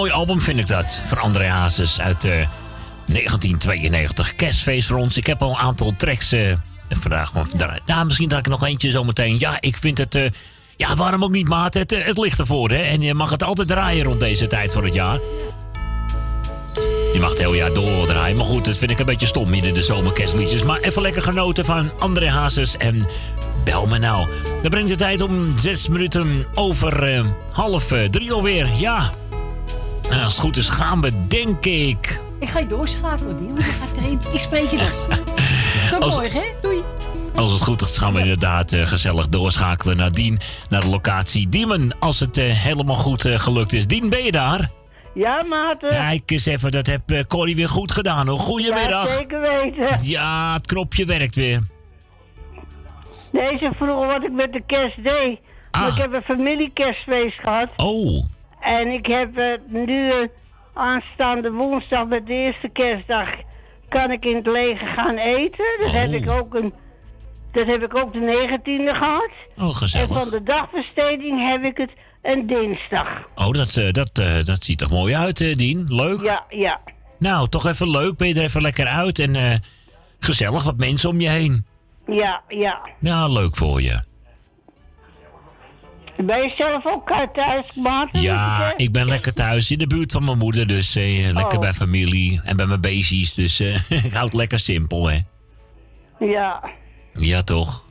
Speaker 1: Mooi album vind ik dat. Van André Hazes uit eh, 1992. Kerstfeest voor ons. Ik heb al een aantal tracks eh vandaag eruit. Nou, misschien dat ik nog eentje zometeen. Ja, ik vind het... eh, ja, waarom ook niet, maat? Het, eh, het ligt ervoor, hè? En je mag het altijd draaien rond deze tijd van het jaar. Je mag het heel jaar doordraaien. Maar goed, dat vind ik een beetje stom midden de zomerkerstliedjes. Maar even lekker genoten van André Hazes en Bel me nou. Dan brengt de tijd om zes minuten over eh, half eh, drie alweer. Ja. Als het goed is gaan we, denk ik...
Speaker 8: Ik ga je doorschakelen, die. gaat erin. Ik spreek je nog. Tot
Speaker 1: Als-
Speaker 8: morgen, hè? Doei.
Speaker 1: Als het goed is, gaan we inderdaad eh, gezellig doorschakelen naar Dien. Naar de locatie Diemen. Als het eh, helemaal goed eh, gelukt is. Dien, ben je daar?
Speaker 49: Ja, maat.
Speaker 1: Kijk eens even, dat heb eh, Corrie weer goed gedaan hoor. Goedemiddag.
Speaker 49: Ja, zeker weten.
Speaker 1: Ja, het knopje werkt weer.
Speaker 49: Deze vroeger wat ik met de kerst deed.
Speaker 1: Ah.
Speaker 49: Ik heb een familiekerstfeest gehad.
Speaker 1: Oh.
Speaker 49: En ik heb eh, nu eh, aanstaande woensdag met de eerste kerstdag kan ik in het leger gaan eten. Dat heb ik ook een dat heb ik ook de 19e gehad.
Speaker 1: Oh, gezellig.
Speaker 49: En van de dagbesteding heb ik het een dinsdag.
Speaker 1: Oh, dat, eh, dat, dat ziet er mooi uit, Dien. Leuk.
Speaker 49: Ja, ja.
Speaker 1: Nou, toch even leuk. Ben je er even lekker uit en gezellig wat mensen om je heen.
Speaker 49: Ja, ja.
Speaker 1: Nou, leuk voor je.
Speaker 49: Ben je zelf ook uit thuis, Maarten?
Speaker 1: Ja, ik ben lekker thuis in de buurt van mijn moeder. Dus eh, lekker
Speaker 49: Oh.
Speaker 1: bij familie en bij mijn beestjes. Dus eh, ik hou het lekker simpel, hè.
Speaker 49: Ja.
Speaker 1: Ja, toch?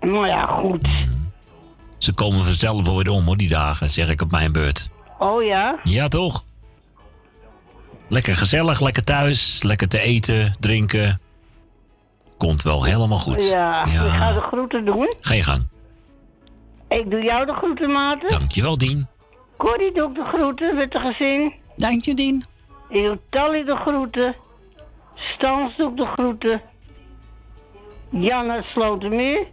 Speaker 49: Nou ja, goed.
Speaker 1: Ze komen vanzelf weer om, hoor, die dagen, zeg ik op mijn beurt.
Speaker 49: Oh ja?
Speaker 1: Ja, toch? Lekker gezellig, lekker thuis, lekker te eten, drinken. Komt wel helemaal goed.
Speaker 49: Ja, ik ga de groeten doen.
Speaker 1: Ga je gang.
Speaker 49: Ik doe jou de groeten, Maarten.
Speaker 1: Dankjewel, Dien.
Speaker 49: Corrie doe ik de groeten met de gezin.
Speaker 8: Dank je, Dien.
Speaker 49: Ik doe Tally de groeten. Stans doet de groeten. Jan uit Slotermeer.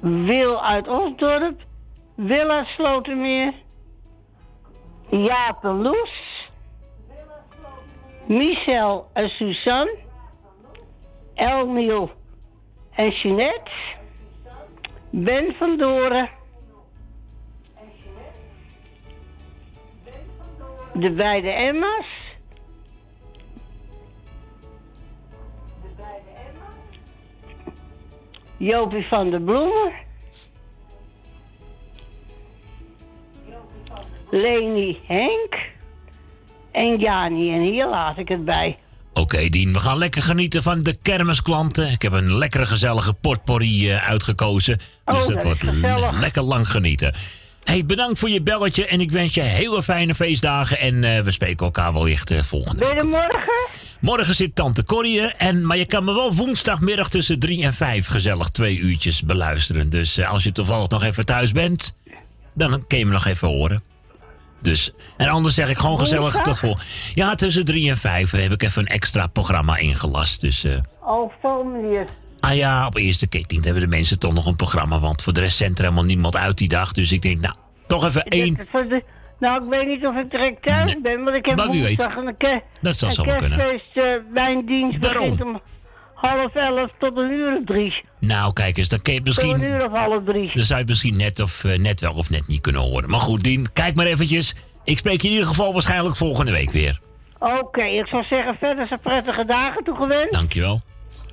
Speaker 49: Wil uit Osdorp. Wil uit Slotermeer. Jaap en Loes. Michel en Suzanne. Elmiel en Jeanette. Ben van Doren. De beide Emma's. Jopie van der Bloemen. Leni Henk. En Jani. En hier laat ik het bij.
Speaker 1: Oké, Dien, we gaan lekker genieten van de kermisklanten. Ik heb een lekkere gezellige potpourri eh, uitgekozen. Dus
Speaker 49: Oh,
Speaker 1: dat
Speaker 49: dat
Speaker 1: wordt le- lekker lang genieten. hey, bedankt voor je belletje en ik wens je hele fijne feestdagen. En eh, we spreken elkaar wellicht eh, volgende
Speaker 49: er morgen?
Speaker 1: Morgen zit tante Corrie er, en, maar je kan me wel woensdagmiddag tussen drie en vijf gezellig twee uurtjes beluisteren. Dus als je toevallig nog even thuis bent, dan kun je me nog even horen. Dus, en anders zeg ik gewoon gezellig
Speaker 49: Woensdag?
Speaker 1: tot vol. Ja, tussen drie en vijf heb ik even een extra programma ingelast. Dus, eh,
Speaker 49: Oh, formulier.
Speaker 1: ah ja, op eerste keer hebben de mensen toch nog een programma, want voor de rest zendt er helemaal niemand uit die dag. Dus ik denk, nou, toch even één.
Speaker 49: Nou, ik weet niet of ik direct thuis ben, want ik heb
Speaker 1: Maar wie weet.
Speaker 49: woensdag een, ke-
Speaker 1: Dat zou
Speaker 49: een
Speaker 1: zo kunnen.
Speaker 49: kerstfeest. eh, mijn dienst
Speaker 1: Daarom.
Speaker 49: begint om half elf tot een uur of drie.
Speaker 1: Nou, kijk eens, dan kun je het
Speaker 49: Tot een
Speaker 1: misschien.
Speaker 49: uur of half drie.
Speaker 1: Dan zou je misschien net, of, eh, net wel of net niet kunnen horen. Maar goed, Dien, kijk maar eventjes. Ik spreek je in ieder geval waarschijnlijk volgende week weer.
Speaker 49: Oké, ik zou zeggen verder zijn prettige dagen toegewenst.
Speaker 1: Dankjewel.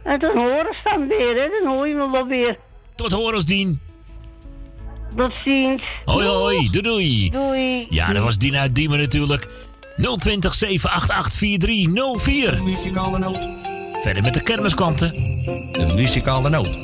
Speaker 49: En dan horen ze dan weer, hè. Dan hoor je me wel weer.
Speaker 1: Tot horens, Dien.
Speaker 49: Tot ziens.
Speaker 1: Hoi, hoi. Doei, doei.
Speaker 49: Doei.
Speaker 1: Ja, dat was Dien uit Diemen natuurlijk. 020 788 4304.
Speaker 50: Muzikale noot.
Speaker 1: Verder met de kermisklanten.
Speaker 5: De muzikale noot.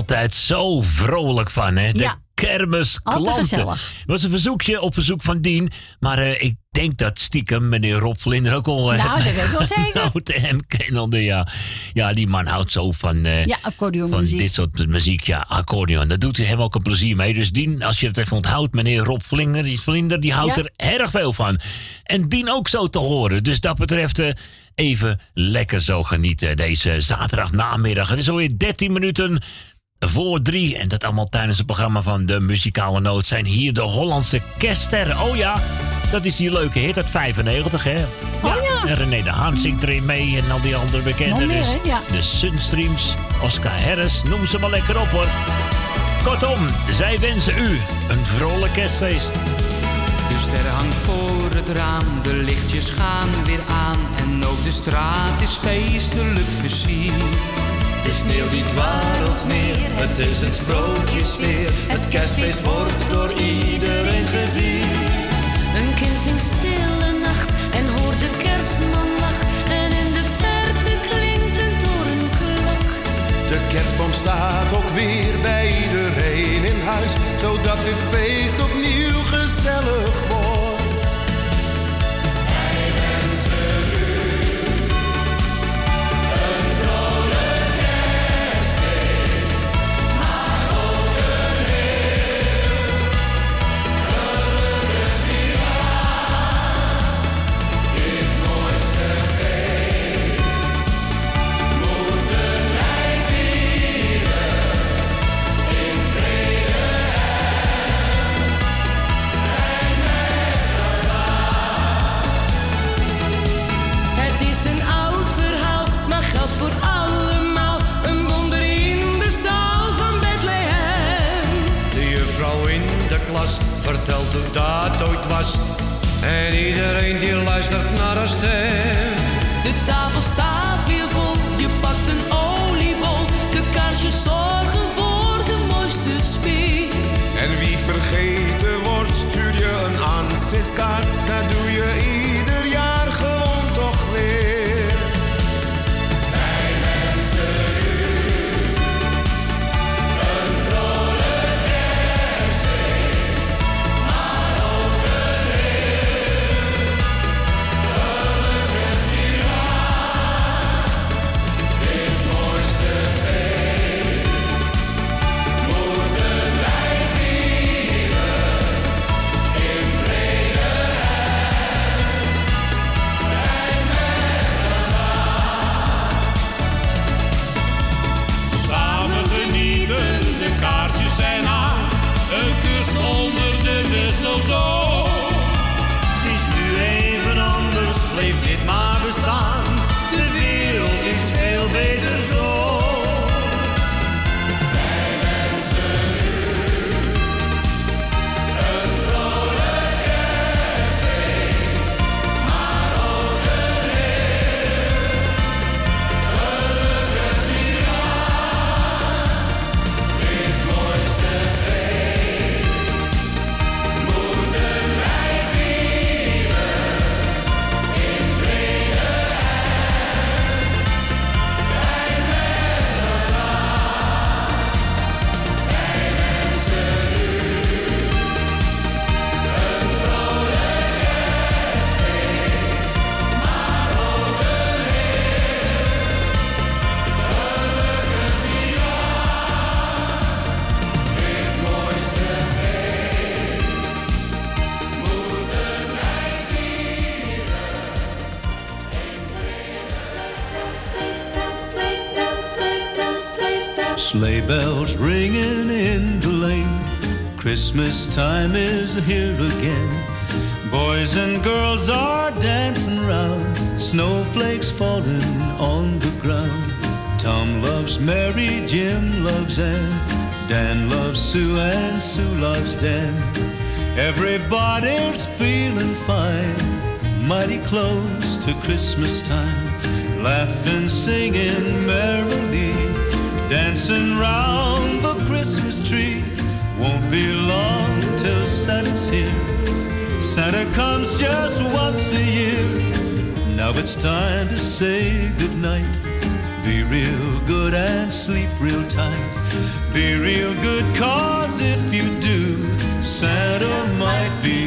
Speaker 1: Altijd zo vrolijk van, hè? De
Speaker 8: Ja.
Speaker 1: kermisklanten.
Speaker 8: Gezellig.
Speaker 1: was een verzoekje op verzoek van Dien. Maar eh, ik denk dat stiekem meneer Rob Vlinder ook al... eh,
Speaker 8: Nou, dat weet ik wel zeker.
Speaker 1: hem kennende, ja. Ja, die man houdt zo van... eh,
Speaker 8: Ja,
Speaker 1: van
Speaker 8: accordeonmuziek.
Speaker 1: dit soort muziek, ja, accordeon. Daar doet hij hem ook een plezier mee. Dus Dien, als je het even onthoudt, meneer Rob Vlinder, die, Vlinder, die houdt
Speaker 8: Ja.
Speaker 1: er erg veel van. En Dien ook zo te horen. Dus dat betreft even lekker zo genieten deze zaterdagnamiddag. Het is alweer 13 minuten voor drie. En dat allemaal tijdens het programma van de Muzikale Noot zijn hier de Hollandse kerststerren. Oh ja, dat is die leuke hit uit 95, hè?
Speaker 8: Oh ja.
Speaker 1: En René de Haan zingt erin mee en al die andere bekenden.
Speaker 8: Nog meer,
Speaker 1: dus
Speaker 8: hè? Ja.
Speaker 1: De Sunstreams, Oscar Harris, noem ze maar lekker op hoor. Kortom, zij wensen u een vrolijk kerstfeest.
Speaker 51: De ster hangt voor het raam, de lichtjes gaan weer aan en ook de straat is feestelijk versierd.
Speaker 46: De sneeuw die dwarrelt neer, het is een sprookjesfeer. Het kerstfeest wordt door iedereen gevierd.
Speaker 24: Een kind zingt stille nacht en hoort de kerstman lacht. En in de verte klinkt een torenklok.
Speaker 52: De kerstboom staat ook weer bij iedereen in huis, zodat dit feest opnieuw gezellig wordt. Vertelt hoe dat ooit was. En iedereen die luistert naar haar stem.
Speaker 51: De tafel staat weer vol, je pakt een oliebol. De kaarsjes zorgen voor de mooiste sfeer.
Speaker 52: En wie vergeten wordt, stuur je een aanzichtkaart. Dat doe je ieder
Speaker 53: time is here again. Boys and girls are dancing round. Snowflakes falling on the ground. Tom loves Mary, Jim loves Ann. Dan loves Sue, and Sue loves Dan. Everybody's feeling fine. Mighty close to Christmas time. Laughing, singing merrily. Dancing round the Christmas tree. Won't be long till Santa's here. Santa comes just once a year. Now it's time to say goodnight. Be real good and sleep real tight. Be real good, cause if you do, Santa might be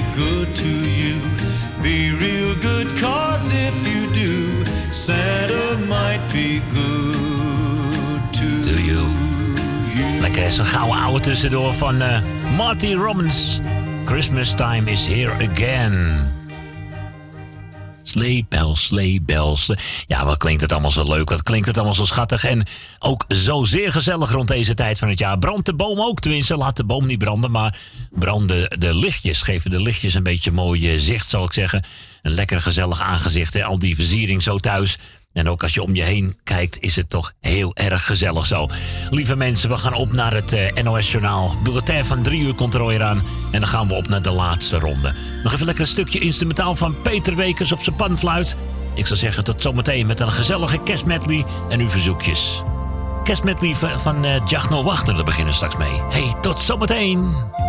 Speaker 1: Lekker eens een gouden ouwe tussendoor van eh, Marty Robbins. Christmas time is here again. Sleigh bells, sleigh bells. Ja, wat klinkt het allemaal zo leuk. Wat klinkt het allemaal zo schattig. En ook zo zeer gezellig rond deze tijd van het jaar. Brandt de boom ook, tenminste. Laat de boom niet branden, maar branden de lichtjes. Geven de lichtjes een beetje mooi eh, zicht, zal ik zeggen. Een lekker gezellig aangezicht. Hè? Al die versiering zo thuis. En ook als je om je heen kijkt, is het toch heel erg gezellig zo. Lieve mensen, we gaan op naar het eh, NOS-journaal. Bulletin van drie uur komt er alweer aan. En dan gaan we op naar de laatste ronde. Nog even lekker een stukje instrumentaal van Peter Wekers op zijn panfluit. Ik zou zeggen tot zometeen met een gezellige kerstmedley en uw verzoekjes. Kerstmedley van, eh, Jachno Wachter, beginnen straks mee. Hey, tot zometeen!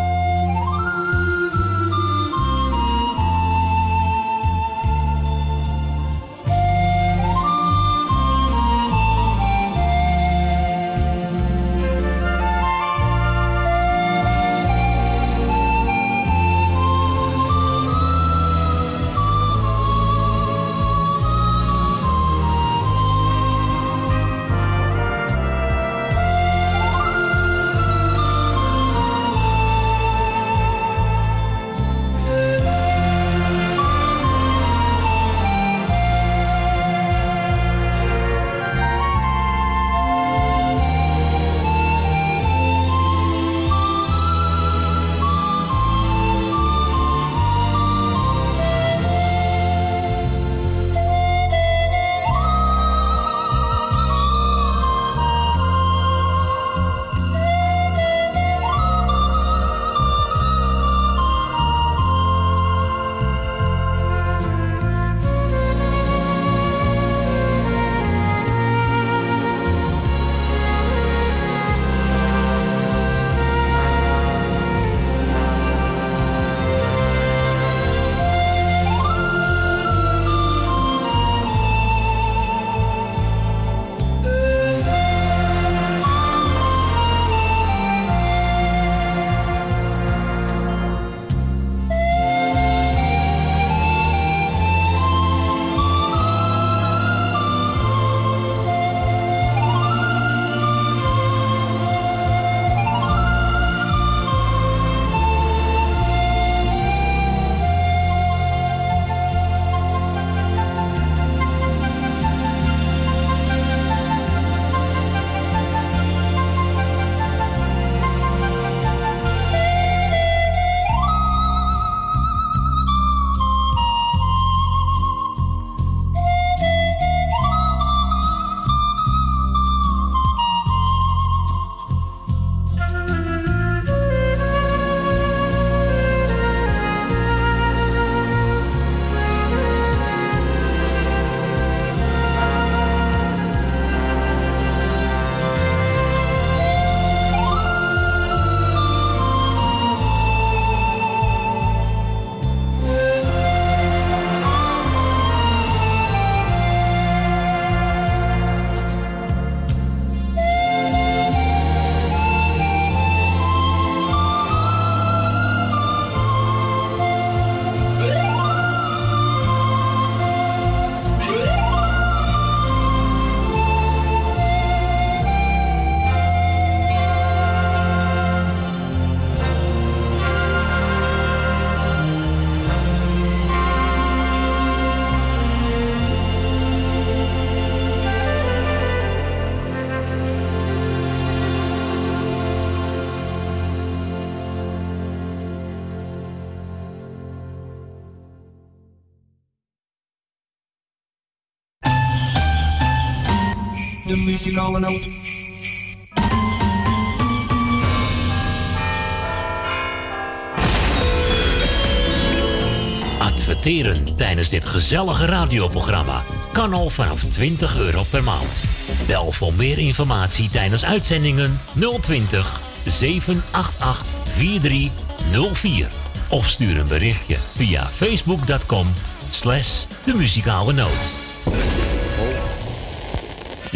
Speaker 54: Adverteren tijdens dit gezellige radioprogramma kan al vanaf 20 euro per maand. Bel voor meer informatie tijdens uitzendingen 020 788 4304. Of stuur een berichtje via facebook.com slash de muzikale noot.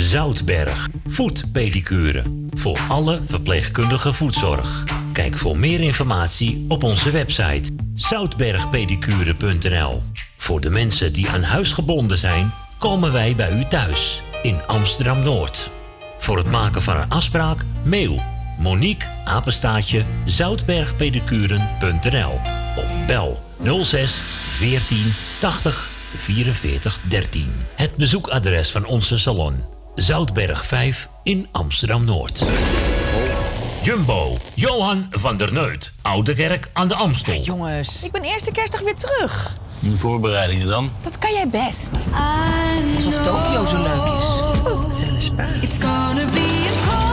Speaker 1: Zoutberg, voetpedicure. Voor alle verpleegkundige voetzorg. Kijk voor meer informatie op onze website zoutbergpedicure.nl. Voor de mensen die aan huis gebonden zijn, komen wij bij u thuis in Amsterdam Noord. Voor het maken van een afspraak, mail Monique apenstaatje zoutbergpedicuren.nl of bel 06 14 80 44 13. Het bezoekadres van onze salon Zoutberg 5 in Amsterdam Noord. Jumbo, Johan van der Neut, Oude Kerk aan de Amstel.
Speaker 55: Jongens, ik ben eerste kerstdag weer terug.
Speaker 56: Die voorbereidingen dan?
Speaker 55: Dat kan jij best. Alsof Tokio zo leuk is. Oh,
Speaker 24: It's gonna be a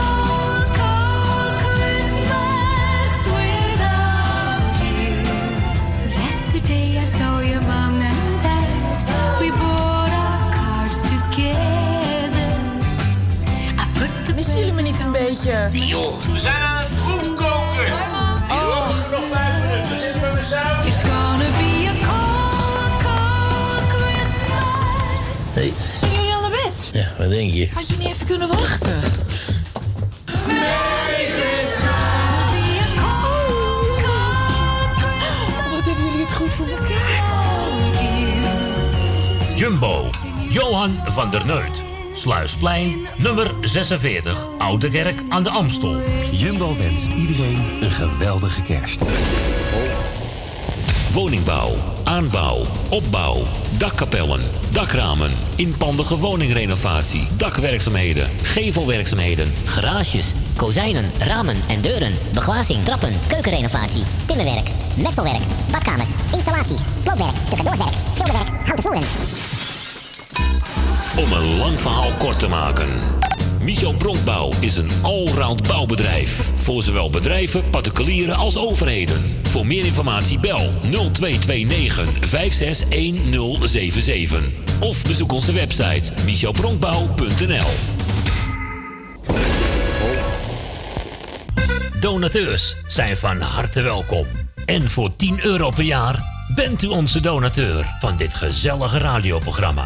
Speaker 55: Missen jullie me niet een beetje?
Speaker 57: Joh, we zijn aan het proefkoken. Oh. nog vijf minuten, zitten we met zout.
Speaker 24: It's gonna be a cold, cold Christmas.
Speaker 56: Hey.
Speaker 55: Zijn jullie al naar bed?
Speaker 56: Ja, wat denk je?
Speaker 55: Had je niet even kunnen wachten? Wat hebben jullie het goed voor elkaar?
Speaker 1: Jumbo, Johan van der Neut. Sluisplein, nummer 46, Oude Kerk aan de Amstel.
Speaker 58: Jumbo wenst iedereen een geweldige kerst.
Speaker 1: Woningbouw, aanbouw, opbouw, dakkapellen, dakramen, inpandige woningrenovatie, dakwerkzaamheden, gevelwerkzaamheden,
Speaker 59: Garages, kozijnen, ramen en deuren, beglazing, trappen, keukenrenovatie, timmerwerk, messelwerk, badkamers, installaties, sloopwerk, stucadoorswerk, schilderwerk, houten voeren.
Speaker 1: Om een lang verhaal kort te maken. Michel Bronkbouw is een allround bouwbedrijf. Voor zowel bedrijven, particulieren als overheden. Voor meer informatie bel 0229 561077. Of bezoek onze website michelbronkbouw.nl Donateurs zijn van harte welkom. En voor 10 euro per jaar bent u onze donateur van dit gezellige radioprogramma.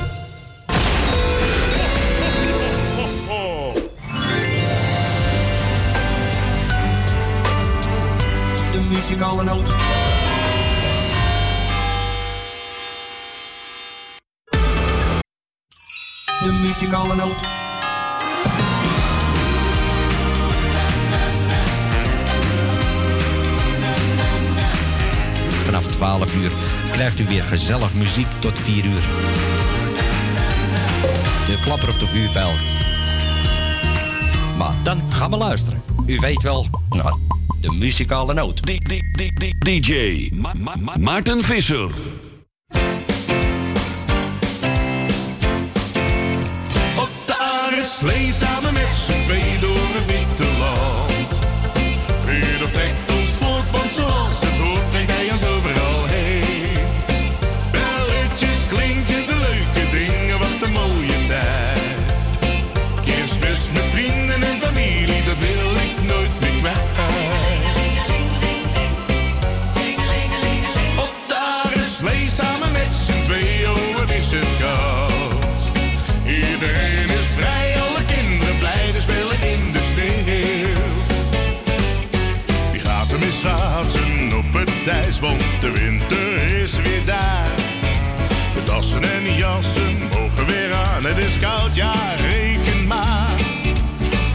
Speaker 12: Muzikale noot. De muzikale noot.
Speaker 13: Vanaf 12 uur krijgt u weer gezellig muziek tot 4 uur. De klapper op de vuurpijl. Maar dan gaan we luisteren. U weet wel, nou, de muzikale noot.
Speaker 7: DJ Ma- Ma- Ma- Maarten Visser.
Speaker 60: Op de aardslee samen met z'n twee is koud, ja reken maar.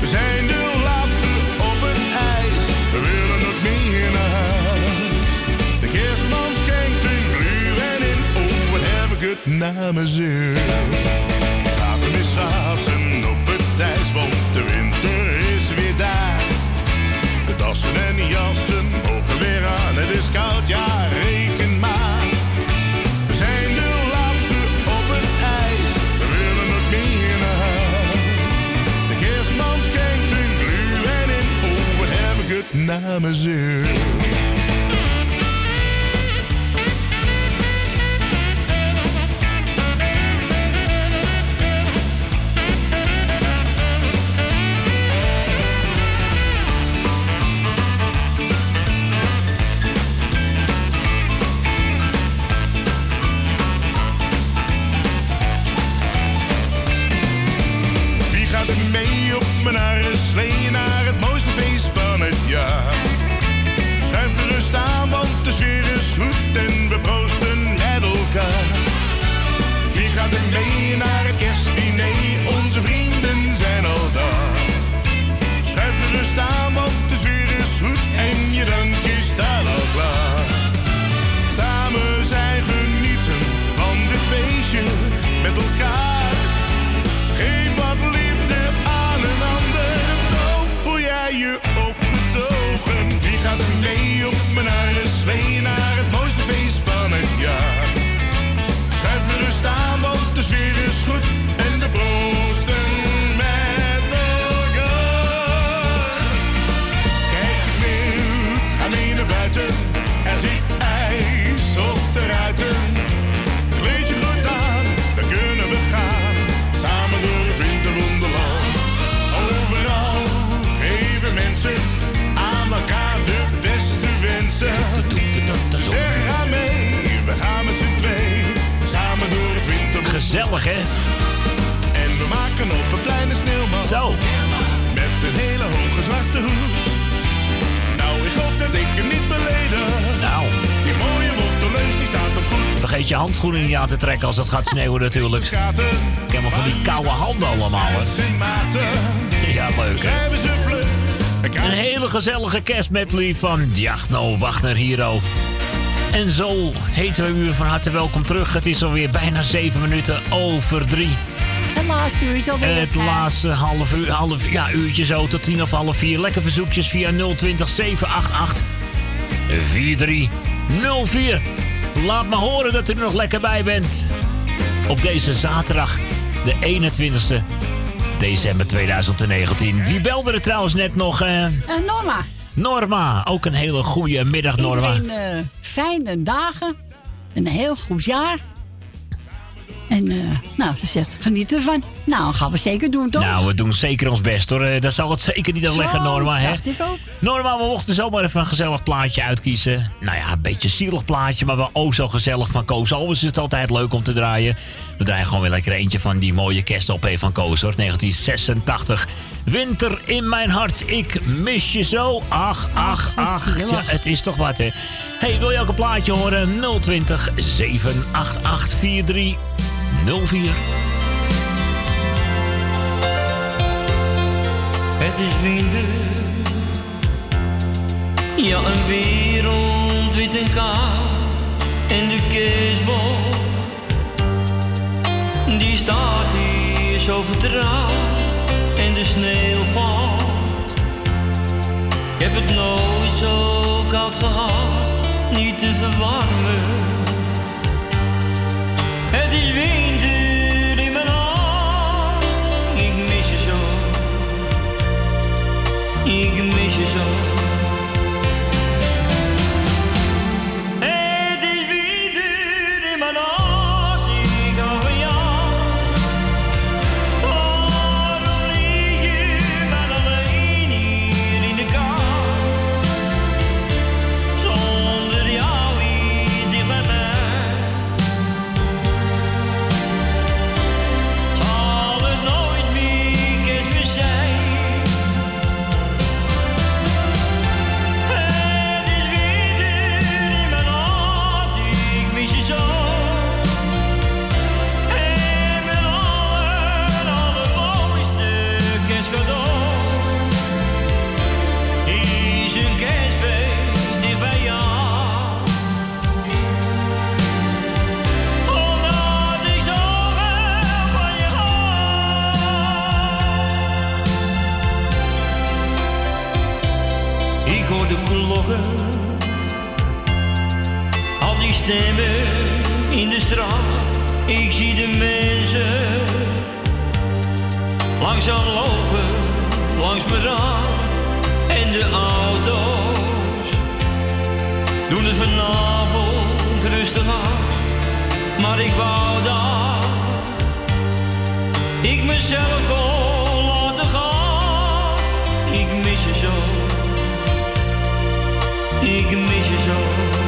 Speaker 60: We zijn de laatste op het ijs, we willen nog meer naar huis. De kerstman schenkt een gluren in, oh heb ik het naar mijn zin. Mee schaatsen op het ijs, want de winter is weer daar. De dassen en jassen mogen weer aan, het is koud, ja damesziel. Wie en we proosten met elkaar. Wie gaat er mee naar het kerstdiner?
Speaker 1: Gezellig, hè?
Speaker 60: En we maken op een kleine sneeuwman.
Speaker 1: Zo.
Speaker 60: Met een hele hoge zwarte hoed. Nou, ik hoop dat ik hem niet beleden.
Speaker 1: Nou.
Speaker 60: Die mooie worteleus, die staat op goed.
Speaker 1: Vergeet je handschoenen niet aan te trekken als het gaat sneeuwen natuurlijk. Ik heb maar van die koude handen allemaal, hè? Ja, leuk, hè? Een hele gezellige kerstmedley van Diagno Wagner Hero. En zo heten we u van harte welkom terug. Het is alweer bijna zeven minuten over drie.
Speaker 8: Het laatste uurtje alweer.
Speaker 1: Het laatste half uur, half ja, uurtje zo tot tien of half vier. Lekker verzoekjes via 020 788 4304. Laat me horen dat u er nog lekker bij bent. Op deze zaterdag, de 21ste december 2019. Wie belde er trouwens net nog? eh?
Speaker 8: Eh, Norma.
Speaker 1: Norma, ook een hele goede middag, Norma.
Speaker 8: Iedereen eh, fijne dagen. Een heel goed jaar. En eh, nou, ze zegt, geniet ervan. Nou, gaan we zeker doen, toch?
Speaker 1: Nou, we doen zeker ons best hoor. Eh, Dat zal het zeker niet aan
Speaker 8: Zo,
Speaker 1: liggen, Norma. Hè?
Speaker 8: dacht ik ook.
Speaker 1: Norma, we mochten zomaar even een gezellig plaatje uitkiezen. Nou ja, een beetje een zielig plaatje, maar wel ook zo gezellig van Koos Albers. is het altijd leuk om te draaien. We draaien gewoon weer lekker eentje van die mooie kerstop van Koos hoor. 1986. Winter in mijn hart, ik mis je zo. Ach, ach, ach. Ja, het is toch wat hè. Hey, wil je ook een plaatje horen? 020 788 4304.
Speaker 61: Het is winter. Ja, een wereld wit en koud. En de kerstboom, die staat hier zo vertrouwd. En de sneeuw valt. Ik heb het nooit zo koud gehad, niet te verwarmen. Het is winter in mijn hart. Ik mis je zo. Ik mis je zo. langzaam lopen langs me raam. En de auto's
Speaker 15: doen het vanavond rustig aan. Maar ik wou dat ik mezelf kon laten gaan. Ik mis je zo. Ik mis je zo.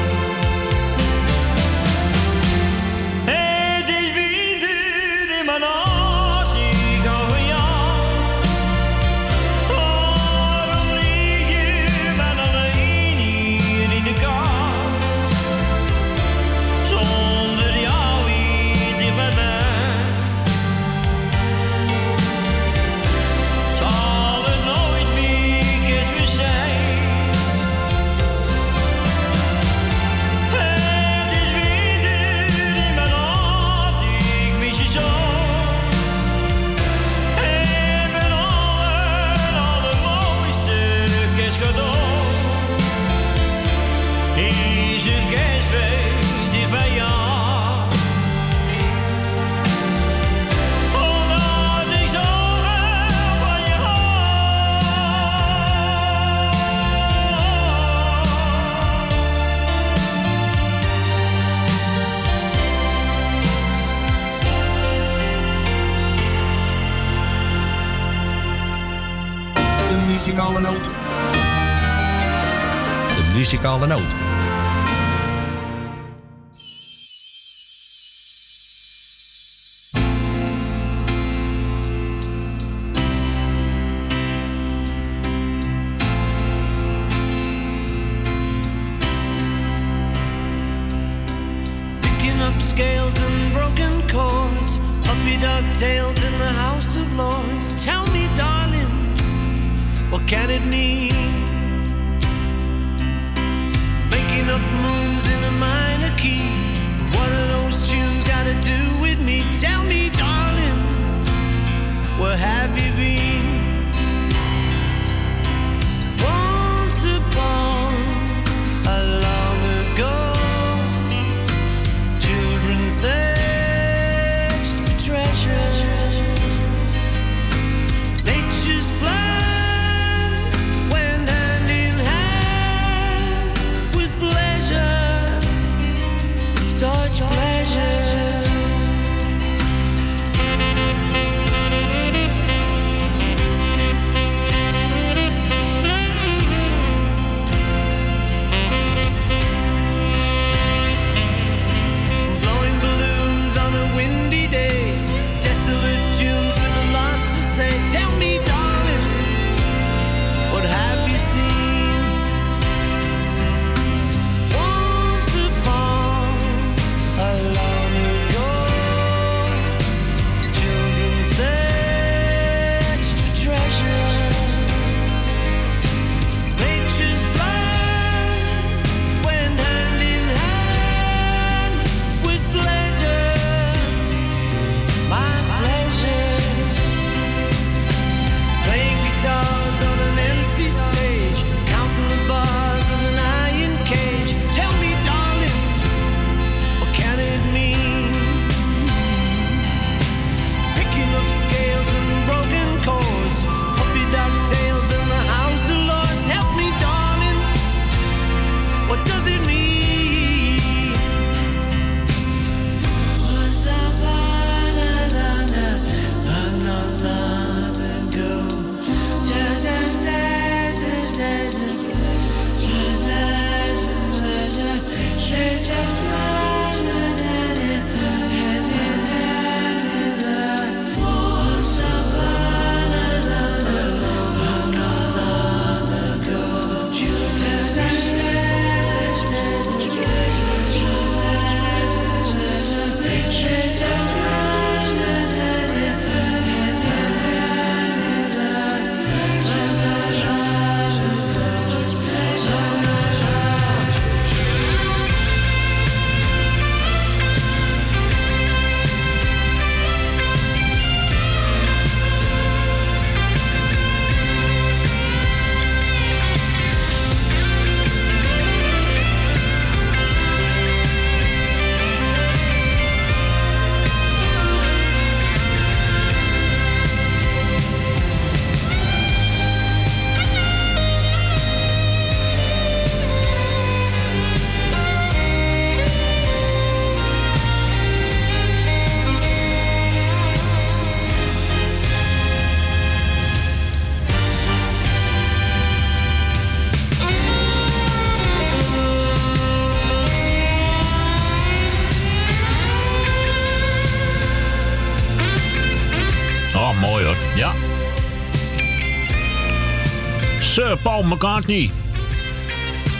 Speaker 1: McCartney.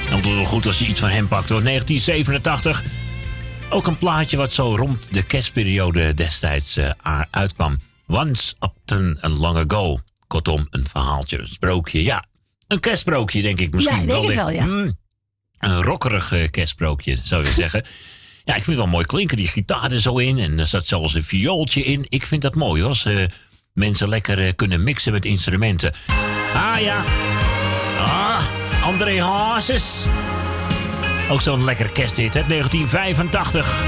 Speaker 1: Nou, het wel goed als je iets van hem pakt hoor. 1987. Ook een plaatje wat zo rond de kerstperiode destijds a- uitkwam. Once Upton and Long Ago. Kortom, een verhaaltje, een sprookje. Ja, een kerstsprookje denk ik misschien.
Speaker 8: Ja, denk het wel, ja.
Speaker 1: Hmm, een rokkerig eh, kerstsprookje, zou je zeggen. Ja, ik vind het wel mooi klinken. Die gitaar er zo in. En er zat zelfs een viooltje in. Ik vind dat mooi hoor. Als eh, mensen lekker kunnen mixen met instrumenten. Ah ja. Ah, André Hazes. Ook zo'n lekker kersthit, hè? 1985.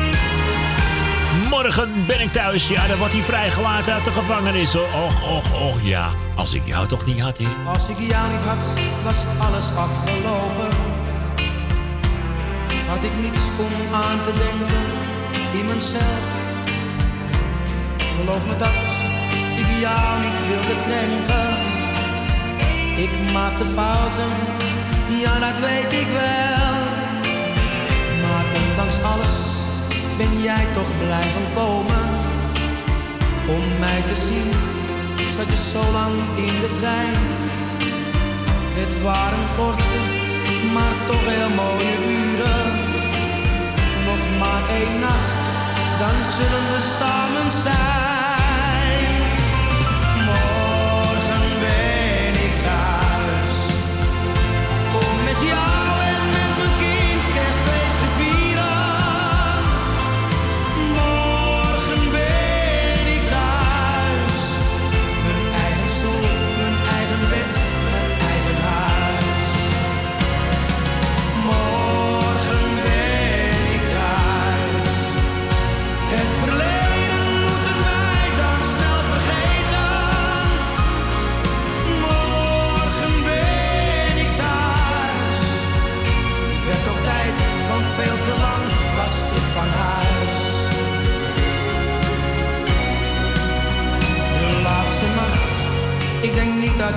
Speaker 1: Morgen ben ik thuis. Ja, dan wordt hij vrijgelaten uit de gevangenis. Och, och, och, ja. Als ik jou toch niet had, hè?
Speaker 62: Als ik jou niet had, was alles afgelopen. Had ik niets om aan te denken in mezelf. Geloof me dat ik jou niet wilde krenken. Ik maakte fouten, ja dat weet ik wel. Maar ondanks alles ben jij toch blijven komen. Om mij te zien, zat je zo lang in de trein. Het waren korte, maar toch heel mooie uren. Nog maar één nacht, dan zullen we samen zijn.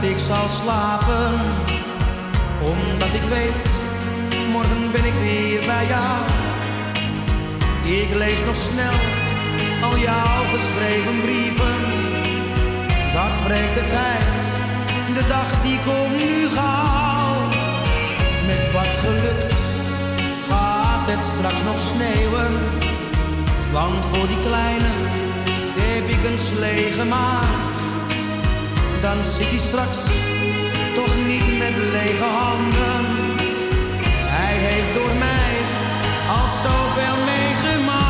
Speaker 62: Ik zal slapen. Omdat ik weet, morgen ben ik weer bij jou. Ik lees nog snel al jouw geschreven brieven. Dat breekt de tijd, de dag die komt nu gauw. Met wat geluk gaat het straks nog sneeuwen. Want voor die kleine heb ik een slee gemaakt. Dan zit hij straks toch niet met lege handen. Hij heeft door mij al zoveel meegemaakt.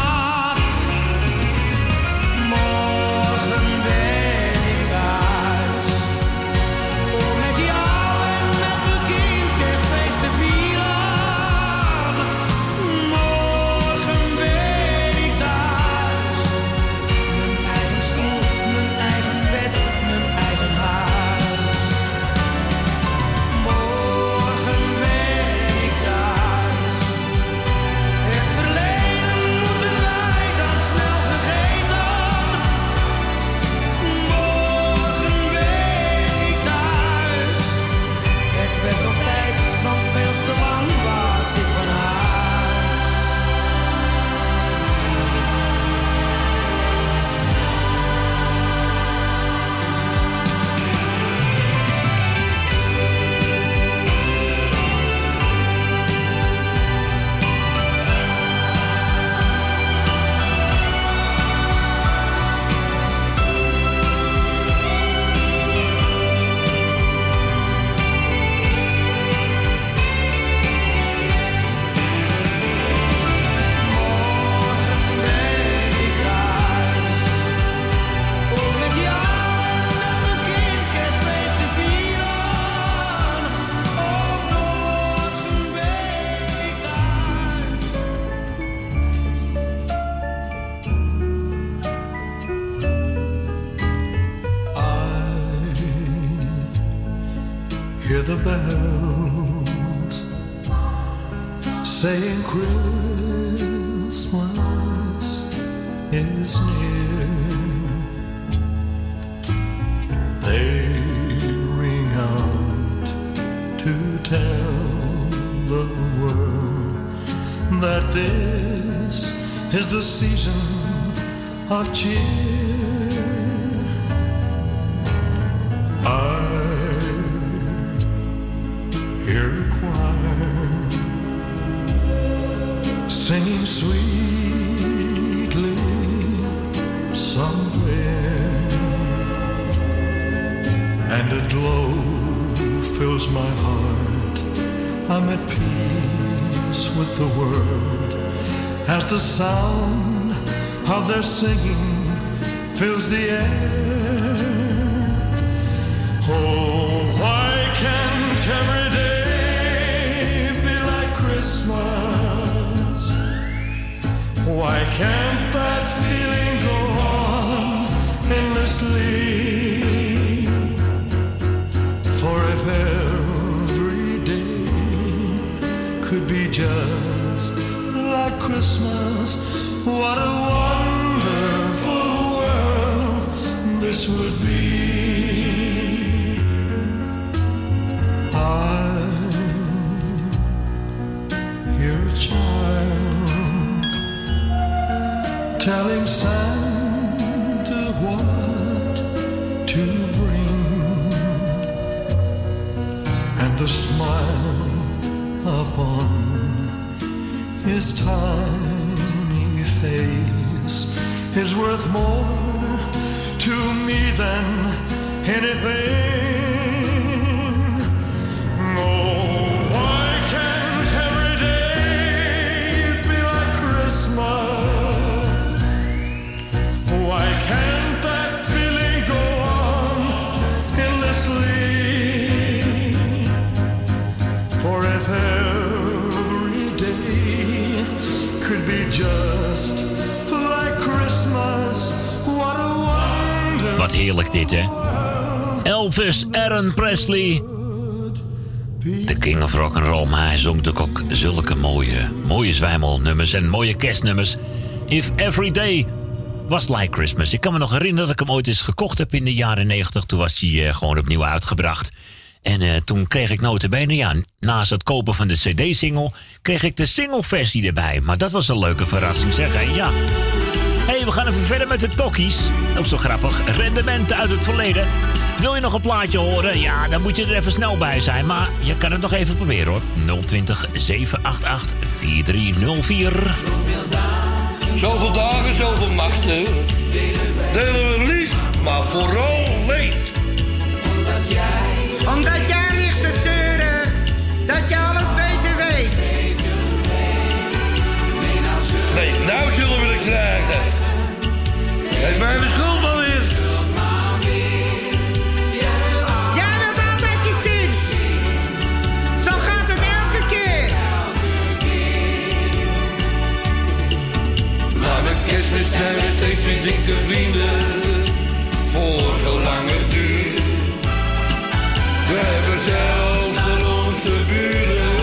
Speaker 32: Peace with the world as the sound of their singing fills the air. Oh, why can't every day be like Christmas? Why can't that feeling go on endlessly? Be just like Christmas, what a wonderful world this would be. His tiny face is worth more to me than anything.
Speaker 1: Heerlijk dit, hè? Elvis Aaron Presley. De king of rock and roll, maar hij zong natuurlijk ook zulke mooie, mooie zwijmelnummers en mooie kerstnummers. If Every Day was Like Christmas. Ik kan me nog herinneren dat ik hem ooit eens gekocht heb in de jaren 90. Toen was hij eh, gewoon opnieuw uitgebracht. En eh, toen kreeg ik notabene, ja, naast het kopen van de cd-single... kreeg ik de singleversie erbij. Maar dat was een leuke verrassing, zeg. hè? Ja. Hey, we gaan even verder met de tokkies. Ook zo grappig. Rendementen uit het verleden. Wil je nog een plaatje horen? Ja, dan moet je er even snel bij zijn. Maar je kan het nog even proberen hoor. 020 788 4304.
Speaker 63: Zoveel dagen, zoveel nachten. Delen we lief, maar vooral leed.
Speaker 64: Omdat jij, omdat jij
Speaker 63: nou zullen we het krijgen. Geef mij mijn schuld maar weer.
Speaker 64: Jij wilt altijd je zin. Zo gaat het elke keer.
Speaker 63: Maar met kerstmis zijn we steeds weer dikke vrienden. Voor zolang het duurt. We hebben zelf voor onze buren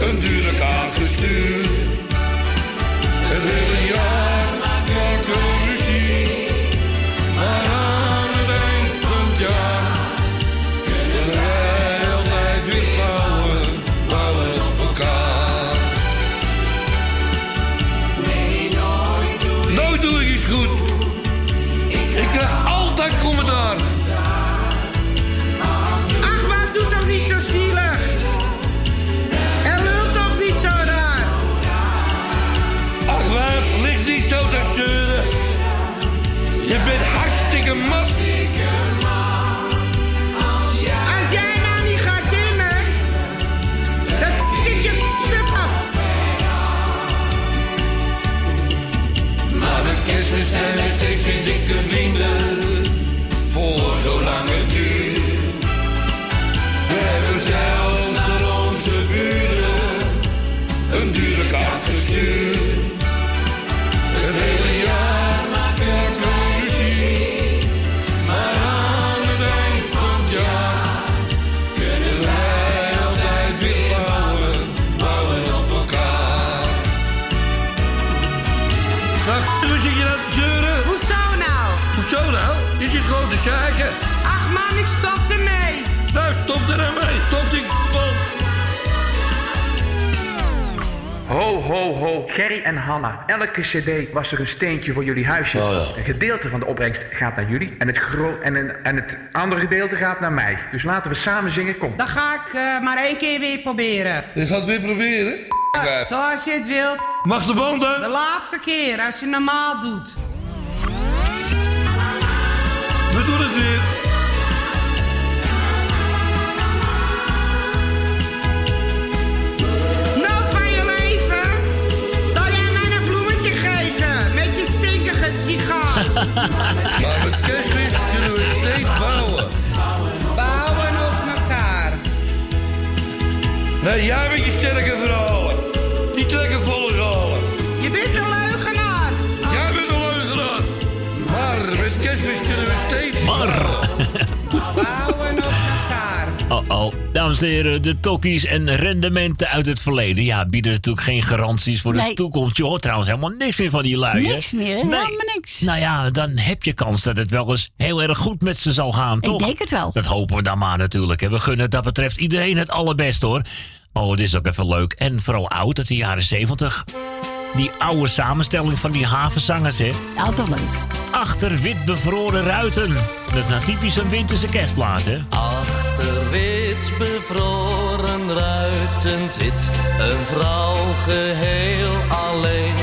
Speaker 63: een dure kaart gestuurd.
Speaker 65: Ho, ho. Gerry en Hanna. Elke cd was er een steentje voor jullie huisje. Een gedeelte van de opbrengst gaat naar jullie. En het, gro en, een- en het andere gedeelte gaat naar mij. Dus laten we samen zingen. Kom.
Speaker 66: Dan ga ik eh, maar één keer weer proberen.
Speaker 63: Je gaat het weer proberen?
Speaker 66: Ja, zoals je het wilt.
Speaker 63: Mag de band uit?
Speaker 66: De laatste keer, als je normaal doet.
Speaker 63: We doen het weer.
Speaker 66: Stinkige sigaar.
Speaker 63: Maar met kerstmis kunnen we steeds bouwen.
Speaker 66: Bouwen op elkaar.
Speaker 63: Nee, jij met je sterke verhalen. Die trekken volle galen.
Speaker 66: Je bent een leugenaar.
Speaker 63: Jij bent een leugenaar. Maar met kerstmis kunnen we steeds
Speaker 1: Maar. Dames en heren, de tokkies en rendementen uit het verleden. Ja, bieden natuurlijk geen garanties voor de toekomst. Je hoort trouwens helemaal niks meer van die lui. hè?
Speaker 8: Niks meer, hè?
Speaker 1: Nee.
Speaker 8: Helemaal niks.
Speaker 1: Nou ja, dan heb je kans dat het wel eens heel erg goed met ze zal gaan, toch?
Speaker 8: denk het wel.
Speaker 1: Dat hopen we dan maar natuurlijk. hè. We gunnen dat betreft iedereen het allerbest hoor. Oh, het is ook even leuk. En vooral oud uit de jaren zeventig. Die oude samenstelling van die havenzangers, hè?
Speaker 8: Altijd leuk.
Speaker 1: Achter wit bevroren ruiten. Dat is nou typisch een winterse kerstplaat, hè?
Speaker 64: Achter wit bevroren ruiten zit een vrouw geheel alleen.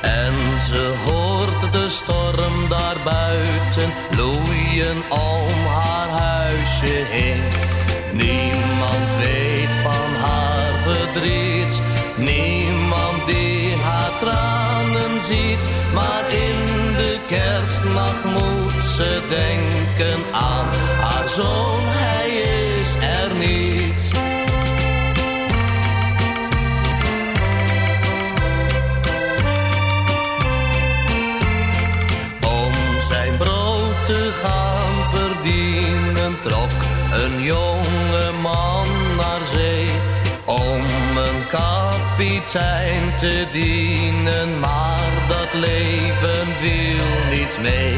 Speaker 64: En ze hoort de storm daarbuiten loeien om haar huisje heen. Niemand weet van haar verdriet, niemand die haar tranen ziet. Maar in de kerstnacht moet ze denken aan haar zoon, jonge man naar zee. Om een kapitein te dienen, maar dat leven viel niet mee.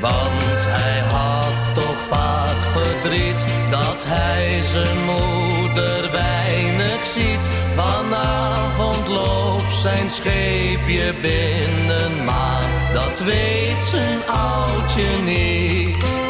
Speaker 64: Want hij had toch vaak verdriet dat hij zijn moeder weinig ziet. Vanavond loopt zijn scheepje binnen, maar dat weet zijn oudje niet.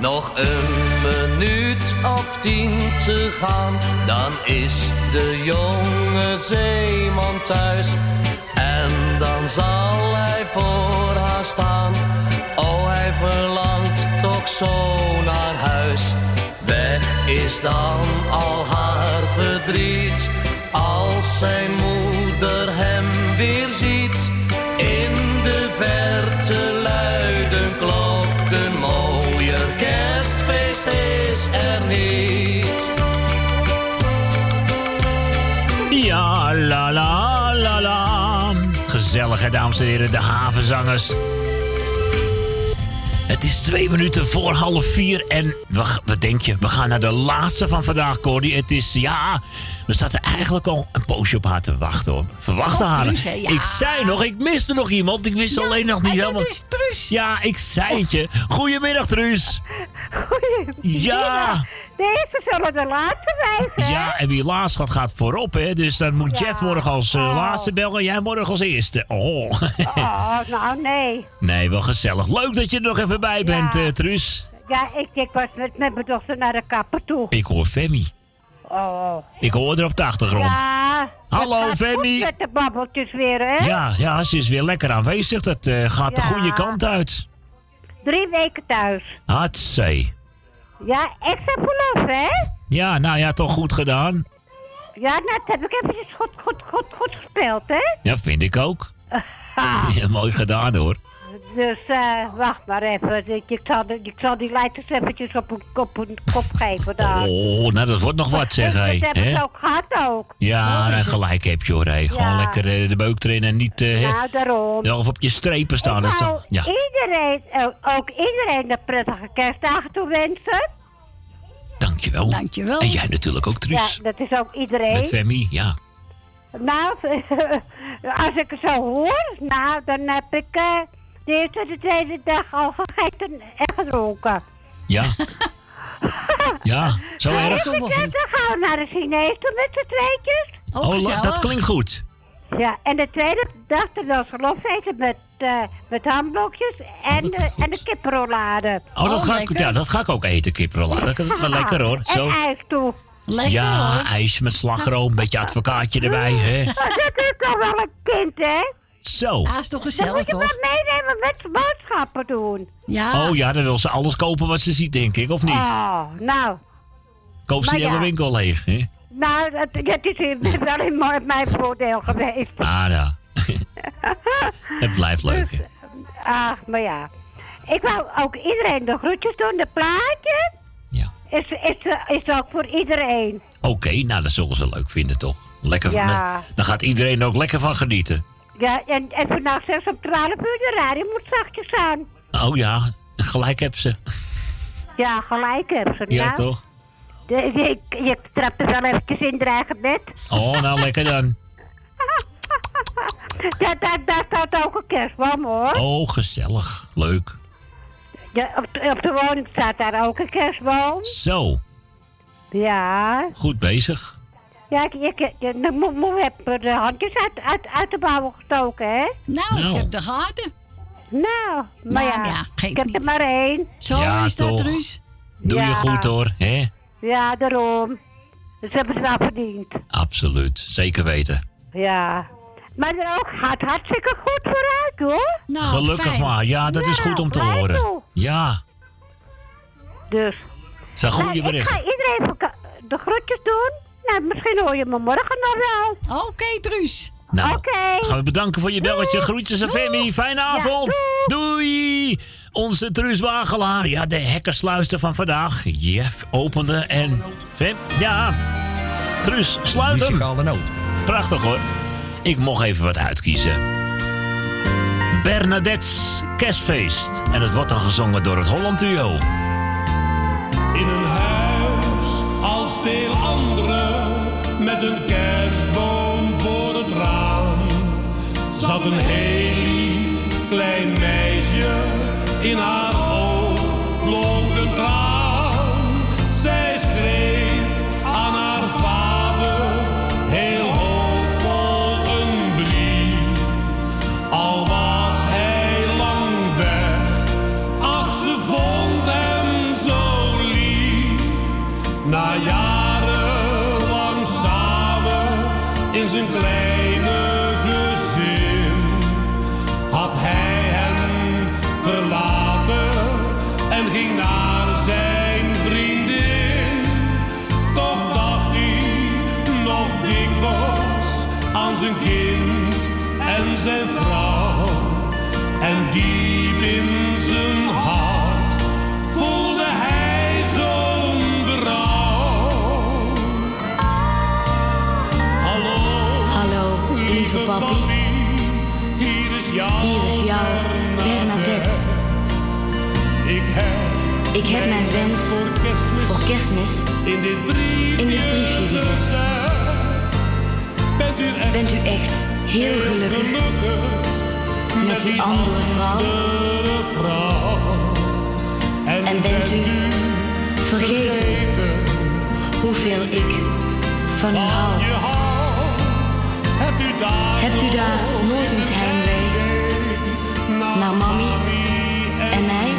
Speaker 64: Nog een minuut of tien te gaan, dan is de jonge zeeman thuis. En dan zal hij voor haar staan. Oh, hij verlangt toch zo naar huis. Weg is dan al haar verdriet, als zijn moeder hem weer ziet.
Speaker 1: Gezellig, hè, dames en heren, de havenzangers. Het is twee minuten voor half vier en we, wat denk je? We gaan naar de laatste van vandaag, Cordy. Het is, ja, we zaten eigenlijk al een poosje op haar te wachten, hoor. Verwachten haar.
Speaker 8: Ja.
Speaker 1: Ik zei nog, ik miste nog iemand. Ik wist alleen nog niet helemaal...
Speaker 8: dat is Truus.
Speaker 1: Ja, ik zei het je. Goedemiddag, Truus. Ja.
Speaker 67: De eerste zullen de laatste zijn. hè?
Speaker 1: Ja, en wie laatst gaat, gaat voorop, hè. Dus dan moet Jeff morgen als eh, laatste bellen. Jij morgen als eerste. Oh.
Speaker 67: Oh, nou nee.
Speaker 1: nee, wel gezellig. Leuk dat je er nog even bij bent, eh Truus.
Speaker 67: Ja, ik, ik was met, met mijn dochter naar de kapper toe.
Speaker 1: Ik hoor Femi.
Speaker 67: Oh.
Speaker 1: Ik hoor er op de achtergrond.
Speaker 67: Ja.
Speaker 1: Hallo, Femi.
Speaker 67: Met de babbeltjes weer, hè?
Speaker 1: Ja, ja, ze is weer lekker aanwezig. Dat eh, gaat de goede kant uit.
Speaker 67: Drie weken thuis.
Speaker 1: Hatsé.
Speaker 67: Ja, extra verlof, hè?
Speaker 1: Ja, nou ja, toch goed gedaan.
Speaker 67: Ja, nou, dat heb ik eventjes goed, goed, goed, goed gespeeld, hè?
Speaker 1: Ja, vind ik ook. Ja, mooi gedaan hoor.
Speaker 67: Dus, eh, wacht maar even. Ik, ik, zal ik zal die leiders eventjes op een, op een kop geven daar.
Speaker 1: Oh, nou dat wordt nog wat zeg
Speaker 67: dat
Speaker 1: hé.
Speaker 67: hebben
Speaker 1: hè?
Speaker 67: ze ook gehad ook.
Speaker 1: Ja,
Speaker 67: Zo is het.
Speaker 1: gelijk heb je hoor. Gewoon
Speaker 67: Ja.
Speaker 1: lekker eh, de beuk erin en niet eh, hè,
Speaker 67: Nou, daarom.
Speaker 1: zelf op je strepen staan. Dat
Speaker 67: Ik
Speaker 1: zal-
Speaker 67: wou
Speaker 1: ja.
Speaker 67: iedereen, ook, iedereen de prettige kerstdagen toewensen.
Speaker 1: Dankjewel.
Speaker 8: Dankjewel.
Speaker 1: En jij natuurlijk ook, Truus.
Speaker 67: Ja, dat is ook iedereen.
Speaker 1: Met Femi, ja.
Speaker 67: Nou, als ik het zo hoor, nou, dan heb ik... eh, de eerste en de tweede dag al gegeten en gedronken.
Speaker 1: Ja. ja, zo erg.
Speaker 67: ik zeggen, dan gaan we naar de Chinees toe met z'n tweetjes.
Speaker 1: Oh, la- dat klinkt goed.
Speaker 67: Ja, en de tweede dag dan ons gelofeten met, eh met hamblokjes en, de, en de kippenrollade.
Speaker 1: Oh, dat, ga ik, ja, dat ga ik ook eten, kiprolla. Dat is wel lekker hoor. Zo.
Speaker 67: En ijs toe.
Speaker 1: ja, ijs met slagroom, een beetje advocaatje erbij, hè?
Speaker 67: Dat is toch wel een kind, hè?
Speaker 1: Zo.
Speaker 8: Ja, is toch
Speaker 67: Dan
Speaker 8: gezellig,
Speaker 67: moet je
Speaker 8: toch?
Speaker 67: wat meenemen met boodschappen doen.
Speaker 8: Ja.
Speaker 1: Oh ja, dan wil ze alles kopen wat ze ziet, denk ik, of niet?
Speaker 67: Oh, nou.
Speaker 1: Koop ze
Speaker 67: maar
Speaker 1: die hele
Speaker 67: ja.
Speaker 1: winkel leeg, hè?
Speaker 67: Nou, dat, dat is wel in mijn- voordeel geweest.
Speaker 1: Ah, ja. Het blijft leuk, hè?
Speaker 67: Ach, maar ja. Ik wou ook iedereen de groetjes doen. De plaatje
Speaker 1: Ja.
Speaker 67: is, is, is ook voor iedereen.
Speaker 1: Oké, nou, dat zullen ze leuk vinden, toch? Lekker,
Speaker 67: Ja.
Speaker 1: Dan gaat iedereen ook lekker van genieten.
Speaker 67: Ja, en, en vannacht zelfs om 12 uur de radio moet zachtjes aan.
Speaker 1: Oh ja, gelijk heb ze.
Speaker 67: Ja, gelijk heb ze.
Speaker 1: Ja,
Speaker 67: nou.
Speaker 1: toch?
Speaker 67: De, je, je trapt er wel eventjes in eigen bed.
Speaker 1: Oh, nou lekker dan.
Speaker 67: Ja, daar, daar staat ook een kerstboom hoor.
Speaker 1: Oh, gezellig. Leuk.
Speaker 67: Ja, op, de- op de woning staat daar ook een kerstboom.
Speaker 1: Zo,
Speaker 67: Ja.
Speaker 1: goed bezig.
Speaker 67: Ja, ik, ik, ik- moe heb de handjes uit, uit, uit de bouw gestoken, hè?
Speaker 8: Nou, ik heb de gaten.
Speaker 67: Nou, maar
Speaker 8: Nou,
Speaker 67: ja,
Speaker 8: ja,
Speaker 67: ik heb
Speaker 8: niet.
Speaker 67: er maar één.
Speaker 8: Zo
Speaker 1: Ja,
Speaker 8: is dat.
Speaker 1: Doe je goed hoor, hè?
Speaker 67: Ja, daarom. Dus hebben ze wel verdiend.
Speaker 1: Absoluut, zeker weten.
Speaker 67: Ja. Maar er ook gaat hartstikke goed vooruit, hoor.
Speaker 8: Nou,
Speaker 1: Gelukkig maar, ja, dat is
Speaker 67: Nou,
Speaker 1: goed om te horen.
Speaker 67: toe.
Speaker 1: Ja,
Speaker 67: Dus.
Speaker 1: dat goede
Speaker 67: Nou, ik
Speaker 1: berichten.
Speaker 67: ga iedereen de groetjes doen. Nou, misschien hoor je me morgen nog wel.
Speaker 8: Oké, Truus.
Speaker 1: Nou,
Speaker 67: Oké.
Speaker 1: gaan we bedanken voor je belletje. Groetjes aan Femi. Fijne avond. doei. Onze Truus Wagelaar. Ja, de hekkersluister van vandaag. Jeff opende en... Fem, ja. Truus, sluit hem. Prachtig hoor. Ik mocht even wat uitkiezen. Bernadette's kerstfeest. En het wordt dan gezongen door het Holland Duo.
Speaker 68: In een huis zat een heel lief klein zijn vrouw. En diep in zijn hart voelde hij zo'n berouw. Hallo,
Speaker 69: Hallo, lieve papi.
Speaker 68: hier is jouw,
Speaker 69: Hier is jouw Bernadette.
Speaker 68: Ik heb,
Speaker 69: Ik heb mijn wens voor kerstmis
Speaker 68: in dit briefje,
Speaker 69: in dit briefje gezet.
Speaker 68: Bent u echt,
Speaker 69: Bent u echt heel gelukkig met die andere vrouw? En bent u vergeten hoeveel ik van u hou?
Speaker 68: Hebt u daar,
Speaker 69: nooit eens heimwee naar mami en mij?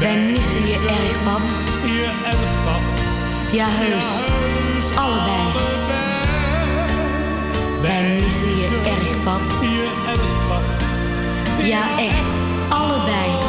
Speaker 69: Wij missen je erg, pap.
Speaker 68: je erg pap,
Speaker 69: Ja, heus. Allebei. Wij missen je erg, pap.
Speaker 68: je erg pap,
Speaker 69: Ja, echt. Allebei.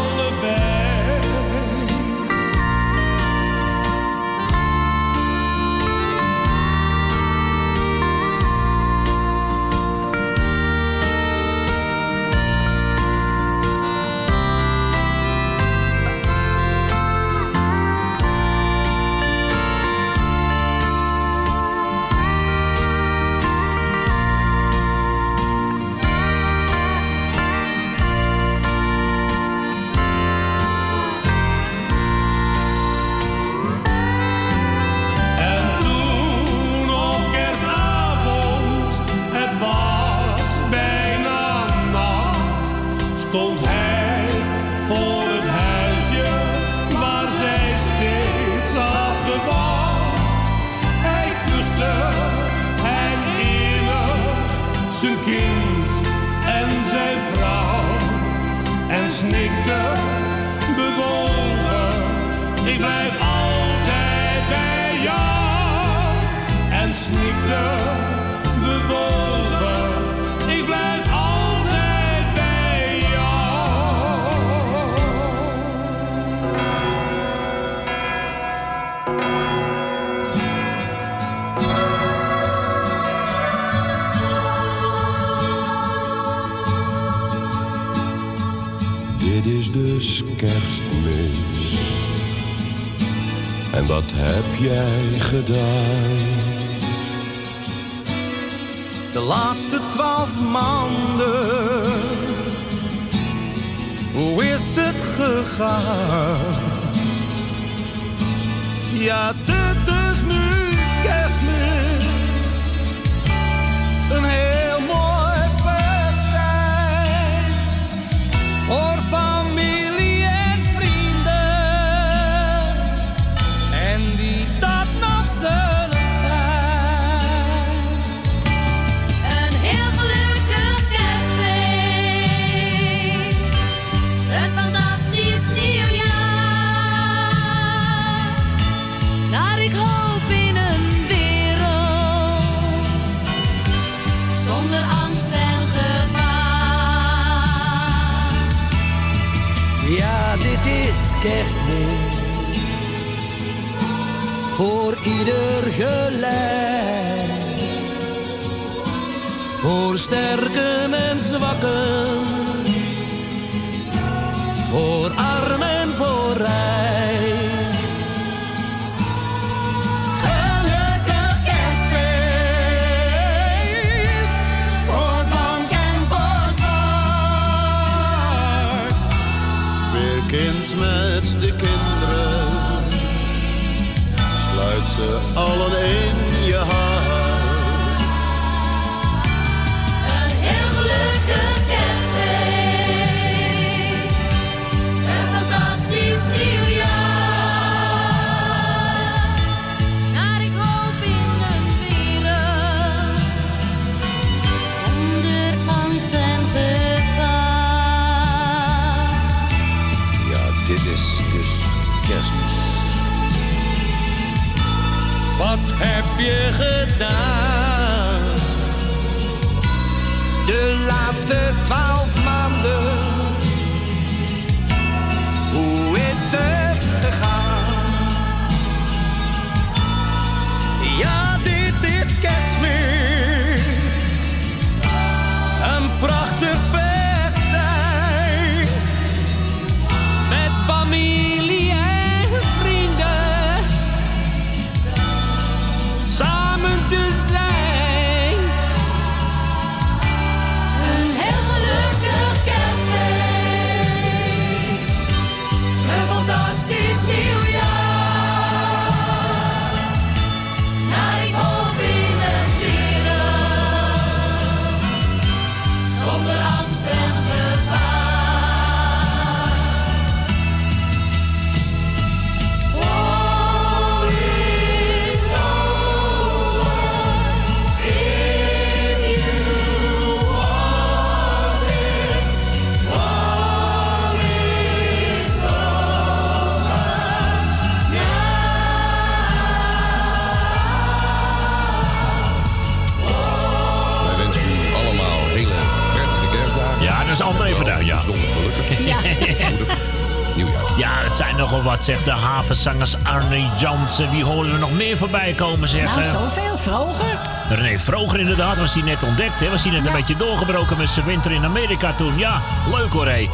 Speaker 1: Zegt de havenzangers Arne Jansen. Wie horen we nog meer voorbij komen, zeg?
Speaker 8: Nou,
Speaker 1: eh?
Speaker 8: zoveel. Vroger.
Speaker 1: René Vroger inderdaad, was hij net ontdekt. Hè? Was hij net een beetje doorgebroken met zijn winter in Amerika toen. Ja, leuk hoor, hé.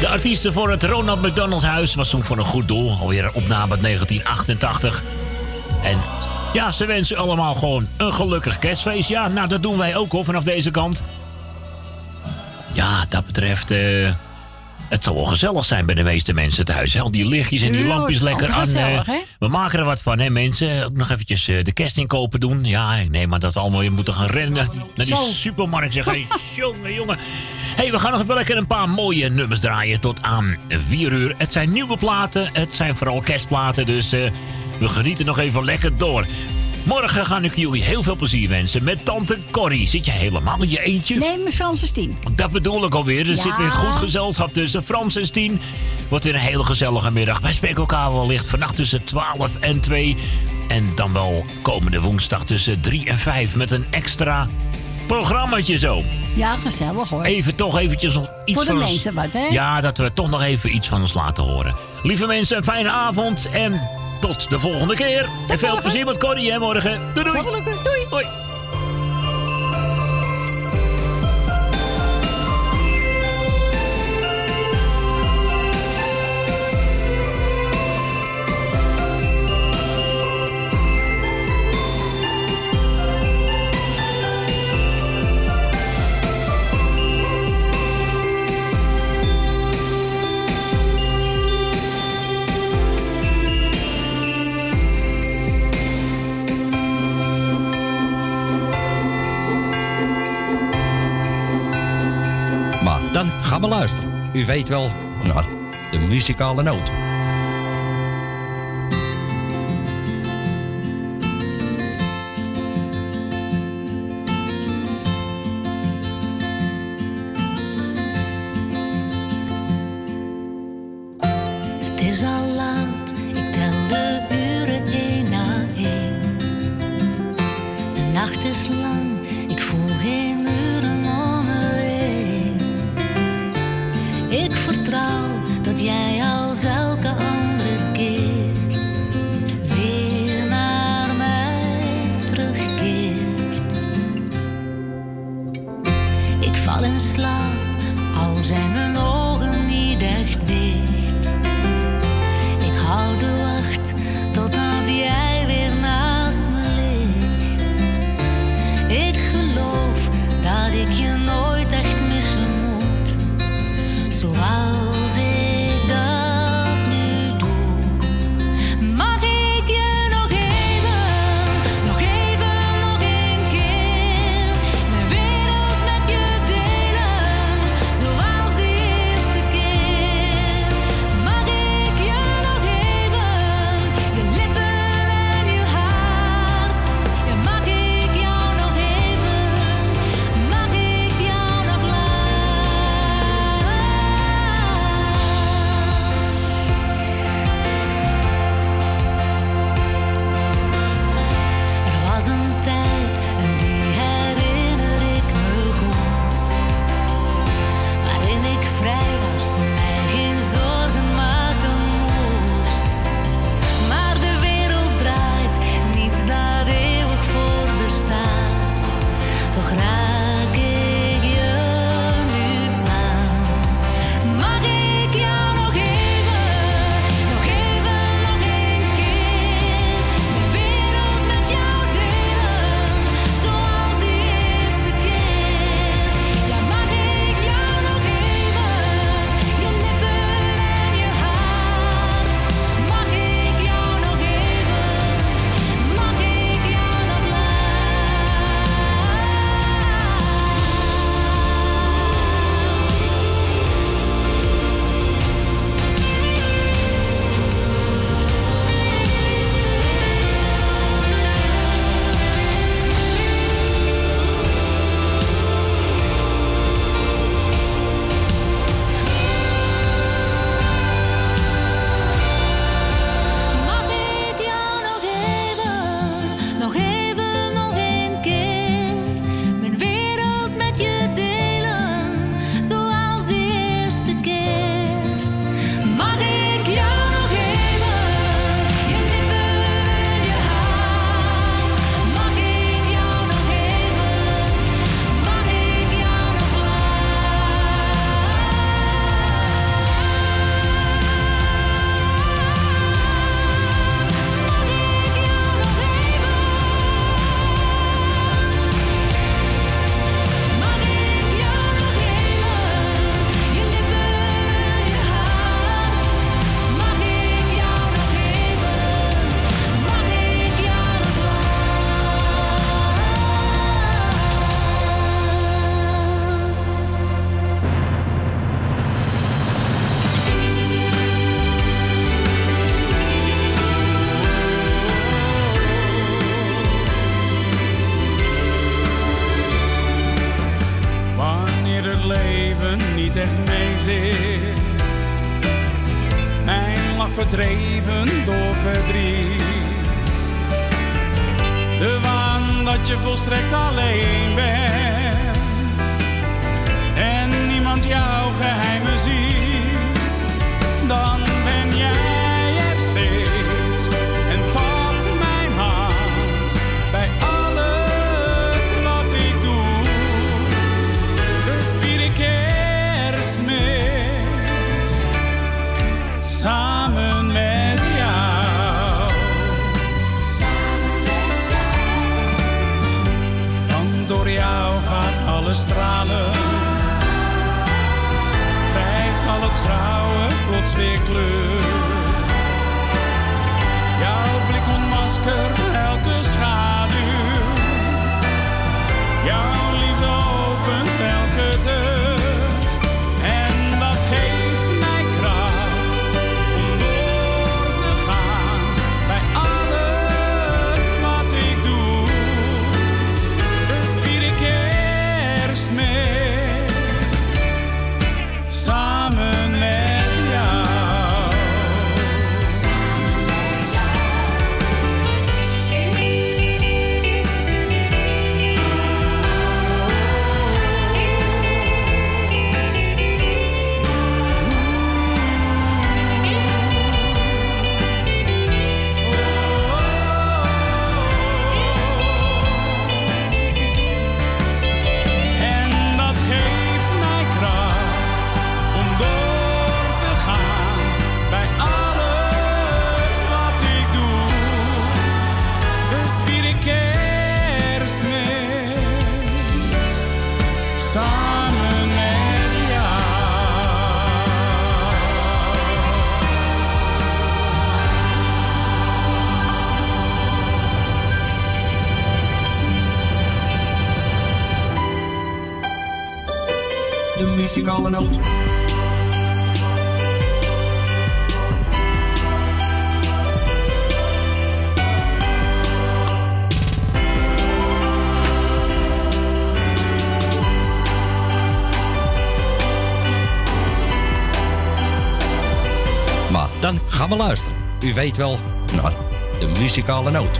Speaker 1: De artiesten voor het Ronald McDonald Huis was toen voor een goed doel. Alweer een opname uit 1988. En ja, ze wensen allemaal gewoon een gelukkig kerstfeest. Ja, nou, dat doen wij ook hoor, vanaf deze kant. Ja, dat betreft... eh, het zal wel gezellig zijn bij de meeste mensen thuis. Al die lichtjes en die lampjes lekker aan. eh,
Speaker 8: gezellig,
Speaker 1: we maken er wat van, hè mensen. Ook nog eventjes eh, de kerstinkopen doen. Ja, ik neem maar dat we allemaal weer moeten gaan rennen naar die, naar die supermarkt. Zeg, hey, jongen, jongen. hey, we gaan nog even lekker een paar mooie nummers draaien tot aan 4 uur. Het zijn nieuwe platen, het zijn vooral kerstplaten, dus eh, we genieten nog even lekker door. Morgen ga ik jullie heel veel plezier wensen met tante Corrie. Zit je helemaal in je eentje?
Speaker 8: Nee, met Frans en Stien.
Speaker 1: Dat bedoel ik alweer. Er
Speaker 8: Ja.
Speaker 1: zit weer goed gezelschap tussen Frans en Stien. Wordt weer een hele gezellige middag. Wij spreken elkaar wellicht vannacht tussen 12 en 2. En dan wel komende woensdag tussen 3 en 5 met een extra programmaatje zo.
Speaker 8: Ja, gezellig hoor.
Speaker 1: Even toch eventjes nog iets
Speaker 8: Voor de
Speaker 1: van ons-
Speaker 8: mensen wat, hè?
Speaker 1: Ja, dat we toch nog even iets van ons laten horen. Lieve mensen, een fijne avond en tot de volgende keer. en veel plezier met Corrie hè, morgen. Doei doei.
Speaker 70: Dan gaan we luisteren. U weet wel, nou, de muzikale noot.
Speaker 71: weer
Speaker 51: kleur. Jouw blik ontmaskert
Speaker 5: U weet wel, nou, de muzikale noot.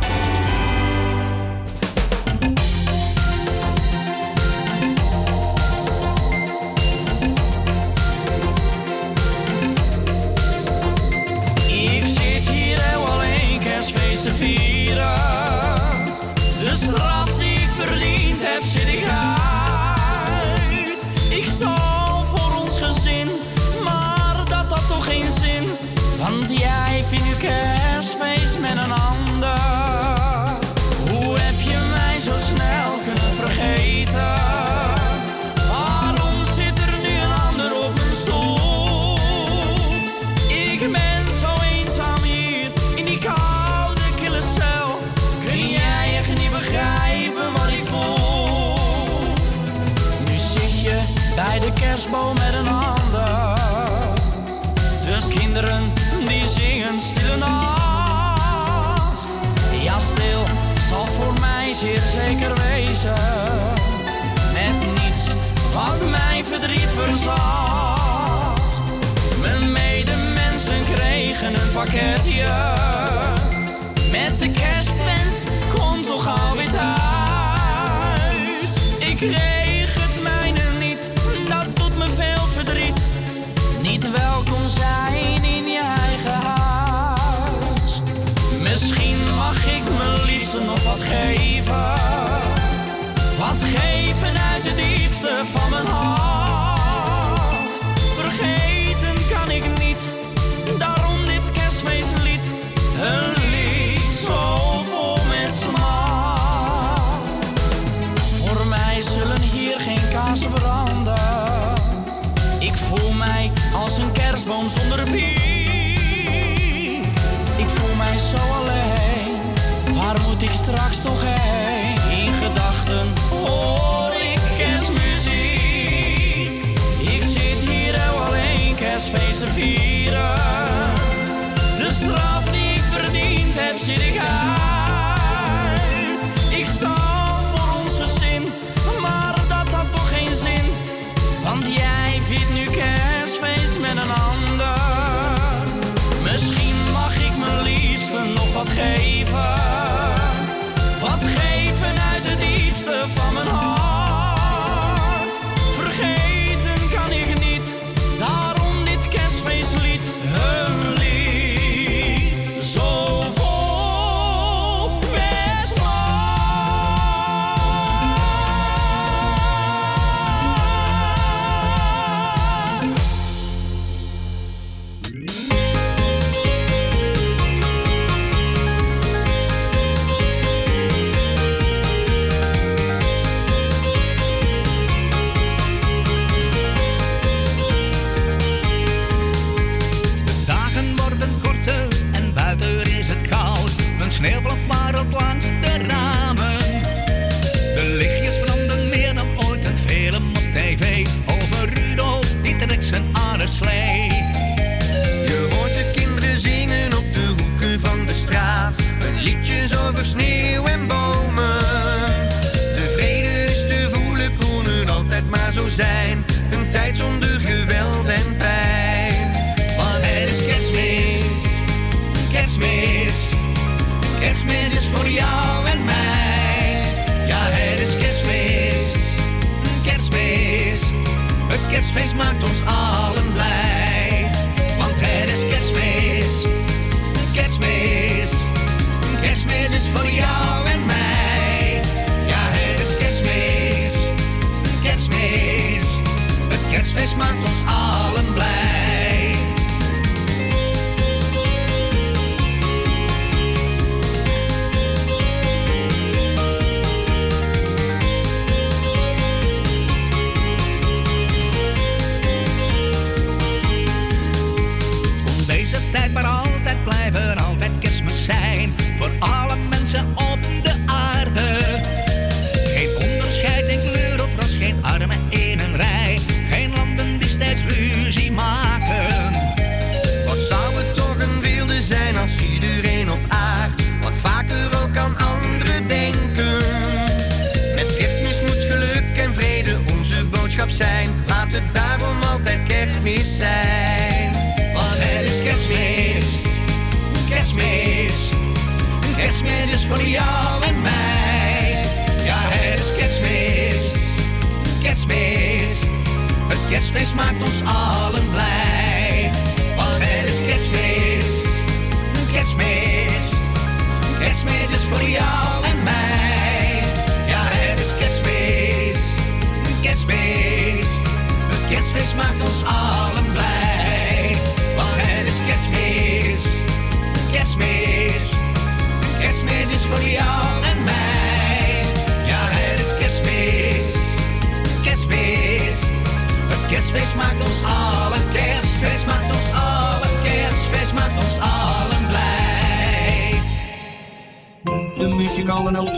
Speaker 7: zeer zeker wezen. Met niets wat mijn verdriet verzacht. Mijn medemensen kregen een pakketje. Met de kerstwens, kom toch alweer thuis. Ik
Speaker 72: Kerstfeest maakt ons allen blij. Want het is kerstmis, kerstmis. Kerstmis is voor jou en mij. Ja, het is kerstmis, kerstmis. Het kerstfeest maakt ons allen, kerstfeest maakt ons allen, kerstfeest maakt ons allen blij.
Speaker 5: De muzikale noot.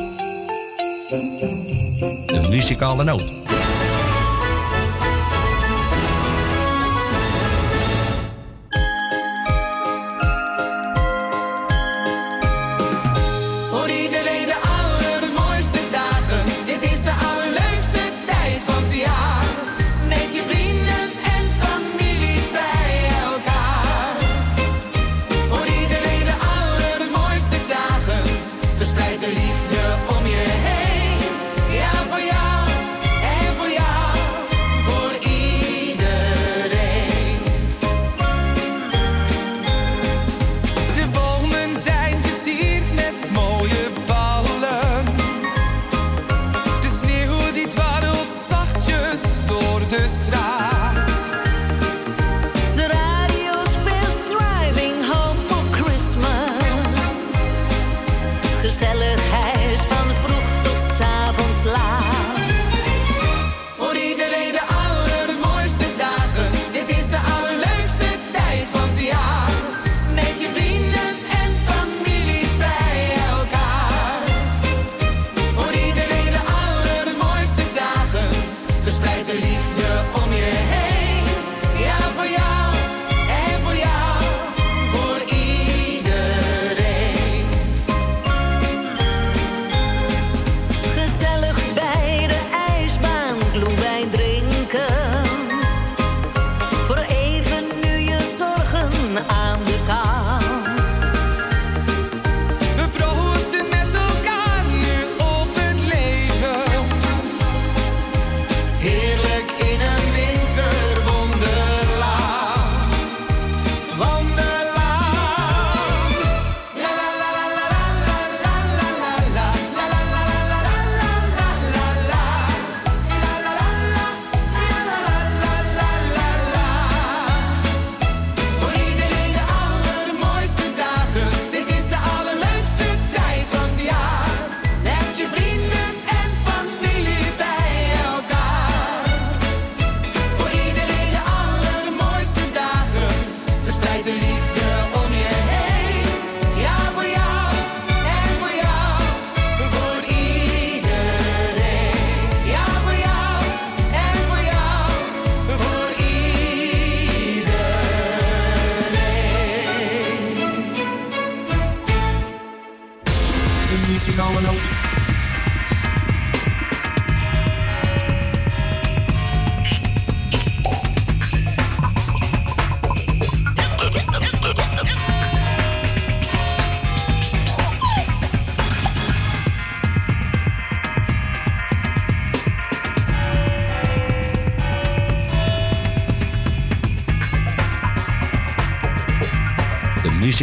Speaker 46: De muzikale noot.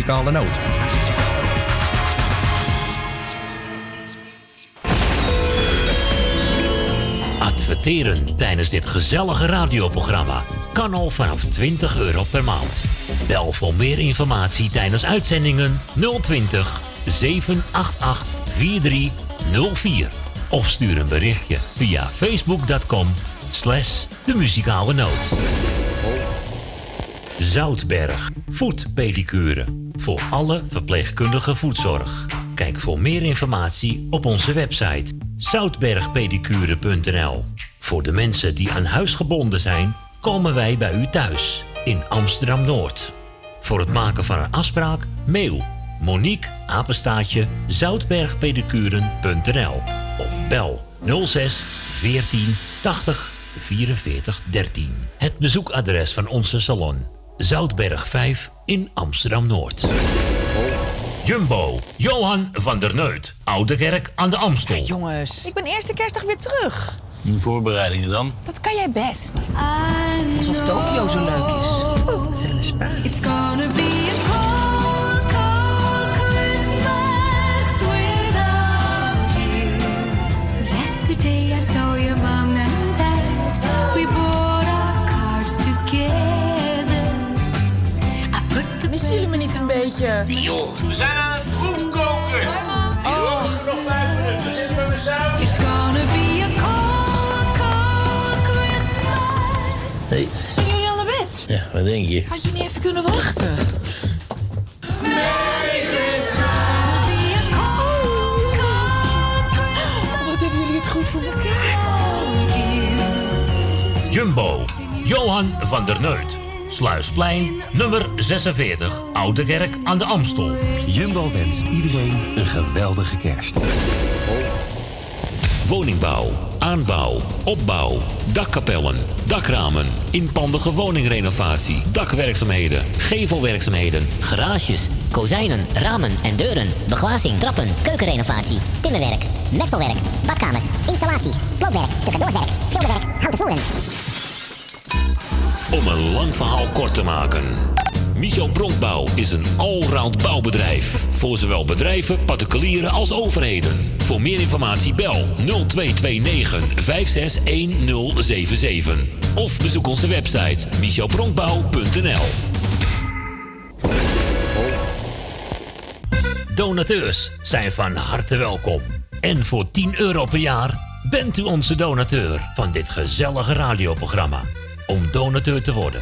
Speaker 13: Muzikale noot.
Speaker 1: Adverteren tijdens dit gezellige radioprogramma kan al vanaf 20 euro per maand. Bel voor meer informatie tijdens uitzendingen 020 788 4304. Of stuur een berichtje via facebook.com slash de muzikale noot. Zoutberg, voetpedicure. Voor alle verpleegkundige voetzorg. Kijk voor meer informatie op onze website zoutbergpedicure.nl. Voor de mensen die aan huis gebonden zijn, komen wij bij u thuis in Amsterdam Noord. Voor het maken van een afspraak, mail Monique Apenstaatje zoutbergpedicuren.nl of bel 06 14 80 44 13. Het bezoekadres van onze salon Zoutberg 5 in Amsterdam Noord. Jumbo, Johan van der Neut, Oude Kerk aan de Amstel.
Speaker 73: Jongens, ik ben eerste kerstdag weer terug.
Speaker 74: Die voorbereidingen dan?
Speaker 73: Dat kan jij best. Alsof Tokio zo leuk is. Zet een spa.
Speaker 69: It's gonna be a
Speaker 74: joh, we zijn aan het proefkoken. Oh. Nog vijf minuten, zitten we saus.
Speaker 69: It's gonna be a cold, cold Christmas.
Speaker 74: Hey.
Speaker 73: Zijn jullie al naar bed?
Speaker 74: Ja, wat denk je?
Speaker 73: Had je niet even kunnen wachten? Wat hebben jullie het goed voor elkaar?
Speaker 1: Jumbo, Johan van der Neut. Sluisplein, nummer 46, Oude Kerk aan de Amstel.
Speaker 58: Jumbo wenst iedereen een geweldige kerst.
Speaker 1: Woningbouw, aanbouw, opbouw, dakkapellen, dakramen, inpandige woningrenovatie, dakwerkzaamheden, gevelwerkzaamheden,
Speaker 59: Garages, kozijnen, ramen en deuren, beglazing, trappen, keukenrenovatie, timmerwerk, messelwerk, badkamers, installaties, sloopwerk, stucadoorswerk, schilderwerk, houten voeren.
Speaker 1: Om een lang verhaal kort te maken. Michel Bronkbouw is een allround bouwbedrijf. Voor zowel bedrijven, particulieren als overheden. Voor meer informatie bel 0229 561077. Of bezoek onze website michelbronkbouw.nl Donateurs zijn van harte welkom. En voor 10 euro per jaar bent u onze donateur van dit gezellige radioprogramma. Om donateur te worden,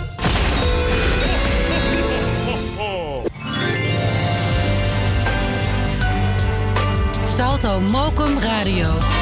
Speaker 75: Salto Mokum Radio.